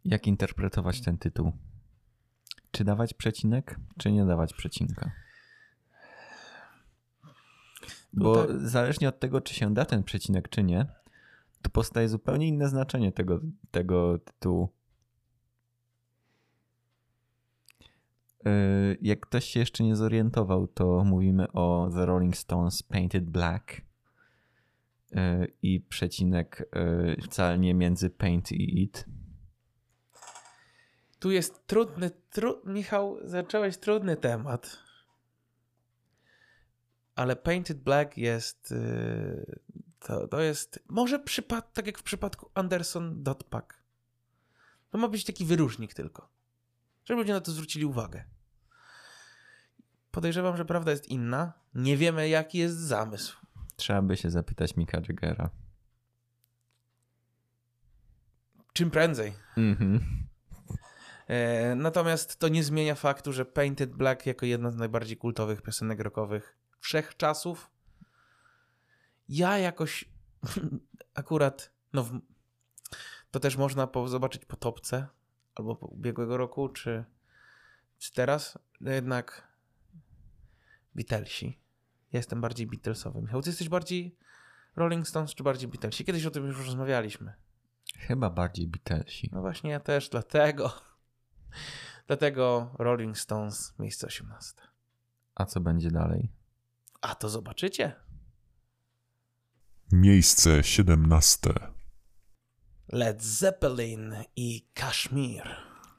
Jak interpretować ten tytuł? Czy dawać przecinek, czy nie dawać przecinka? Bo Tutaj- zależnie od tego, czy się da ten przecinek, czy nie, to powstaje zupełnie inne znaczenie tego, tego tytułu. Yy, Jak ktoś się jeszcze nie zorientował, to mówimy o The Rolling Stones Painted Black yy, i przecinek yy, wcale nie między paint i it. Tu jest trudny, tru... Michał, zacząłeś trudny temat. Ale Painted Black jest. yy, To, to jest. Może przypad, tak jak w przypadku Anderson Dotpak. To ma być taki wyróżnik tylko. Żeby ludzie na to zwrócili uwagę. Podejrzewam, że prawda jest inna. Nie wiemy, jaki jest zamysł. Trzeba by się zapytać Mika Jaggera. Czym prędzej. Mhm. E, natomiast to nie zmienia faktu, że Painted Black jako jedna z najbardziej kultowych piosenek rockowych wszechczasów ja jakoś akurat, no to też można po, zobaczyć po topce albo po ubiegłego roku, czy, czy teraz, jednak Beatlesi. Ja jestem bardziej Beatlesowy. Michał, ty jesteś bardziej Rolling Stones czy bardziej Beatlesi? Kiedyś o tym już rozmawialiśmy. Chyba bardziej Beatlesi. No właśnie, ja też, dlatego dlatego Rolling Stones, miejsce 18. A co będzie dalej? A to zobaczycie. Miejsce 17. Led Zeppelin i Kashmir.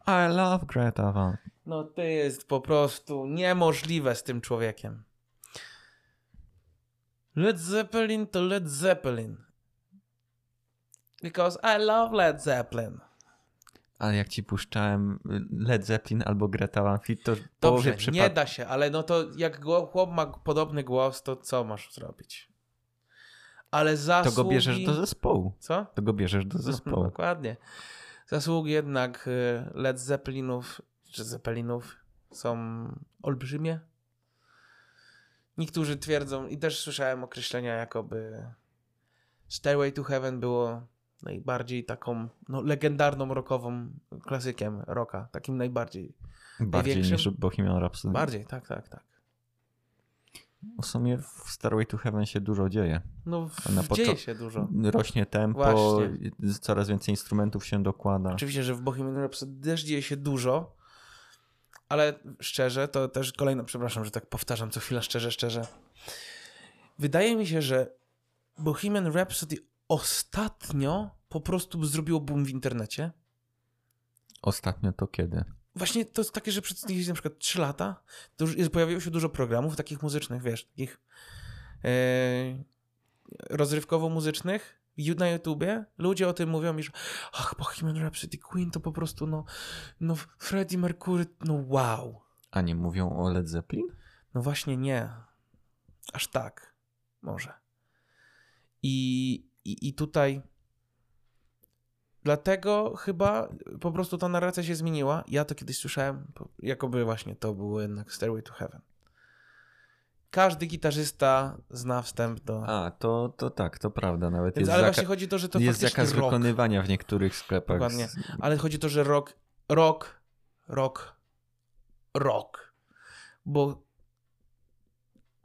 I love Greta Van. No to jest po prostu niemożliwe z tym człowiekiem. Led Zeppelin to Led Zeppelin. Because I love Led Zeppelin. Ale jak ci puszczałem Led Zeppelin albo Greta Van Fleet, to Dobrze, połowie nie da się, ale no to jak chłop ma podobny głos, to co masz zrobić? Ale To zasługi... go bierzesz do zespołu. Co? To go bierzesz do zespołu. Dokładnie. Zasługi jednak y, Led Zeppelinów, czy Zeppelinów są olbrzymie. Niektórzy twierdzą, i też słyszałem określenia, jakoby Stairway to Heaven było najbardziej taką no, legendarną rockową klasykiem rocka. Takim najbardziej. Bardziej niż Bohemian Rhapsody. Bardziej, tak, tak, tak. W sumie w Starway to Heaven się dużo dzieje. No, w, dzieje się dużo. Rośnie tempo, Właśnie. coraz więcej instrumentów się dokłada. Oczywiście, że w Bohemian Rhapsody też dzieje się dużo, ale szczerze, to też kolejna, przepraszam, że tak powtarzam co chwila, szczerze, szczerze. Wydaje mi się, że Bohemian Rhapsody ostatnio po prostu zrobiło boom w internecie. Ostatnio to kiedy? Właśnie to jest takie, że przez na przykład 3 lata to już pojawiło się dużo programów takich muzycznych, wiesz, takich e, rozrywkowo-muzycznych na YouTubie. Ludzie o tym mówią i że ach, Bohemian Rhapsody Queen to po prostu no, no Freddie Mercury, no wow. A nie mówią o Led Zeppelin? No właśnie nie. Aż tak. Może. I, i, i tutaj dlatego chyba po prostu ta narracja się zmieniła. Ja to kiedyś słyszałem, jakoby właśnie to było jednak Stairway to Heaven. Każdy gitarzysta zna wstęp do... A, to, to tak, to prawda. Nawet Więc, jest, ale zaka- właśnie chodzi o to, że to jest zakaz rock. wykonywania w niektórych sklepach. Dokładnie. Ale chodzi o to, że rock, rock, rock, rock. Bo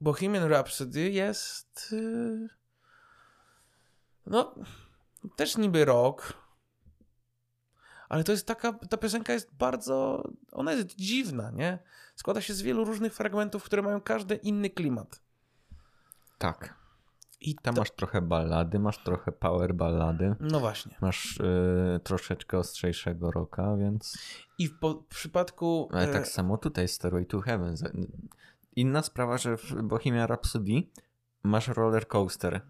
Bohemian Rhapsody jest yy, no też niby rock, ale to jest taka, ta piosenka jest bardzo, ona jest dziwna, nie? Składa się z wielu różnych fragmentów, które mają każdy inny klimat. Tak. I Tam to, masz trochę ballady, masz trochę power ballady, No właśnie. masz y, troszeczkę ostrzejszego rocka, więc... I w, po, w przypadku... Ale e, tak samo tutaj Stairway to Heaven. Inna sprawa, że w Bohemian Rhapsody masz roller coaster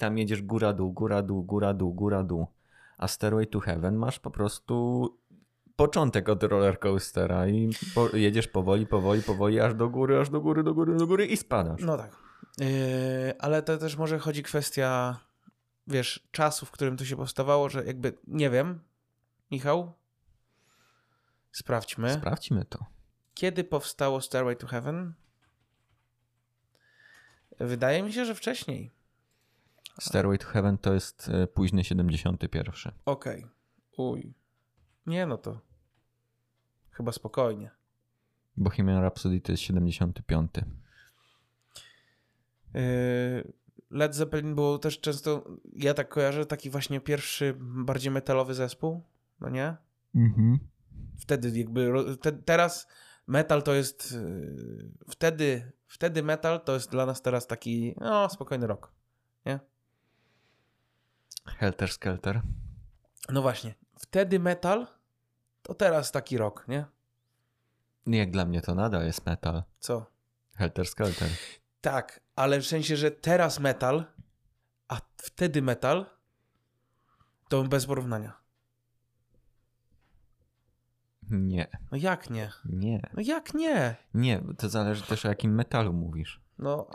tam jedziesz góra dół, góra dół, góra dół, góra dół. A Stairway to Heaven masz po prostu początek od roller coastera i po, jedziesz powoli, powoli, powoli, aż do góry, aż do góry, do góry, do góry i spadasz. No tak. Yy, ale to też może chodzi kwestia, wiesz, czasu, w którym to się powstawało, że jakby, nie wiem, Michał, sprawdźmy, Sprawdźmy to. kiedy powstało Stairway to Heaven? Wydaje mi się, że wcześniej. Stairway to Heaven to jest e, późny 71. Okej. Uj. Nie, no to chyba spokojnie. Bohemian Rhapsody to jest 75. Yy, Led Zeppelin był też często, ja tak kojarzę, taki właśnie pierwszy bardziej metalowy zespół, no nie? Mhm. wtedy jakby te, teraz metal to jest yy, wtedy wtedy metal to jest dla nas teraz taki no spokojny rok. Helter Skelter. No właśnie, wtedy metal to teraz taki rok, nie? Jak dla mnie to nadal jest metal. Co? Helter Skelter. Tak, ale w sensie, że teraz metal, a wtedy metal to bez porównania. Nie, No jak nie? nie. No jak nie? Nie, to zależy też o jakim metalu mówisz. No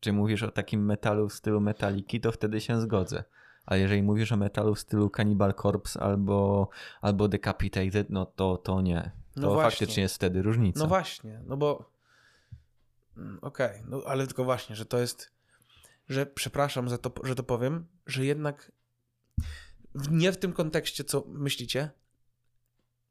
Czy mówisz o takim metalu w stylu metaliki, to wtedy się zgodzę. A jeżeli mówisz o metalu w stylu Cannibal Corpse albo, albo Decapitated, no to, to nie. To No faktycznie jest wtedy różnica. No właśnie, no bo. Mm, Okej, no ale tylko właśnie, że to jest. Że przepraszam, za to, że to powiem, że jednak nie w tym kontekście, co myślicie.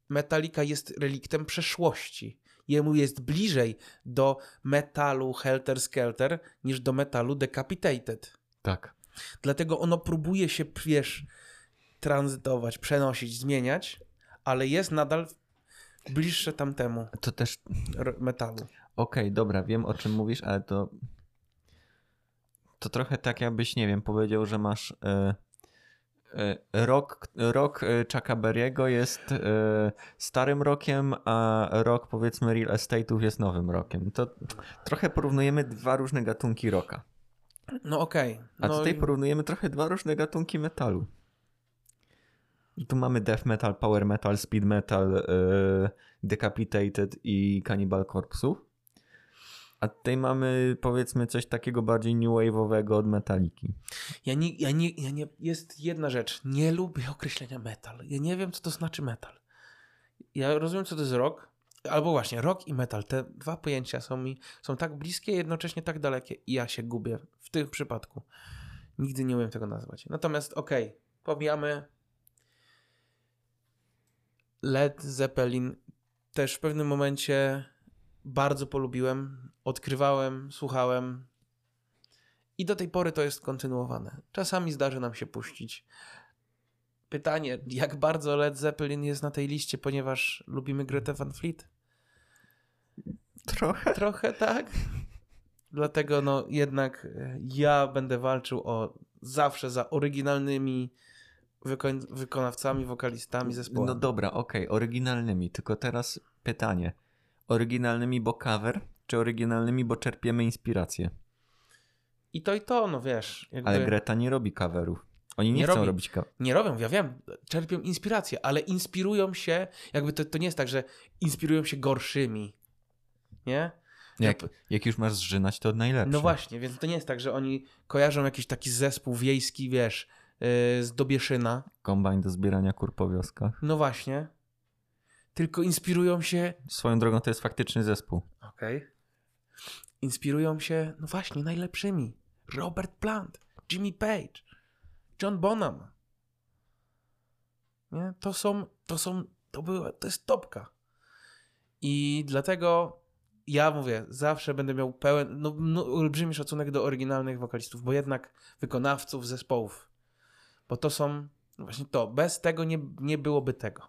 Metallica jest reliktem przeszłości. Jemu jest bliżej do metalu Helter Skelter niż do metalu Decapitated. Tak. Dlatego ono próbuje się, wiesz, tranzytować, przenosić, zmieniać, ale jest nadal bliższe tamtemu To też metalu. Okej, dobra, wiem o czym mówisz, ale to. To trochę tak, jakbyś, nie wiem, powiedział, że masz. E, e, rok, rok e, Chucka Berry'ego jest e, starym rokiem, a rok powiedzmy real estate'ów jest nowym rokiem. To trochę porównujemy dwa różne gatunki rocka. No okej. A No, tutaj i- porównujemy trochę dwa różne gatunki metalu. I tu mamy death metal, power metal, speed metal, e, decapitated i cannibal corpse'ów. A tutaj mamy powiedzmy coś takiego bardziej new wave'owego od metaliki. ja nie, ja nie, ja nie, jest jedna rzecz. Nie lubię określenia metal. Ja nie wiem, co to znaczy metal. Ja rozumiem, co to jest rock, albo właśnie rock i metal. Te dwa pojęcia są mi, są tak bliskie, jednocześnie tak dalekie i ja się gubię tym przypadku. Nigdy nie umiem tego nazwać. Natomiast okej, pomijamy Led Zeppelin też w pewnym momencie bardzo polubiłem, odkrywałem, słuchałem i do tej pory to jest kontynuowane. Czasami zdarzy nam się puścić. Pytanie, jak bardzo Led Zeppelin jest na tej liście, ponieważ lubimy Greta Van Fleet? Trochę. Trochę tak. Dlatego no jednak e, ja będę walczył o zawsze za oryginalnymi wykonawcami, wokalistami zespołu. No dobra, okej, oryginalnymi. Tylko teraz pytanie. Oryginalnymi, bo cover, czy oryginalnymi, bo czerpiemy inspirację? I to i to, no wiesz. Jakby... Ale Greta nie robi coverów. Oni nie, Nie chcą robi. robić coverów. Nie robią, ja wiem, czerpią inspirację, ale inspirują się, jakby to, to nie jest tak, że inspirują się gorszymi. Nie? Jak, Ja- jak już masz zżynać, to najlepsze. No właśnie, więc to nie jest tak, że oni kojarzą jakiś taki zespół wiejski, wiesz, yy, z Dobieszyna. Kombajn do zbierania kur po wioskach. No właśnie. Tylko inspirują się. Swoją drogą to jest faktyczny zespół. Okej. Inspirują się, no właśnie, najlepszymi. Robert Plant, Jimmy Page, John Bonham. Nie? To są, to są, to była, to jest topka. I dlatego ja mówię, zawsze będę miał pełen, no, no olbrzymi szacunek do oryginalnych wokalistów, bo jednak wykonawców zespołów. Bo to są, no właśnie to, bez tego nie, nie byłoby tego.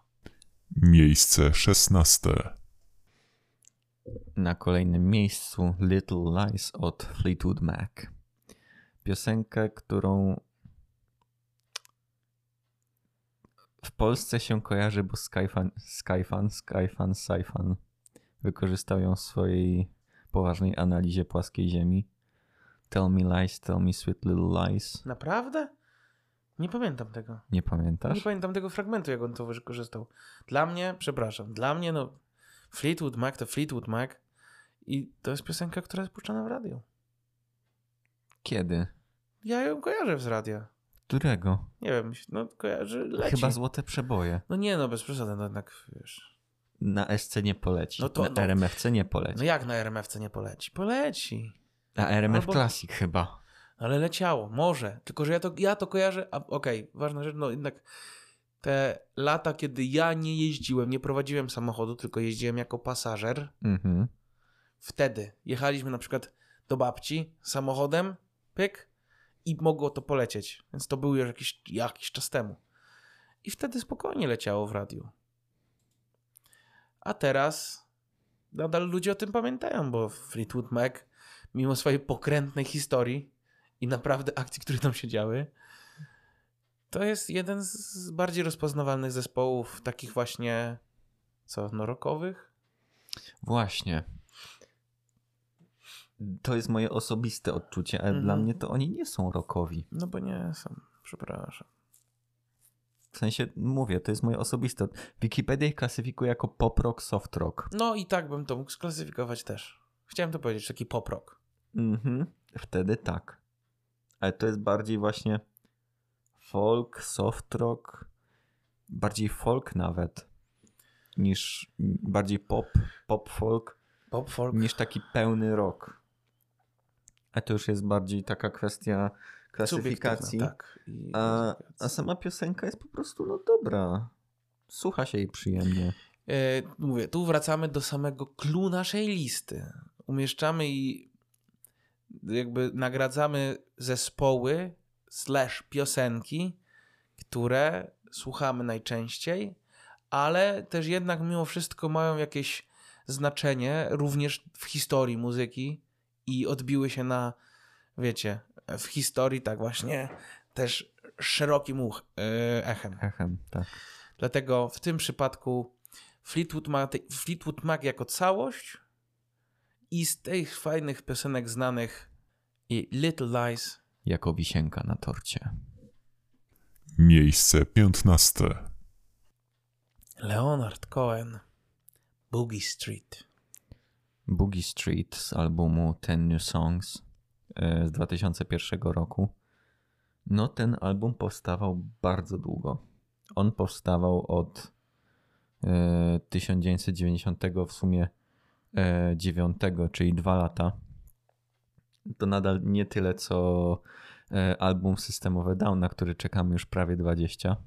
Miejsce 16. Na kolejnym miejscu Little Lies od Fleetwood Mac. Piosenkę, którą w Polsce się kojarzy, bo Skyfan, Skyfan, Skyfan, Skyfan wykorzystał ją w swojej poważnej analizie płaskiej ziemi. Tell me lies, tell me sweet little lies. Naprawdę? Nie pamiętam tego. Nie pamiętasz? Nie pamiętam tego fragmentu, jak on to wykorzystał. Dla mnie, przepraszam, dla mnie no Fleetwood Mac to Fleetwood Mac i to jest piosenka, która jest puszczana w radiu. Kiedy? Ja ją kojarzę z radia. Którego? Nie wiem, no kojarzy, leci. Chyba złote przeboje. No nie no, bez przesady, no jednak wiesz. Na SC nie poleci. No to- na no. RMFC nie poleci. No jak na RMF-ce nie poleci? Poleci. A RMF Albo- Classic chyba. Ale leciało, może. Tylko, że ja to, ja to kojarzę, okej, ważna rzecz, no jednak te lata, kiedy ja nie jeździłem, nie prowadziłem samochodu, tylko jeździłem jako pasażer, Mhm. wtedy jechaliśmy na przykład do babci samochodem, pyk, i mogło to polecieć. Więc to był już jakiś, jakiś czas temu. I wtedy spokojnie leciało w radiu. A teraz nadal ludzie o tym pamiętają, bo Fleetwood Mac, mimo swojej pokrętnej historii i naprawdę akcji, które tam się działy, to jest jeden z bardziej rozpoznawalnych zespołów, takich właśnie, co, no rockowych? Właśnie. To jest moje osobiste odczucie, ale Mhm. dla mnie to oni nie są rockowi. No bo nie są, przepraszam. W sensie, mówię, to jest moje osobiste. Wikipedia ich klasyfikuje jako pop rock, soft rock. No i tak bym to mógł sklasyfikować też. Chciałem to powiedzieć, taki pop rock. Mhm. Wtedy tak. Ale to jest bardziej właśnie folk, soft rock, bardziej folk nawet, niż bardziej pop, pop folk, Pop folk. niż taki pełny rock. A to już jest bardziej taka kwestia klasyfikacji. Tak. I A, a sama piosenka jest po prostu no dobra. Słucha się jej przyjemnie. E, mówię, tu wracamy do samego clue naszej listy. Umieszczamy i jakby nagradzamy zespoły slash piosenki, które słuchamy najczęściej, ale też jednak mimo wszystko mają jakieś znaczenie również w historii muzyki i odbiły się na, wiecie, w historii tak właśnie też szerokim uch, e, echem. Echem, tak. Dlatego w tym przypadku Fleetwood Mac, Fleetwood Mac jako całość i z tych fajnych piosenek znanych i Little Lies Jako wisienka na torcie. Miejsce 15. Leonard Cohen Boogie Street. Boogie Street z albumu Ten New Songs z 2001 roku. No, ten album powstawał bardzo długo. On powstawał od e, 1990 w sumie e, 9, czyli dwa lata. To nadal nie tyle co e, album Systemowe Down, na który czekamy już prawie 20.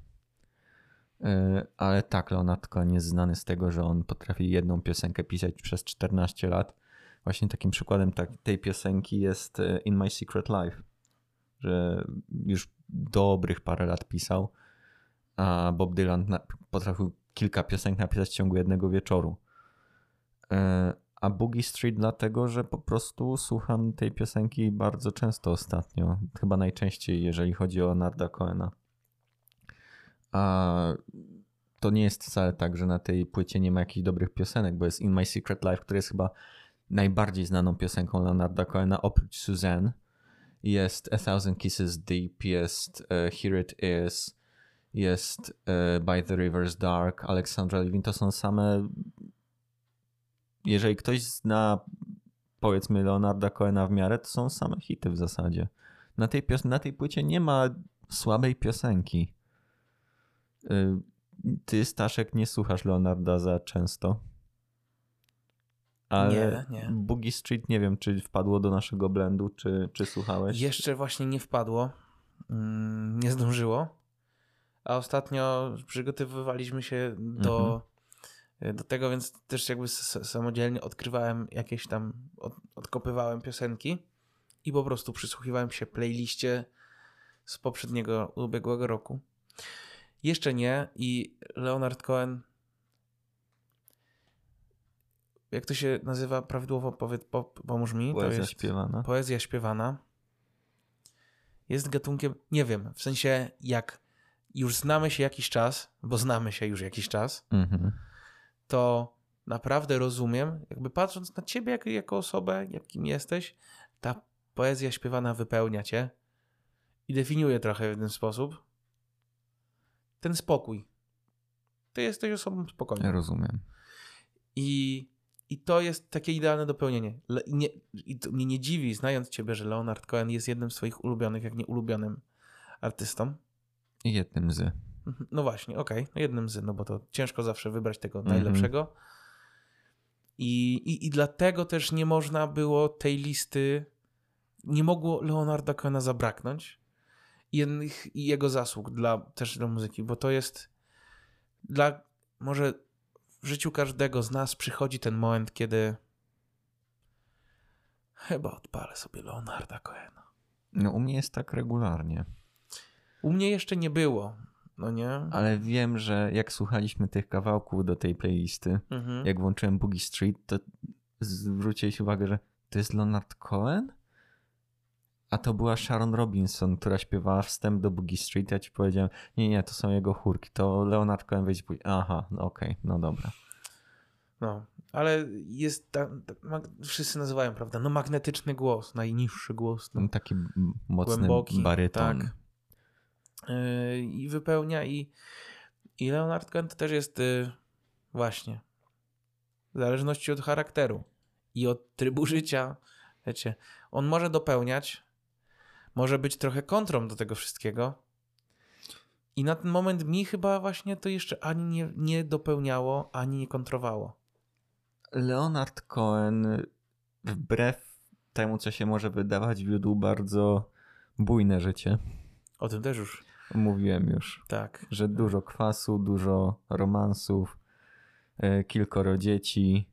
E, Ale tak, Leonard Cohen jest znany z tego, że on potrafi jedną piosenkę pisać przez 14 lat. Właśnie takim przykładem tak, tej piosenki jest e, In My Secret Life, że już dobrych parę lat pisał, a Bob Dylan potrafił kilka piosenek napisać w ciągu jednego wieczoru. E, A Boogie Street dlatego, że po prostu słucham tej piosenki bardzo często ostatnio. Chyba najczęściej, jeżeli chodzi o Leonarda Cohena. A to nie jest wcale tak, że na tej płycie nie ma jakichś dobrych piosenek, bo jest In My Secret Life, który jest chyba najbardziej znaną piosenką Leonarda Cohena, oprócz Suzanne. Jest A Thousand Kisses Deep, jest e, Here It Is, jest e, By the River's Dark, Alexandra Levin. To są same... Jeżeli ktoś zna powiedzmy Leonarda Cohena w miarę, to są same hity w zasadzie. Na tej, pios- na tej płycie nie ma słabej piosenki. Y, Ty, Staszek, nie słuchasz Leonarda za często. Ale Nie, nie. Boogie Street nie wiem, czy wpadło do naszego blendu, czy, czy słuchałeś. Jeszcze właśnie nie wpadło, mm, nie zdążyło, a ostatnio przygotowywaliśmy się do, do tego, więc też jakby samodzielnie odkrywałem jakieś tam, od, odkopywałem piosenki i po prostu przysłuchiwałem się playliście z poprzedniego, ubiegłego roku. Jeszcze nie i Leonard Cohen jak to się nazywa prawidłowo, powiedz, po, pomóż mi. to Poezja jest śpiewana. poezja śpiewana jest gatunkiem, nie wiem, w sensie jak już znamy się jakiś czas, bo znamy się już jakiś czas, Mhm. to naprawdę rozumiem, jakby patrząc na ciebie jako, jako osobę, jakim jesteś, ta poezja śpiewana wypełnia cię i definiuje trochę w ten sposób ten spokój. Ty jesteś osobą spokojną. Rozumiem. I, I to jest takie idealne dopełnienie. Le, i nie, I to mnie nie dziwi, znając ciebie, że Leonard Cohen jest jednym z twoich ulubionych, jak nie ulubionym artystą. Jednym z. Mhm. No właśnie, okej, no jednym z, no bo to ciężko zawsze wybrać tego Mhm. najlepszego. I, i, I dlatego też nie można było tej listy, nie mogło Leonarda Cohena zabraknąć i, jednych, jego zasług dla, też dla muzyki, bo to jest dla, może w życiu każdego z nas przychodzi ten moment, kiedy chyba odpalę sobie Leonarda Cohena. No u mnie jest tak regularnie. U mnie jeszcze nie było, no nie? Ale wiem, że jak słuchaliśmy tych kawałków do tej playlisty, Mhm. jak włączyłem Boogie Street, to zwróciłeś uwagę, że to jest Leonard Cohen? A to była Sharon Robinson, która śpiewała wstęp do Boogie Street. Ja ci powiedziałem, nie, nie, to są jego chórki. To Leonard Cohen wejdzie później. Aha, no okej, no dobra. No, ale jest ta, ta, mag- wszyscy nazywają, prawda? No magnetyczny głos, najniższy głos. No, Taki m- mocny głęboki, baryton. tak. Yy, I wypełnia i, i Leonard Cohen to też jest yy, właśnie w zależności od charakteru i od trybu życia, wiecie, on może dopełniać, może być trochę kontrą do tego wszystkiego, I na ten moment mi chyba właśnie to jeszcze ani nie, nie dopełniało, ani nie kontrowało. Leonard Cohen, wbrew temu, co się może wydawać, wiódł bardzo bujne życie. O tym też już. Mówiłem już, Tak. że dużo kwasu, dużo romansów, e, kilkoro dzieci,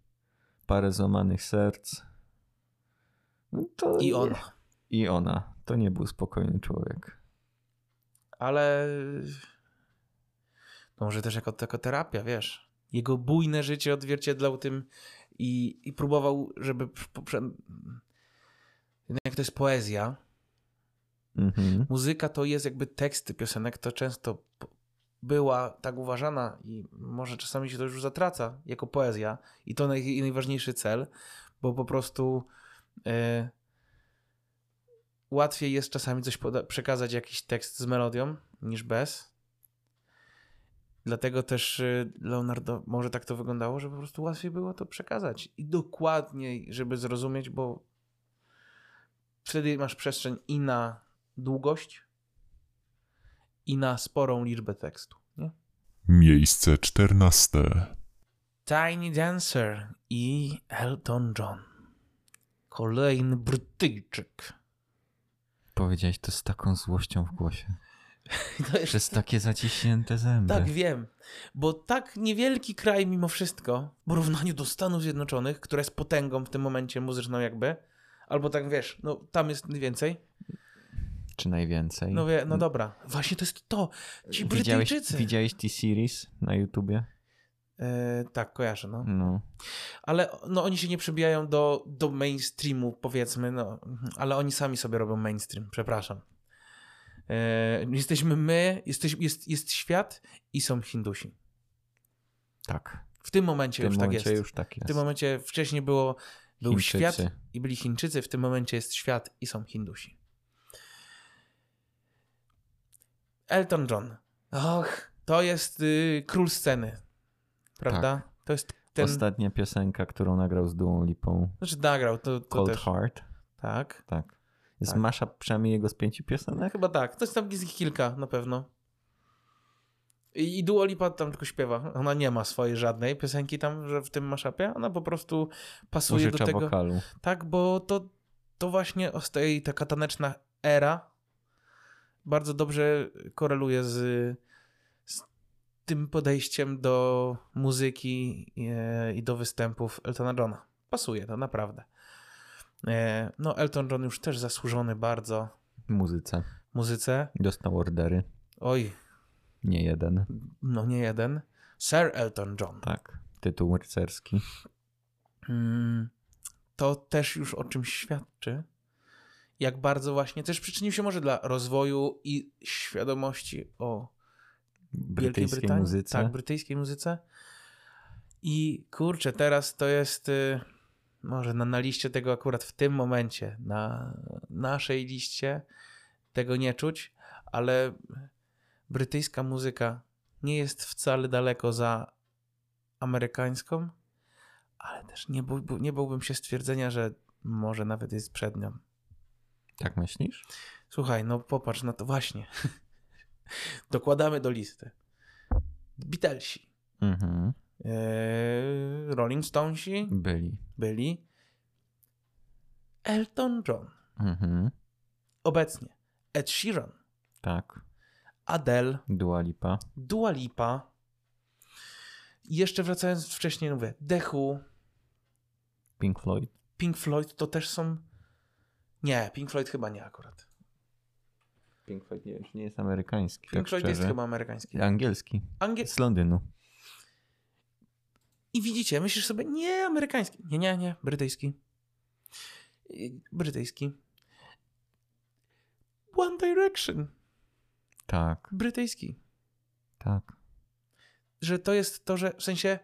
parę złamanych serc. No I ona. I ona. To nie był spokojny człowiek. Ale to może też jako, jako terapia, wiesz. Jego bujne życie odzwierciedlał tym i, i próbował, żeby poprze... jak to jest poezja, Mhm. muzyka to jest jakby teksty piosenek, to często była tak uważana i może czasami się to już zatraca jako poezja i to naj, najważniejszy cel, bo po prostu e, łatwiej jest czasami coś przekazać jakiś tekst z melodią niż bez. Dlatego też e, Leonardo może tak to wyglądało, że po prostu łatwiej było to przekazać i dokładniej, żeby zrozumieć, bo wtedy masz przestrzeń i na długość i na sporą liczbę tekstu. Nie? Miejsce czternaste. Tiny Dancer i Elton John. Kolejny Brytyjczyk. Powiedziałeś to z taką złością w głosie. To jest, Przez takie zaciśnięte zęby. tak, wiem. Bo tak niewielki kraj mimo wszystko, w porównaniu do Stanów Zjednoczonych, która jest potęgą w tym momencie muzyczną jakby, albo tak wiesz, no tam jest więcej. Czy najwięcej? No, wie, no dobra, właśnie to jest to. Ci widziałeś, Brytyjczycy. widziałeś T-Series na YouTubie? E, tak, kojarzę, no. No. Ale no, oni się nie przebijają do, do mainstreamu, powiedzmy, no, ale oni sami sobie robią mainstream, przepraszam. E, jesteśmy my, jesteś, jest, jest świat i są Hindusi. Tak. W tym W momencie tym już tak momencie jest. już tak jest. W tym momencie wcześniej było, był Chińczycy. świat i byli Chińczycy, w tym momencie jest świat i są Hindusi. Elton John. Och, to jest y, król sceny. Prawda? To jest ten. Ostatnia piosenka, którą nagrał z Duą Lipą. Znaczy nagrał, to, to Cold też. Heart. Tak. Tak. Jest Tak. masza przynajmniej jego z pięciu piosenek? Chyba tak. To jest tam jest ich kilka na pewno. I, i Dua Lipa tam tylko śpiewa. Ona nie ma swojej żadnej piosenki tam, że w tym maszapie. Ona po prostu pasuje do Użycza tego. wokalu. Tak, bo to, to właśnie z tej taka taneczna era bardzo dobrze koreluje z tym podejściem do muzyki e, i do występów Eltona Johna. Pasuje to naprawdę. E, No, Elton John już też zasłużony bardzo muzyce. muzyce. Dostał ordery. Oj, Nie jeden. no nie jeden. Sir Elton John. Tak. Tytuł rycerski. Mm, to też już o czymś świadczy. Jak bardzo właśnie też przyczynił się może dla rozwoju i świadomości o Wielkiej Brytyjskiej Brytanii. muzyce. Tak, brytyjskiej muzyce. I kurczę, teraz to jest y, może na, na liście tego akurat w tym momencie, na naszej liście tego nie czuć, ale brytyjska muzyka nie jest wcale daleko za amerykańską, ale też nie, był, nie bałbym się stwierdzenia, że może nawet jest przed nią. Tak myślisz? Słuchaj, no popatrz na to właśnie. Dokładamy do listy. Beatlesi, Mhm. Eee, Rolling Stonesi Byli. byli. Elton John. Mhm. Obecnie. Ed Sheeran. Tak. Adele. Dua Lipa. Dua Lipa. I jeszcze wracając wcześniej, mówię, Who, Pink Floyd. Pink Floyd to też są... Nie, Pink Floyd chyba nie akurat. Pink Floyd nie, już nie jest amerykański. Pink tak Floyd jest szczerze. chyba amerykański. Angielski. Angiel... Z Londynu. I widzicie, myślisz sobie, nie amerykański. Nie, nie, nie, brytyjski. Brytyjski. One Direction. Tak. Brytyjski. Tak. Że to jest to, że w sensie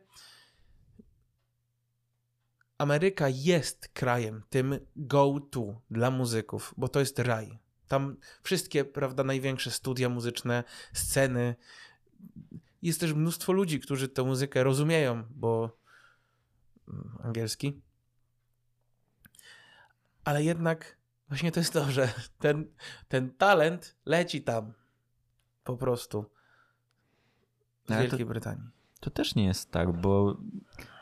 Ameryka jest krajem tym go-to dla muzyków, bo to jest raj. Tam wszystkie, prawda, największe studia muzyczne, sceny. Jest też mnóstwo ludzi, którzy tę muzykę rozumieją, bo mm, angielski. Ale jednak właśnie to jest to, że ten, ten talent leci tam. Po prostu. z Ale to- Wielkiej Brytanii. To też nie jest tak, bo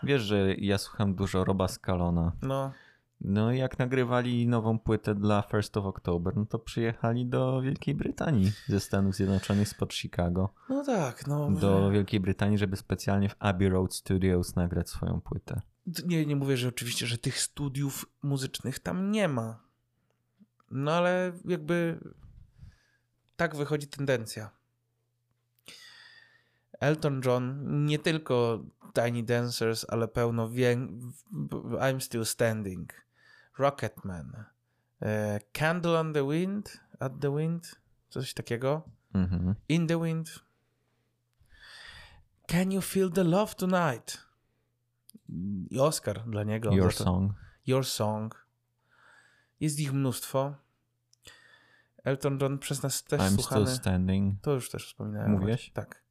wiesz, że ja słucham dużo Roba Scalona. No, No i jak nagrywali nową płytę dla First of October, no to przyjechali do Wielkiej Brytanii ze Stanów Zjednoczonych spod Chicago. no tak, no. Do Wielkiej Brytanii, żeby specjalnie w Abbey Road Studios nagrać swoją płytę. Nie, nie mówię, że oczywiście, że tych studiów muzycznych tam nie ma. No ale jakby tak wychodzi tendencja. Elton John, nie tylko Tiny Dancers, ale pełno wię... I'm Still Standing, Rocketman, e, Candle on the Wind, At the Wind, coś takiego, Mhm. In the Wind, Can You Feel the Love Tonight? I Oscar dla niego. Your to. Song. Your Song. Jest ich mnóstwo. Elton John przez nas też I'm słuchany. Still Standing. To już też wspominałem. Mówiłeś? Tak.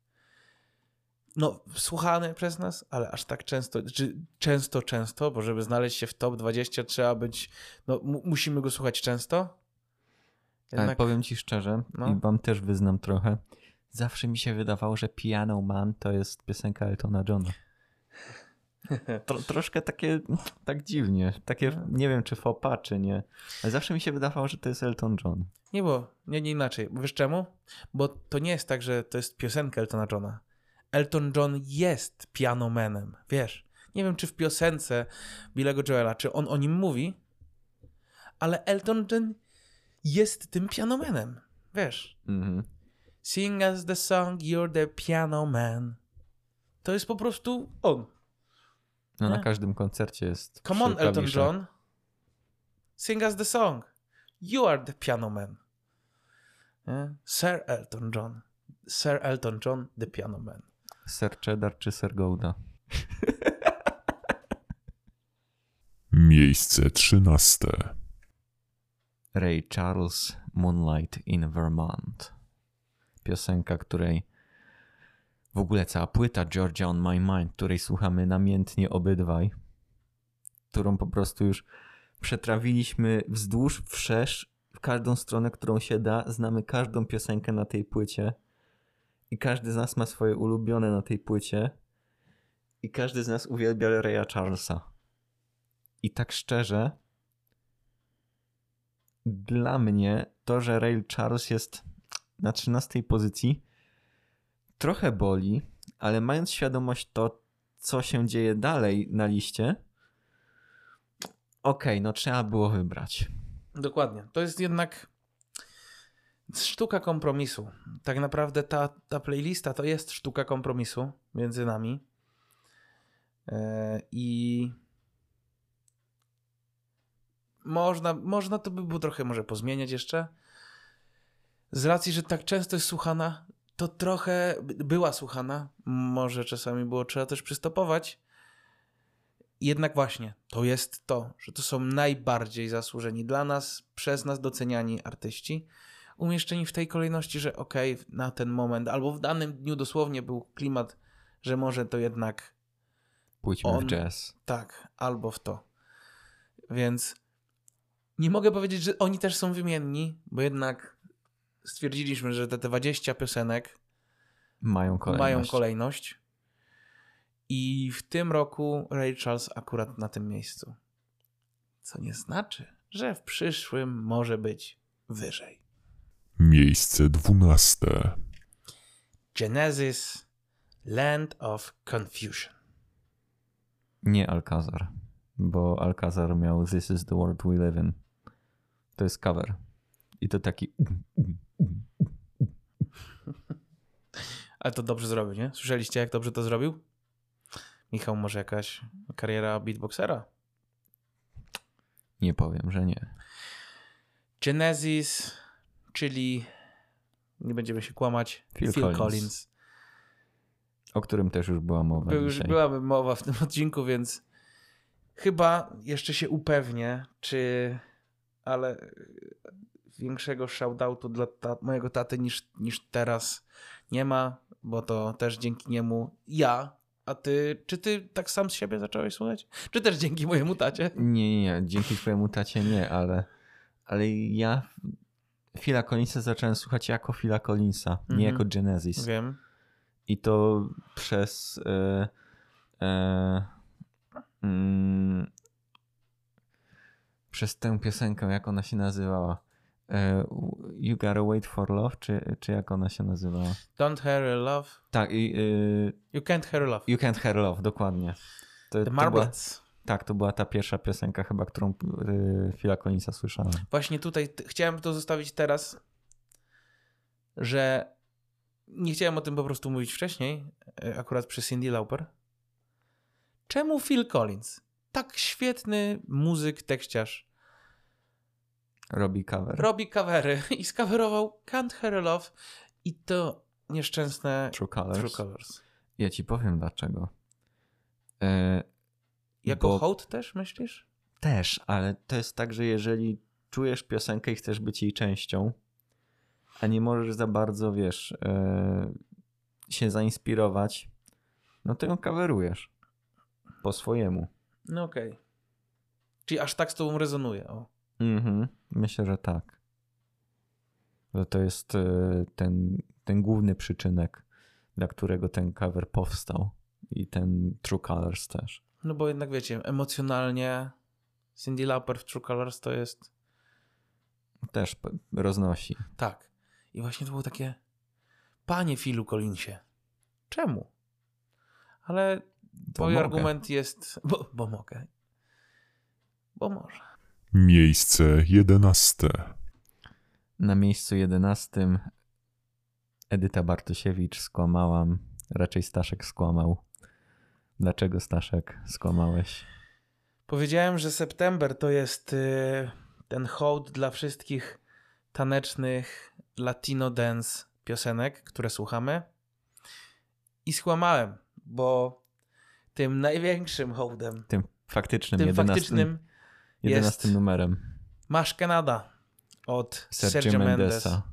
No, słuchany przez nas, ale aż tak często, czy często, często, bo żeby znaleźć się w top 20 trzeba być, no mu- musimy go słuchać często. Ale powiem ci szczerze, No. i wam też wyznam trochę, zawsze mi się wydawało, że Piano Man to jest piosenka Eltona Johna. Tro, troszkę takie, tak dziwnie, takie, nie wiem czy fopa, czy nie, ale zawsze mi się wydawało, że to jest Elton John. Nie było, nie, nie inaczej. Wiesz czemu? Bo to nie jest tak, że to jest piosenka Eltona Johna. Elton John jest pianomanem, wiesz. Nie wiem, czy w piosence Billego Joela, czy on o nim mówi, ale Elton John jest tym pianomanem, wiesz. Mhm. Sing us the song, you're the piano man. To jest po prostu on. No na każdym koncercie jest Come on, Elton. John. Sing us the song. You are the piano man. Nie? Sir Elton John. Sir Elton John, the piano man. Ser Cheddar czy Ser Gouda? Miejsce trzynaste. Ray Charles Moonlight in Vermont. Piosenka, której w ogóle cała płyta Georgia on My Mind, której słuchamy namiętnie obydwaj, którą po prostu już przetrawiliśmy wzdłuż, wszerz, w każdą stronę, którą się da. Znamy każdą piosenkę na tej płycie i każdy z nas ma swoje ulubione na tej płycie i każdy z nas uwielbia Raya Charlesa. I tak szczerze, dla mnie to, że Ray Charles jest na 13 pozycji, trochę boli, ale mając świadomość to, co się dzieje dalej na liście, okej, no trzeba było wybrać. Dokładnie. To jest jednak sztuka kompromisu. Tak naprawdę ta, ta playlista to jest sztuka kompromisu między nami. E, I można, można to by było trochę może pozmieniać jeszcze. Z racji, że tak często jest słuchana, to trochę była słuchana. Może czasami było trzeba też przystopować. Jednak właśnie, to jest to, że to są najbardziej zasłużeni dla nas, przez nas doceniani artyści, umieszczeni w tej kolejności, że okej, na ten moment, albo w danym dniu dosłownie był klimat, że może to jednak Pójdźmy On- w jazz. tak, albo w to. Więc nie mogę powiedzieć, że oni też są wymienni, bo jednak stwierdziliśmy, że te 20 piosenek Mają kolejność. mają kolejność. I w tym roku Ray Charles akurat na tym miejscu. Co nie znaczy, że w przyszłym może być wyżej. Miejsce dwunaste. Genesis Land of Confusion. Nie Alcazar, bo Alcazar miał This is the world we live in. To jest cover. I to taki... Ale to dobrze zrobił, nie? Słyszeliście, jak dobrze to zrobił? Michał, może jakaś kariera beatboxera? Nie powiem, że nie. Genesis, czyli nie będziemy się kłamać, Phil Phil, Collins. Collins. O którym też już była mowa By- Już byłaby mowa w tym odcinku, więc chyba jeszcze się upewnię, czy ale większego shoutoutu dla ta mojego taty niż, niż teraz nie ma, bo to też dzięki niemu ja, a ty, czy ty tak sam z siebie zacząłeś słuchać? Czy też dzięki mojemu tacie? Nie, nie, nie. Dzięki twojemu tacie nie, ale, ale ja Phila Collinsa zacząłem słuchać jako Phila Collinsa, nie Mhm. jako Genesis. Wiem. I to przez e, e, mm, przez tę piosenkę, jak ona się nazywała? E, you Gotta Wait for Love, czy, czy jak ona się nazywała? Don't hurry love. Tak, i, y, You can't hurry love. You Can't Hurry Love, dokładnie. To, The Marblets. Tak, to była ta pierwsza piosenka chyba, którą y, Phila Collinsa słyszałem. Właśnie tutaj chciałem to zostawić teraz, że nie chciałem o tym po prostu mówić wcześniej, e, akurat przy Cindy Lauper. Czemu Phil Collins, tak świetny muzyk, tekściarz, Robi cover. robi kawery i skawerował Can't Hurry Love i to nieszczęsne True Colors. True Colors. Ja ci powiem dlaczego. E, Jako Bo- hołd też myślisz? Też, ale to jest tak, że jeżeli czujesz piosenkę i chcesz być jej częścią, a nie możesz za bardzo, wiesz, e, się zainspirować, no to ją coverujesz po swojemu. No okej. Czyli aż tak z tobą rezonuje. O. Mhm, myślę, że tak. Że to jest e, ten, ten główny przyczynek, dla którego ten cover powstał. I ten True Colors też. No bo jednak wiecie, emocjonalnie Cindy Lauper w True Colors to jest Też roznosi. tak. I właśnie to było takie panie Philu Collinsie. Czemu? Ale twój mogę. argument jest bo, bo mogę. Bo może. Miejsce jedenaste. Na miejscu jedenastym Edyta Bartosiewicz skłamałam. Raczej Staszek skłamał. Dlaczego Staszek skłamałeś? Powiedziałem, że September to jest y, ten hołd dla wszystkich tanecznych latino dance piosenek, które słuchamy. I skłamałem, bo tym największym hołdem, Tym faktycznym, tym jedenastym, faktycznym jedenastym jest- numerem. Masz Canada od Sergio, Sergio Mendes. Mendesa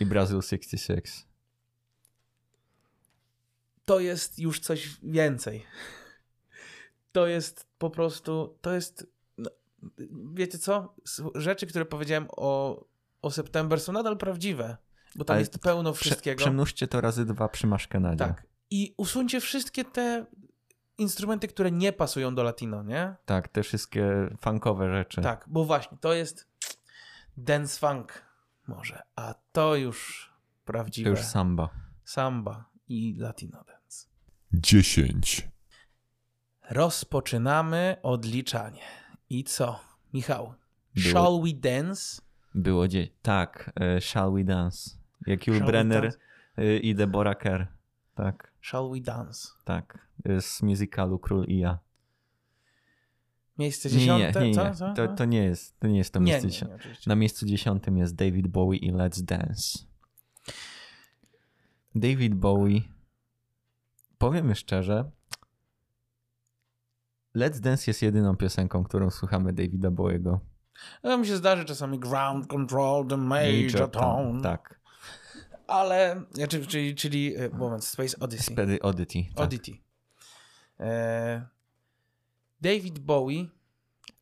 i Brazil 66. To jest już coś więcej. To jest po prostu, to jest, no, wiecie co? Rzeczy, które powiedziałem o, o September są nadal prawdziwe, bo tam Ale jest pełno Prze- wszystkiego. przemnóżcie to razy dwa przy Maszkenadzie. Tak. I usuńcie wszystkie te instrumenty, które nie pasują do latino, nie? Tak, te wszystkie funkowe rzeczy. Tak, bo właśnie to jest dance funk może, a to już To prawdziwe już samba. samba i latino dance. Dziesięć. Rozpoczynamy odliczanie. I co? Michał, Było- shall we dance? Było gdzie? Tak, e, Shall We Dance. Jak we Brenner e, i Deborah Kerr. Tak, Shall we dance? tak. E, Z musicalu Król i ja. Miejsce Nie, nie, dziesiąte? nie, nie. Co? nie. Co? To, to nie jest to, nie jest to miejsce dziesiąte. Na miejscu dziesiątym jest David Bowie i Let's Dance. David Bowie, powiemy szczerze, Let's Dance jest jedyną piosenką, którą słuchamy Davida Bowiego. No, mi się zdarzy czasami ground control, the major tone. Tak, Ale, znaczy, czyli, czyli, e, moment, Space Odyssey. Spedy Oddity. Tak. Oddity. E, David Bowie,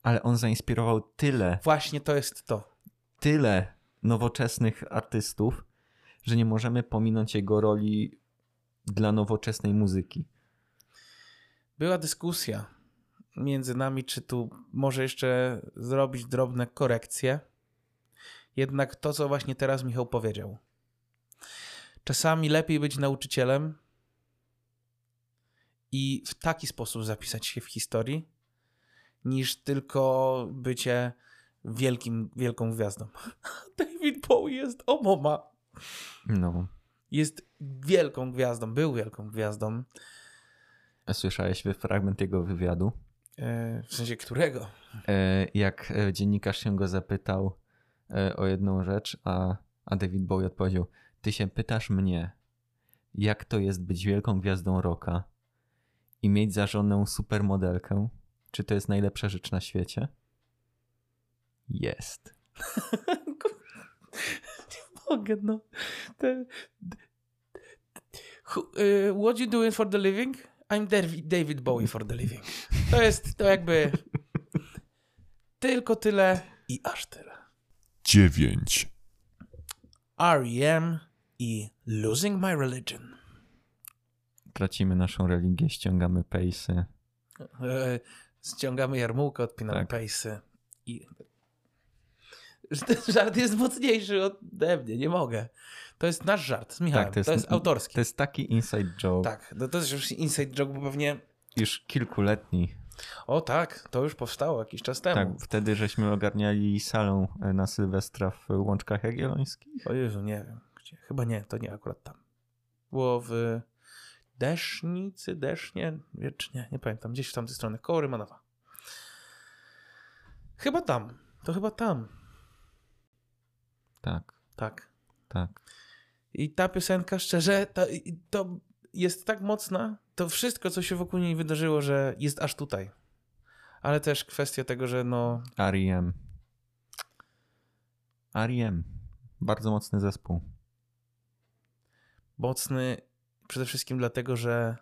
Ale on zainspirował tyle, właśnie to jest to. tyle nowoczesnych artystów, że nie możemy pominąć jego roli dla nowoczesnej muzyki. Była dyskusja między nami, czy tu może jeszcze zrobić drobne korekcje. Jednak to, co właśnie teraz Michał powiedział. Czasami lepiej być nauczycielem i w taki sposób zapisać się w historii, niż tylko bycie wielkim, wielką gwiazdą. David Bowie jest omoma. No. Jest wielką gwiazdą, był wielką gwiazdą. A Słyszałeś fragment jego wywiadu? E, w sensie którego? E, jak e, dziennikarz się go zapytał e, o jedną rzecz, a, a David Bowie odpowiedział: Ty się pytasz mnie, jak to jest być wielką gwiazdą rocka i mieć za żonę supermodelkę? Czy to jest najlepsza rzecz na świecie? Jest. Mogę, no. Te... Who- y, What you doing for the living? I'm Davi- David Bowie for the living. To jest to jakby tylko tyle i aż tyle. Dziewięć. R.E.M. i Losing My Religion. tracimy naszą religię, ściągamy pejsy. E, Ściągamy jarmułkę, odpinamy Tak. pejsy i... Że Ten żart jest mocniejszy ode mnie, nie mogę. To jest nasz żart z Michałem, Tak, to jest, autorski. To jest taki inside joke, Tak, to, to jest już inside joke, bo pewnie... już kilkuletni. O tak, to już powstało jakiś czas temu. Tak, wtedy żeśmy ogarniali salę e, na Sylwestra w Łączkach Jagiellońskich. O Jezu, nie wiem. Gdzie? Chyba nie, to nie akurat tam. Było w Desznicy, Desznie, wie, czy nie, nie pamiętam. Gdzieś w tamtej stronie, koło Rymanowa. Chyba tam, to chyba tam, Tak, tak. tak. I ta piosenka, szczerze, to, to jest tak mocna, to wszystko, co się wokół niej wydarzyło, że jest aż tutaj. Ale też kwestia tego, że no, R.E.M. R.E.M. Bardzo mocny zespół. mocny przede wszystkim dlatego, że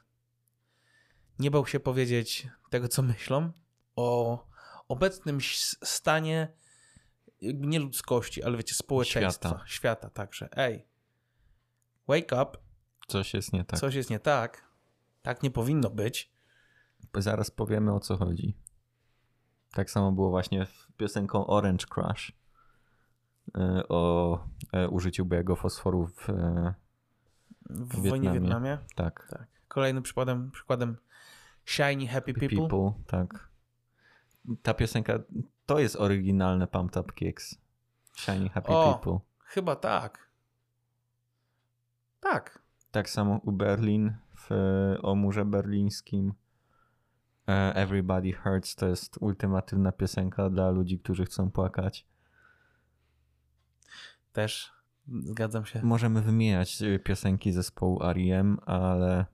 nie bał się powiedzieć tego, co myślą o obecnym stanie nie ludzkości, ale wiecie, społeczeństwa, Świata. świata, także ej, wake up, Coś jest nie tak. coś jest nie tak, tak nie powinno być. Zaraz powiemy o co chodzi. Tak samo było właśnie w piosenką Orange Crush e, o e, użyciu białego fosforu w... e, W, W wojnie w Wietnamie. Tak. Tak. Kolejnym przykładem, przykładem Shiny Happy People. tak. Ta piosenka to jest oryginalne Pump Up Kicks. Shiny Happy O. People. Chyba tak. Tak. Tak samo u Berlin w e, o murze berlińskim. E, Everybody Hurts to jest ultimatywna piosenka dla ludzi, którzy chcą płakać. Też zgadzam się. Możemy wymieniać y, piosenki zespołu R.E.M., ale,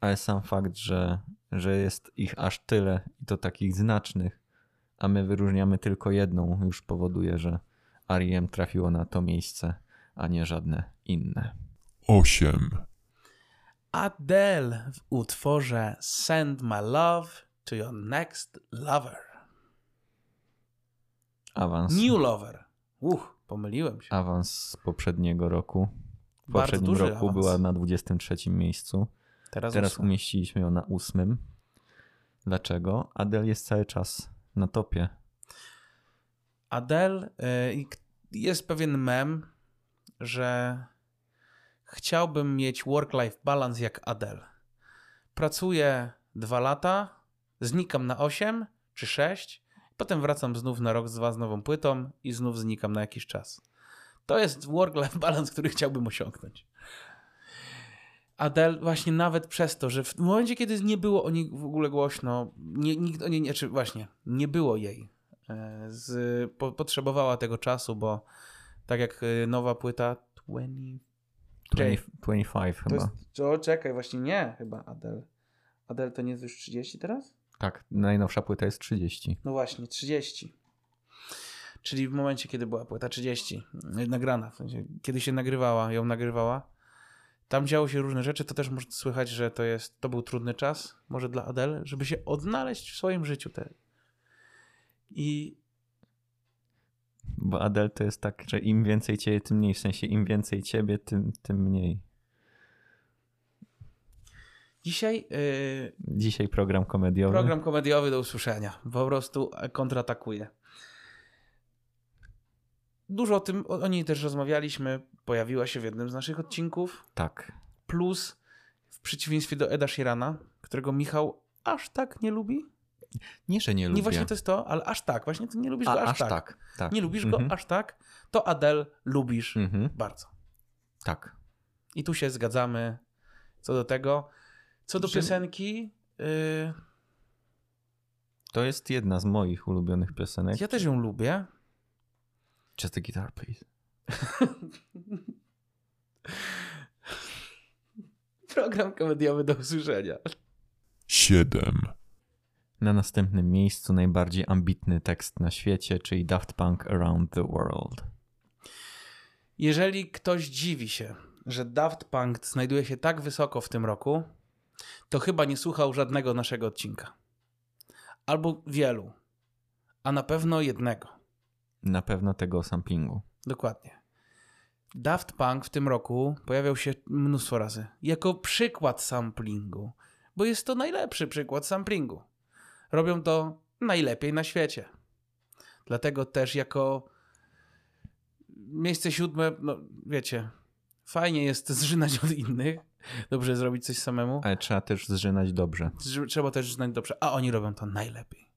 ale sam fakt, że, że jest ich aż tyle i to takich znacznych, a my wyróżniamy tylko jedną, już powoduje, że R.E.M. trafiło na to miejsce, a nie żadne inne. 8, Adele w utworze Send My Love to Your Next Lover. Awans, New Lover. Uch, pomyliłem się. awans z poprzedniego roku. W Bardzo poprzednim duży roku awans. była na 23 miejscu. Teraz, Teraz ósmy. umieściliśmy ją na ósmym. Dlaczego? Adele jest cały czas na topie. Adele, y, jest pewien mem, że chciałbym mieć work-life balance jak Adele. Pracuję dwa lata, znikam na 8 czy 6, potem wracam znów na rok z dwa z nową płytą i znów znikam na jakiś czas. To jest work-life balance, który chciałbym osiągnąć. Adele właśnie nawet przez to, że w momencie, kiedy nie było o niej w ogóle głośno, nie, nikt o niej, nie, czy właśnie, nie było jej, e, z, po, potrzebowała tego czasu, bo tak jak e, nowa płyta 20, 20, 25 to chyba. jest, to czekaj, właśnie nie, chyba Adele. Adele to nie jest już 30 teraz? Tak, najnowsza płyta jest 30. No właśnie, 30. Czyli w momencie, kiedy była płyta 30, y, nagrana, w sensie, kiedy się nagrywała, ją nagrywała, tam działo się różne rzeczy, to też można słychać, że to jest, to był trudny czas, może dla Adele, żeby się odnaleźć w swoim życiu. Te. I Bo Adele to jest tak, że im więcej ciebie, tym mniej. W sensie im więcej ciebie, tym, tym mniej. dzisiaj y, Dzisiaj program komediowy. program komediowy do usłyszenia, po prostu kontratakuje. Dużo o tym, o, o niej też rozmawialiśmy, pojawiła się w jednym z naszych odcinków. Tak. Plus, w przeciwieństwie do Eda Sheerana, którego Michał aż tak nie lubi. Nie, że nie lubię. Nie właśnie to jest to, ale aż tak. Właśnie ty nie lubisz A, go aż, aż tak. tak. tak. Nie lubisz Mhm. go aż tak. To Adele lubisz Mhm. bardzo. Tak. I tu się zgadzamy co do tego. Co do Że- piosenki, yy, To jest jedna z moich ulubionych piosenek. ja też ją lubię. Just the guitar, please. Program komediowy do usłyszenia. 7, Na następnym miejscu najbardziej ambitny tekst na świecie, czyli Daft Punk Around the World. Jeżeli ktoś dziwi się, że Daft Punk znajduje się tak wysoko w tym roku, to chyba nie słuchał żadnego naszego odcinka. Albo wielu, a na pewno jednego. Na pewno tego samplingu. Dokładnie. Daft Punk w tym roku pojawiał się mnóstwo razy jako przykład samplingu, bo jest to najlepszy przykład samplingu. Robią to najlepiej na świecie. Dlatego też jako miejsce siódme, no wiecie, fajnie jest zżynać od innych, dobrze zrobić coś samemu. Ale trzeba też zżynać dobrze. Trz- Trzeba też znać dobrze, a oni robią to najlepiej.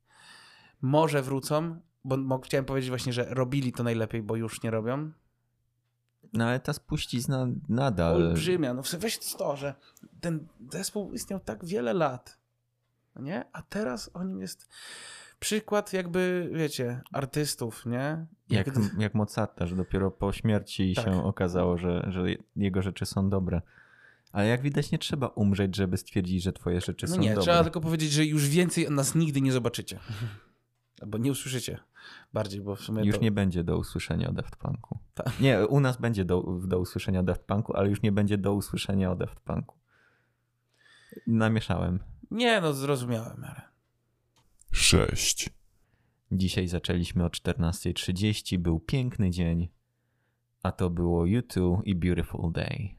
Może wrócą, bo, bo chciałem powiedzieć właśnie, że robili to najlepiej, bo już nie robią. No ale ta spuścizna nadal. Olbrzymia. No weź to, że ten zespół istniał tak wiele lat, nie? A teraz o nim jest przykład jakby, wiecie, artystów, nie? Jak, Gdy- jak Mozarta, że dopiero po śmierci Tak. się okazało, że, że jego rzeczy są dobre. Ale jak widać, nie trzeba umrzeć, żeby stwierdzić, że twoje rzeczy No są nie, dobre. trzeba tylko powiedzieć, że już więcej nas nigdy nie zobaczycie. Albo nie usłyszycie bardziej, bo w sumie Już to... nie będzie do usłyszenia o Daft Punku. Tak. Nie, u nas będzie do, do usłyszenia o Daft Punku, ale już nie będzie do usłyszenia o Daft Punku. Namieszałem. Nie, no zrozumiałem, ale... 6, Dzisiaj zaczęliśmy o 14.30, był piękny dzień, a to było U2 i Beautiful Day.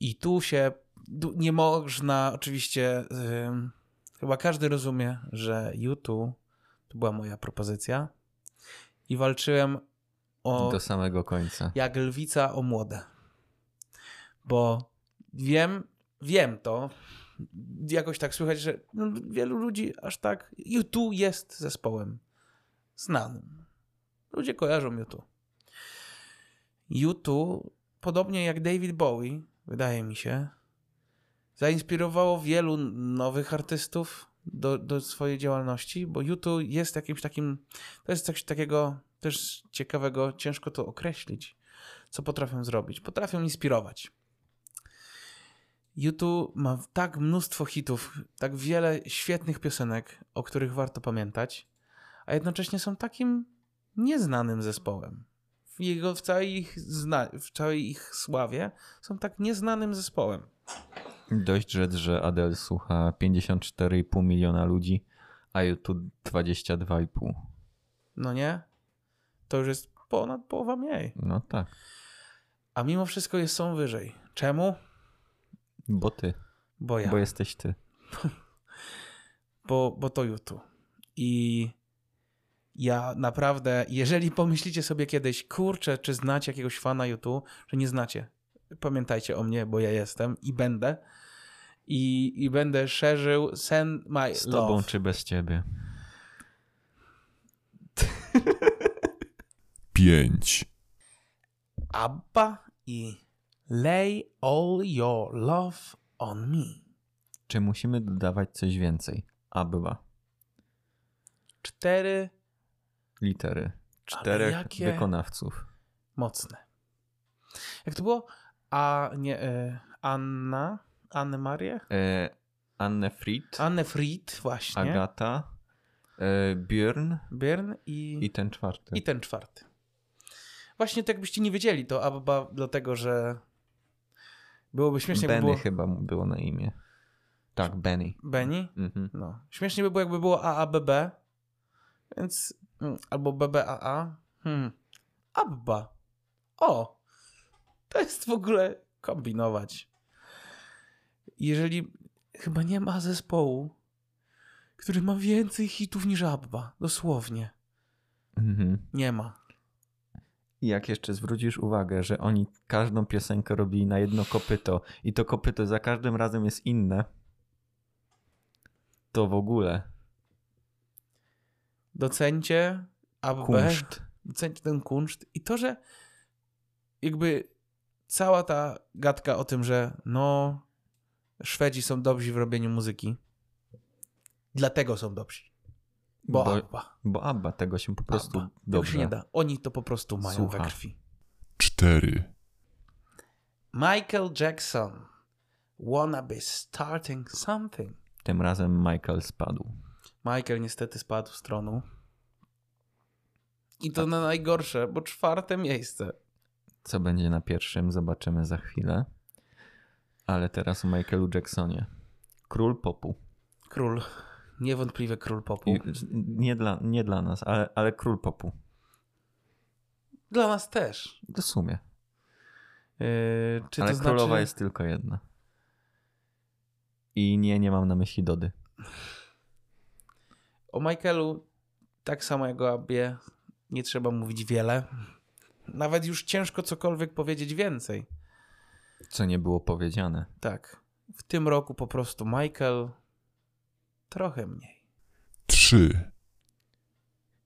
I tu się nie można, oczywiście, ym, chyba każdy rozumie, że YouTube to była moja propozycja i walczyłem o Do samego końca. jak lwica o młode. Bo wiem, wiem to, jakoś tak słychać, że wielu ludzi aż tak, YouTube jest zespołem znanym. Ludzie kojarzą YouTube. YouTube, podobnie jak David Bowie, wydaje mi się, zainspirowało wielu nowych artystów do, do swojej działalności, bo YouTube jest jakimś takim, to jest coś takiego też ciekawego, ciężko to określić, co potrafią zrobić. Potrafią inspirować. YouTube ma tak mnóstwo hitów, tak wiele świetnych piosenek, o których warto pamiętać, a jednocześnie są takim nieznanym zespołem. W, jego, w, całej ich w całej ich sławie są tak nieznanym zespołem. Dość rzec, że Adele słucha 54,5 miliona ludzi, a YouTube 22,5. No nie? To już jest ponad połowa mniej. No tak, A mimo wszystko jest, są wyżej. Czemu? bo ty, Bo ja. bo jesteś ty. bo, bo to YouTube. I ja naprawdę, jeżeli pomyślicie sobie kiedyś, kurczę, czy znacie jakiegoś fana YouTube, że nie znacie, pamiętajcie o mnie, bo ja jestem i będę. I, i będę szerzył Send My Z Love. tobą czy bez ciebie. 5, Abba i Lay All Your Love on Me. Czy musimy dodawać coś więcej? Abba. Cztery Litery. Czterech jakie- wykonawców. mocne. Jak to było? A nie, e, Anna? Anne Marię? E, Anne Fried, Anne Fried, właśnie. Agata, e, Björn Byrne i, i ten czwarty. i ten czwarty. Właśnie tak jakbyście nie wiedzieli, to Abba dlatego, że byłoby śmiesznie, Benny by było... chyba było na imię. Tak, Benny. Benny? Mhm. No. Śmiesznie by było, jakby było AABB, więc... mm, Albo BBAA. Hmm. Abba. O! To jest w ogóle kombinować. Jeżeli... Chyba nie ma zespołu, który ma więcej hitów niż Abba. Dosłownie. Mhm. Nie ma. I jak jeszcze zwrócisz uwagę, że oni każdą piosenkę robili na jedno kopyto i to kopyto za każdym razem jest inne, to w ogóle Docencie ABB, kunszt. docencie ten kunszt i to, że jakby cała ta gadka o tym, że no Szwedzi są dobrzy w robieniu muzyki, dlatego są dobrzy. Bo, Bo- ABBA. Bo Abba tego się po prostu ABBA. Tego dobrze. się nie da. Oni to po prostu mają Słucha. we krwi. 4, Michael Jackson wanna be starting something. Tym razem Michael spadł. Michael niestety spadł z tronu. I to na najgorsze, bo czwarte miejsce. Co będzie na pierwszym, zobaczymy za chwilę. Ale teraz o Michaelu Jacksonie. Król popu. Król. Niewątpliwie król popu. I, nie, dla, nie dla nas, ale, ale król popu. Dla nas też. W sumie. Yy, Ale to królowa znaczy... jest tylko jedna. I nie, nie mam na myśli Dody. O Michaelu, tak samo jak o Abie, nie trzeba mówić wiele. Nawet już ciężko cokolwiek powiedzieć więcej. Co nie było powiedziane. Tak. W tym roku po prostu Michael trochę mniej. 3,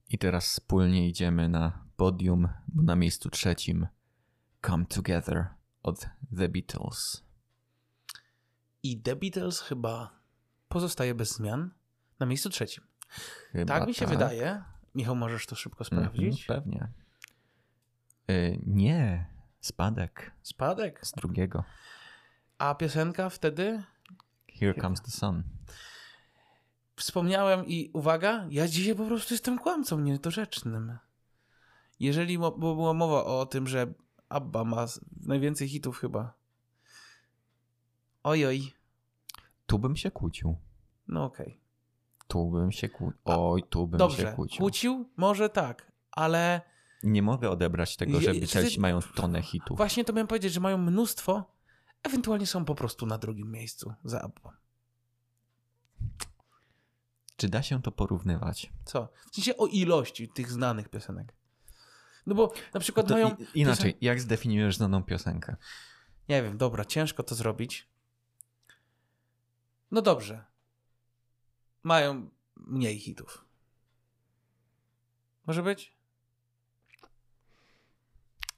I teraz wspólnie idziemy na podium, bo na miejscu trzecim Come Together od The Beatles. I The Beatles chyba pozostaje bez zmian na miejscu trzecim. Chyba tak mi się wydaje. Michał, możesz to szybko sprawdzić? pewnie. Y, nie, spadek Spadek. z drugiego. A piosenka wtedy? Here Comes the Sun. Wspomniałem i uwaga, ja dzisiaj po prostu jestem kłamcą niedorzecznym. Jeżeli bo była mowa o tym, że Abba ma najwięcej hitów chyba. Ojoj. Tu bym się kłócił. No okej. Tu bym się kłócił. Oj, tu bym się Dobrze. kłócił. Kłócił? Może tak, ale Nie mogę odebrać tego, że Beatlesi mają tonę hitów. właśnie to miałem powiedzieć, że mają mnóstwo, ewentualnie są po prostu na drugim miejscu za Abbą. Czy da się to porównywać? Co? W sensie o ilości tych znanych piosenek. No bo na przykład To mają... i, inaczej, jak zdefiniujesz znaną piosenkę? Nie wiem, dobra, ciężko to zrobić. No dobrze. Mają mniej hitów. Może być?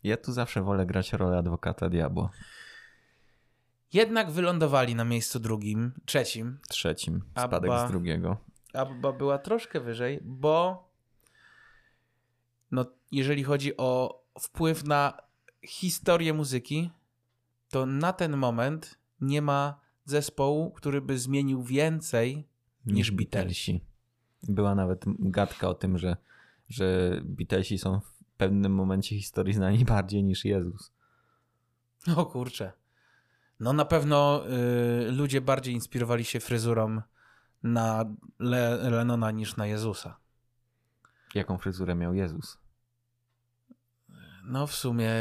Ja tu zawsze wolę grać rolę adwokata diabła. Jednak wylądowali na miejscu drugim, trzecim. Trzecim, spadek Abba. z drugiego. Abba była troszkę wyżej, bo no, jeżeli chodzi o wpływ na historię muzyki, to na ten moment nie ma zespołu, który by zmienił więcej niż Beatlesi. Była nawet gadka o tym, że, że Beatlesi są pewnym momencie historii znani bardziej niż Jezus. O kurczę. No na pewno y, ludzie bardziej inspirowali się fryzurą na Le Lennona niż na Jezusa. Jaką fryzurę miał Jezus? No w sumie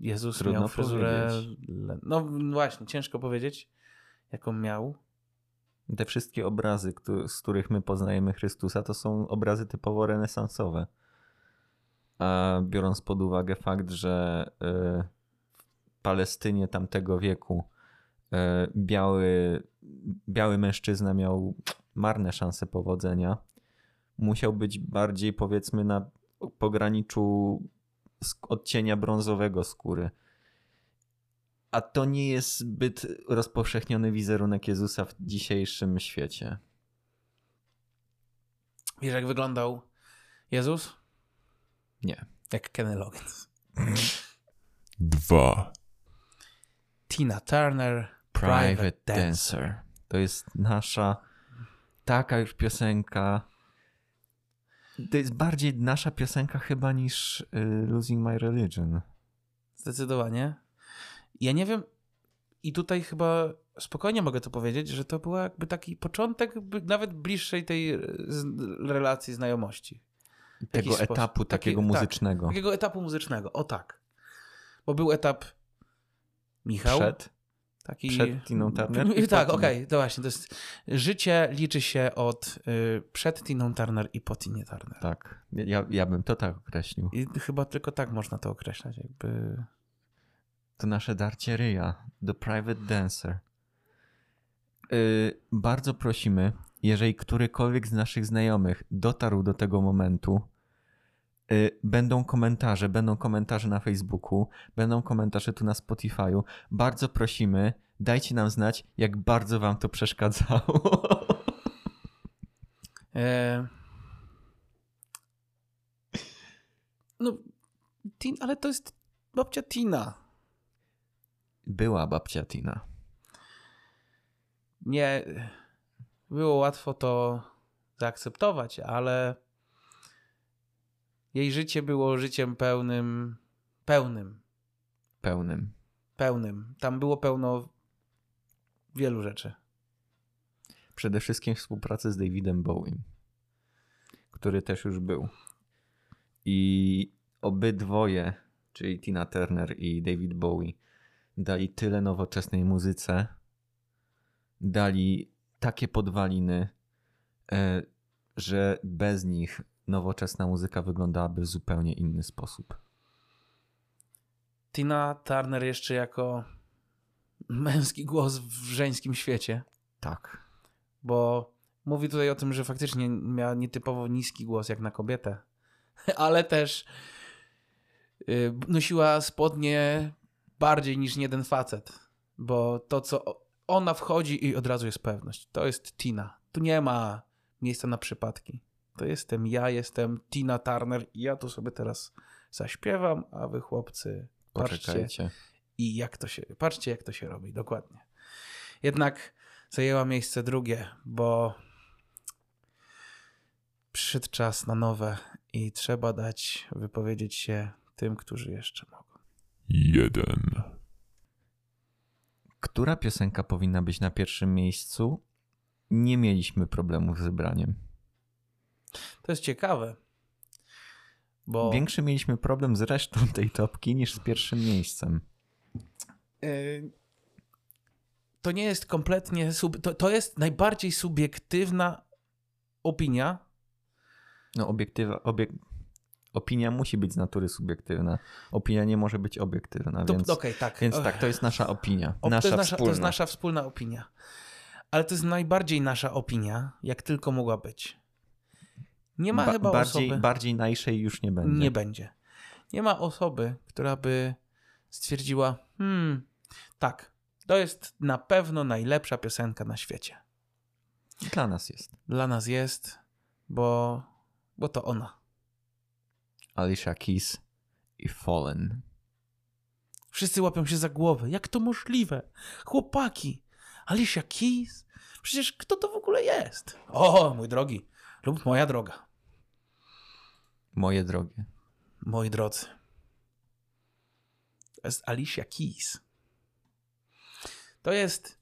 Jezus Trudno miał fryzurę... powiedzieć. No właśnie, ciężko powiedzieć, jaką miał. Te wszystkie obrazy, z których my poznajemy Chrystusa, to są obrazy typowo renesansowe. A biorąc pod uwagę fakt, że y, w Palestynie tamtego wieku y, biały, biały mężczyzna miał marne szanse powodzenia, musiał być bardziej powiedzmy na pograniczu odcienia brązowego skóry. A to nie jest zbyt rozpowszechniony wizerunek Jezusa w dzisiejszym świecie. Wiesz jak wyglądał Jezus? Nie. Jak Kenny Loggins. 2, Tina Turner, Private Dancer. To jest nasza taka już piosenka. To jest bardziej nasza piosenka chyba niż y, Losing My Religion. Zdecydowanie. Ja nie wiem, i tutaj chyba spokojnie mogę to powiedzieć, że to był jakby taki początek nawet bliższej tej z- relacji znajomości. Tego sposób. etapu Taki- takiego tak. muzycznego. Takiego etapu muzycznego, o tak. Bo był etap Michał. Przed. Taki... przed Tiną Turner i Tak, okej, to właśnie. To jest... Życie liczy się od y, przed Tiną Turner i po Tinie Turner. Tak. Ja, ja bym to tak określił. I chyba tylko tak można to określać. Jakby... To nasze darcie ryja. The Private Dancer. Yy, bardzo prosimy, jeżeli którykolwiek z naszych znajomych dotarł do tego momentu, yy, będą komentarze, będą komentarze na Facebooku, będą komentarze tu na Spotify'u. Bardzo prosimy, dajcie nam znać, jak bardzo wam to przeszkadzało. E... No, Tin, ale to jest babcia Tina. Była babcia Tina. Nie było łatwo to zaakceptować, ale jej życie było życiem pełnym, pełnym, Pełnym. pełnym. Tam było pełno wielu rzeczy. Przede wszystkim współpracy z Davidem Bowiem, który też już był. I obydwoje czyli Tina Turner i David Bowie, dali tyle nowoczesnej muzyce, dali takie podwaliny, e, że bez nich nowoczesna muzyka wyglądałaby w zupełnie inny sposób. Tina Turner jeszcze jako męski głos w żeńskim świecie, Tak. bo mówi tutaj o tym, że faktycznie miała nietypowo niski głos jak na kobietę, ale też y, nosiła spodnie bardziej niż jeden facet, bo to co ona wchodzi i od razu jest pewność. To jest Tina. Tu nie ma miejsca na przypadki. To jestem ja, jestem Tina Turner i ja tu sobie teraz zaśpiewam, a wy chłopcy patrzcie Poczekajcie. i jak to się, patrzcie jak to się robi, dokładnie. Jednak zajęła miejsce drugie, bo przyszedł czas na nowe i trzeba dać wypowiedzieć się tym, którzy jeszcze mogą. Jeden. Która piosenka powinna być na pierwszym miejscu? Nie mieliśmy problemów z wybraniem. To jest ciekawe, bo Większy mieliśmy problem z resztą tej topki niż z pierwszym miejscem. y, to nie jest kompletnie, sub, to, to jest najbardziej subiektywna opinia, No, obiektywa, obiek... opinia musi być z natury subiektywna. Opinia nie może być obiektywna, to, więc, okej, tak. więc tak, to jest nasza opinia. O, nasza to, jest nasza, to wspólna. jest nasza wspólna opinia. Ale to jest najbardziej nasza opinia, jak tylko mogła być. Nie ma Ba- chyba bardziej, osoby. bardziej najszej już nie będzie. Nie będzie. Nie ma osoby, która by stwierdziła: Hmm, tak, to jest na pewno najlepsza piosenka na świecie. Dla nas jest. Dla nas jest, bo, bo to ona. Alicia Keys i Fallen. Wszyscy łapią się za głowę. Jak to możliwe? Chłopaki, Alicia Keys? Przecież kto to w ogóle jest? O, mój drogi, lub moja droga. Moje drogie. Moi drodzy. To jest Alicia Keys. To jest.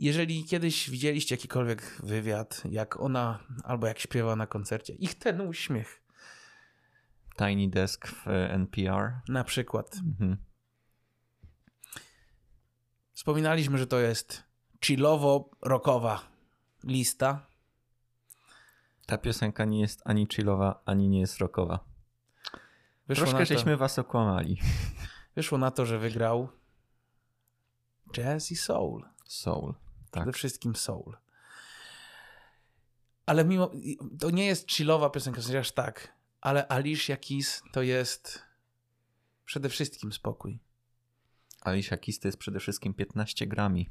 Jeżeli kiedyś widzieliście jakikolwiek wywiad, jak ona albo jak śpiewa na koncercie, ich ten uśmiech, Tiny Desk w e, NPR. na przykład. Mhm. Wspominaliśmy, że to jest chillowo-rockowa lista. Ta piosenka nie jest ani chillowa, ani nie jest rockowa. Wyszło Troszkę to, żeśmy was okłamali. wyszło na to, że wygrał jazz i soul. Soul. Tak. Przede wszystkim soul. Ale mimo, to nie jest chillowa piosenka, w aż tak, ale Alicia Keys to jest przede wszystkim spokój. Alicia Keys to jest przede wszystkim 15 grami.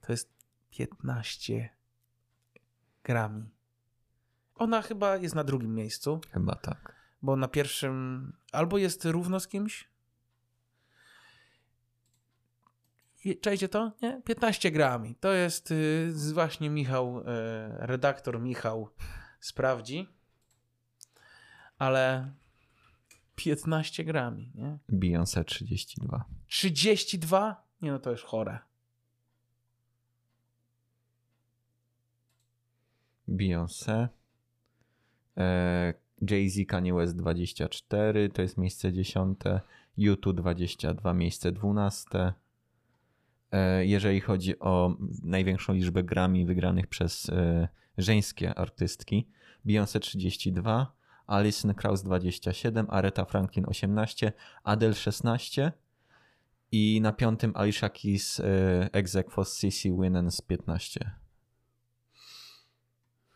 To jest 15 grami. Ona chyba jest na drugim miejscu, Chyba tak. bo na pierwszym albo jest równo z kimś. Je- Czajcie to? Nie? 15 grami. To jest y, właśnie Michał, y, redaktor Michał sprawdzi. Ale 15 grami, nie? Beyoncé 32. 32? Nie no, to już chore. Beyoncé. E, Jay-Z Kanye West 24, to jest miejsce 10. YouTube 22, miejsce 12. E, jeżeli chodzi o największą liczbę Grammy wygranych przez e, żeńskie artystki, Beyoncé 32, Alison Krauss 27, Aretha Franklin 18, Adele 16 i na piątym Alicia Keys, e, ex aequo z CeCe Winans 15.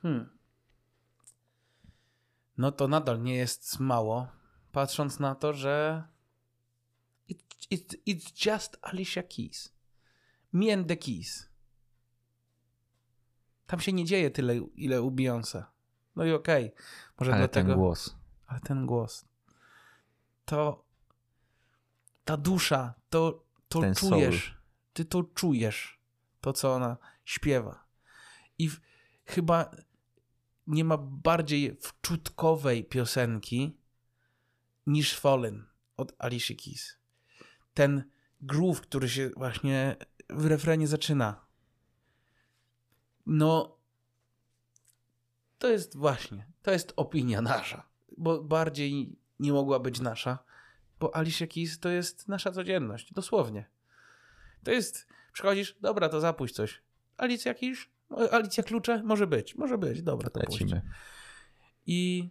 Hmm. No to nadal nie jest mało, patrząc na to, że it, it, it's just Alicia Keys. Me and the Keys. Tam się nie dzieje tyle, ile u Beyoncé. No i okej, może Ale dlatego... ten głos. Ale ten głos. To ta dusza, to, to Ten czujesz. Ty to czujesz. To, co ona śpiewa. I w, chyba nie ma bardziej wczutkowej piosenki niż Fallen od Alicia Keys. Ten groove, który się właśnie w refrenie zaczyna. No, to jest właśnie, to jest opinia nasza. Bo bardziej nie mogła być nasza, bo Alicia Keys to jest nasza codzienność, dosłownie. To jest, przychodzisz, dobra, to zapuść coś. Alicja Keys? Alicja Klucze? Może być, może być, dobra, to puść. Lecimy. I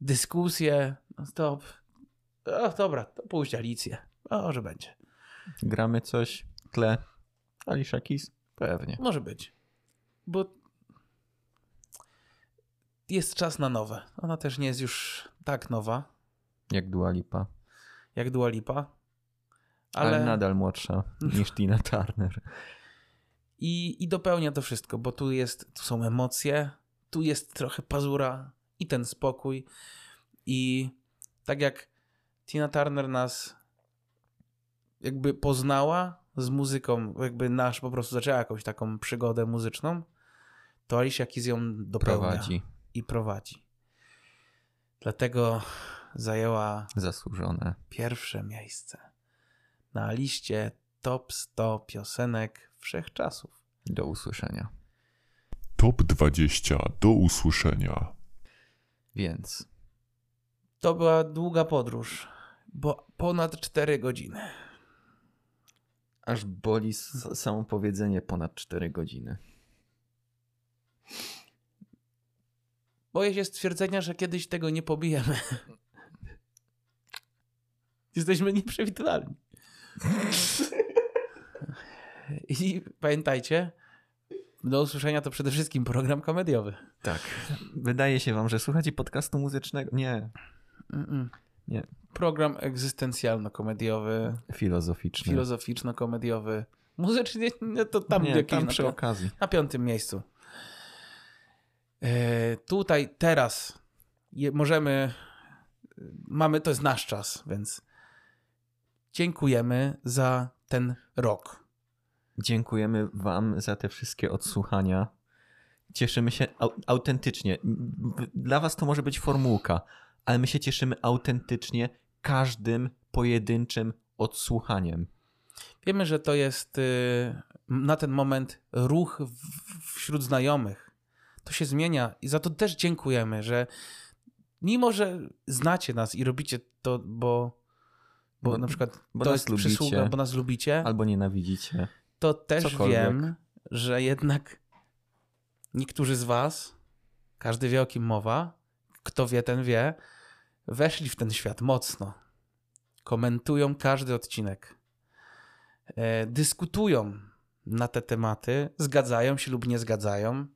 dyskusje, no stop. O, dobra, to puść Alicję. Może będzie. Gramy coś, tle. Alicia Keys? Pewnie. Może być. Bo jest czas na nowe. Ona też nie jest już tak nowa Jak Dua Lipa. jak Dua Lipa. Ale, Ale, nadal młodsza niż Tina Turner. i, i dopełnia to wszystko, bo tu jest, tu są emocje, tu jest trochę pazura i ten spokój. I tak jak Tina Turner nas jakby poznała z muzyką, jakby nasz po prostu zaczęła jakąś taką przygodę muzyczną, to Alicia Keys ją dopełnia Prowadzi. i prowadzi. Dlatego zajęła Zasłużone. pierwsze miejsce na liście top 100 piosenek wszechczasów. Do usłyszenia. Top 20 do usłyszenia. Więc To była długa podróż, bo ponad 4 godziny. Aż boli samo powiedzenie ponad 4 godziny. Boję się stwierdzenia, że kiedyś tego nie pobijemy. Jesteśmy nieprzewidywalni. I pamiętajcie, do usłyszenia to przede wszystkim program komediowy. Tak. Wydaje się wam, że słuchacie podcastu muzycznego? Nie. Mm-mm. Nie. Program egzystencjalno-komediowy, Filozoficzny. filozoficzno-komediowy. Muzycznie no to tam, Nie, tam na, przy pi- okazji. na piątym miejscu. E, tutaj, teraz je, możemy, mamy, to jest nasz czas, więc dziękujemy za ten rok. Dziękujemy wam za te wszystkie odsłuchania. Cieszymy się au autentycznie. Dla was to może być formułka, ale my się cieszymy autentycznie każdym pojedynczym odsłuchaniem. Wiemy, że to jest y, na ten moment ruch wśród znajomych. To się zmienia i za to też dziękujemy, że mimo, że znacie nas i robicie to, bo, bo, Bo- na przykład bo to jest lubicie. przysługa, bo nas lubicie, Albo nienawidzicie. to też cokolwiek. wiem, że jednak niektórzy z was, każdy wie o kim mowa, kto wie, ten wie, weszli w ten świat mocno. Komentują każdy odcinek. E, dyskutują na te tematy, zgadzają się lub nie zgadzają.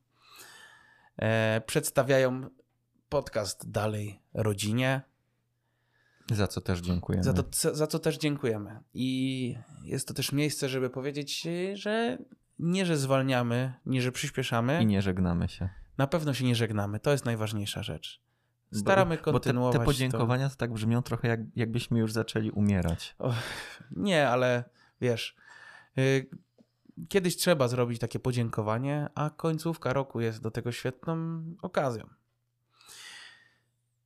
E, przedstawiają podcast dalej rodzinie. Za co też dziękujemy. Za to, za to też dziękujemy. I jest to też miejsce, żeby powiedzieć, że nie, że zwalniamy, nie, że przyspieszamy. I nie żegnamy się. Na pewno się nie żegnamy. To jest najważniejsza rzecz. Staramy bo, bo te, kontynuować. te podziękowania to... tak brzmią trochę jak, jakbyśmy już zaczęli umierać. To. Nie, ale wiesz, y, kiedyś trzeba zrobić takie podziękowanie, a końcówka roku jest do tego świetną okazją.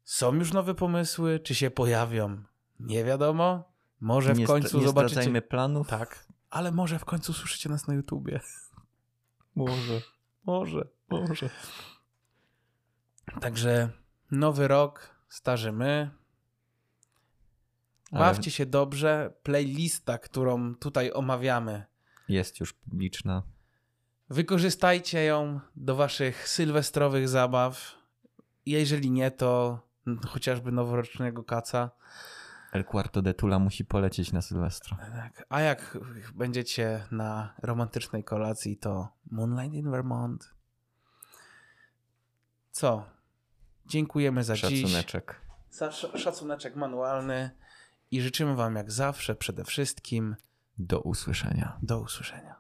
Są już nowe pomysły, czy się pojawią? Nie wiadomo. Może w nie końcu nie zobaczycie. zdradzajmy planów. Tak, ale może w końcu słyszycie nas na YouTubie. Może. Może, może. Także nowy rok, starzy my. Bawcie się dobrze. Playlista, którą tutaj omawiamy, Jest już publiczna. wykorzystajcie ją do waszych sylwestrowych zabaw. Jeżeli nie, to chociażby noworocznego kaca. El Cuarto de Tula musi polecieć na Sylwestra. Tak. A jak będziecie na romantycznej kolacji, to Moonlight in Vermont. Co? Dziękujemy za dziś. Szacuneczek. Za sz- szacuneczek manualny i życzymy Wam jak zawsze przede wszystkim Do usłyszenia. do usłyszenia.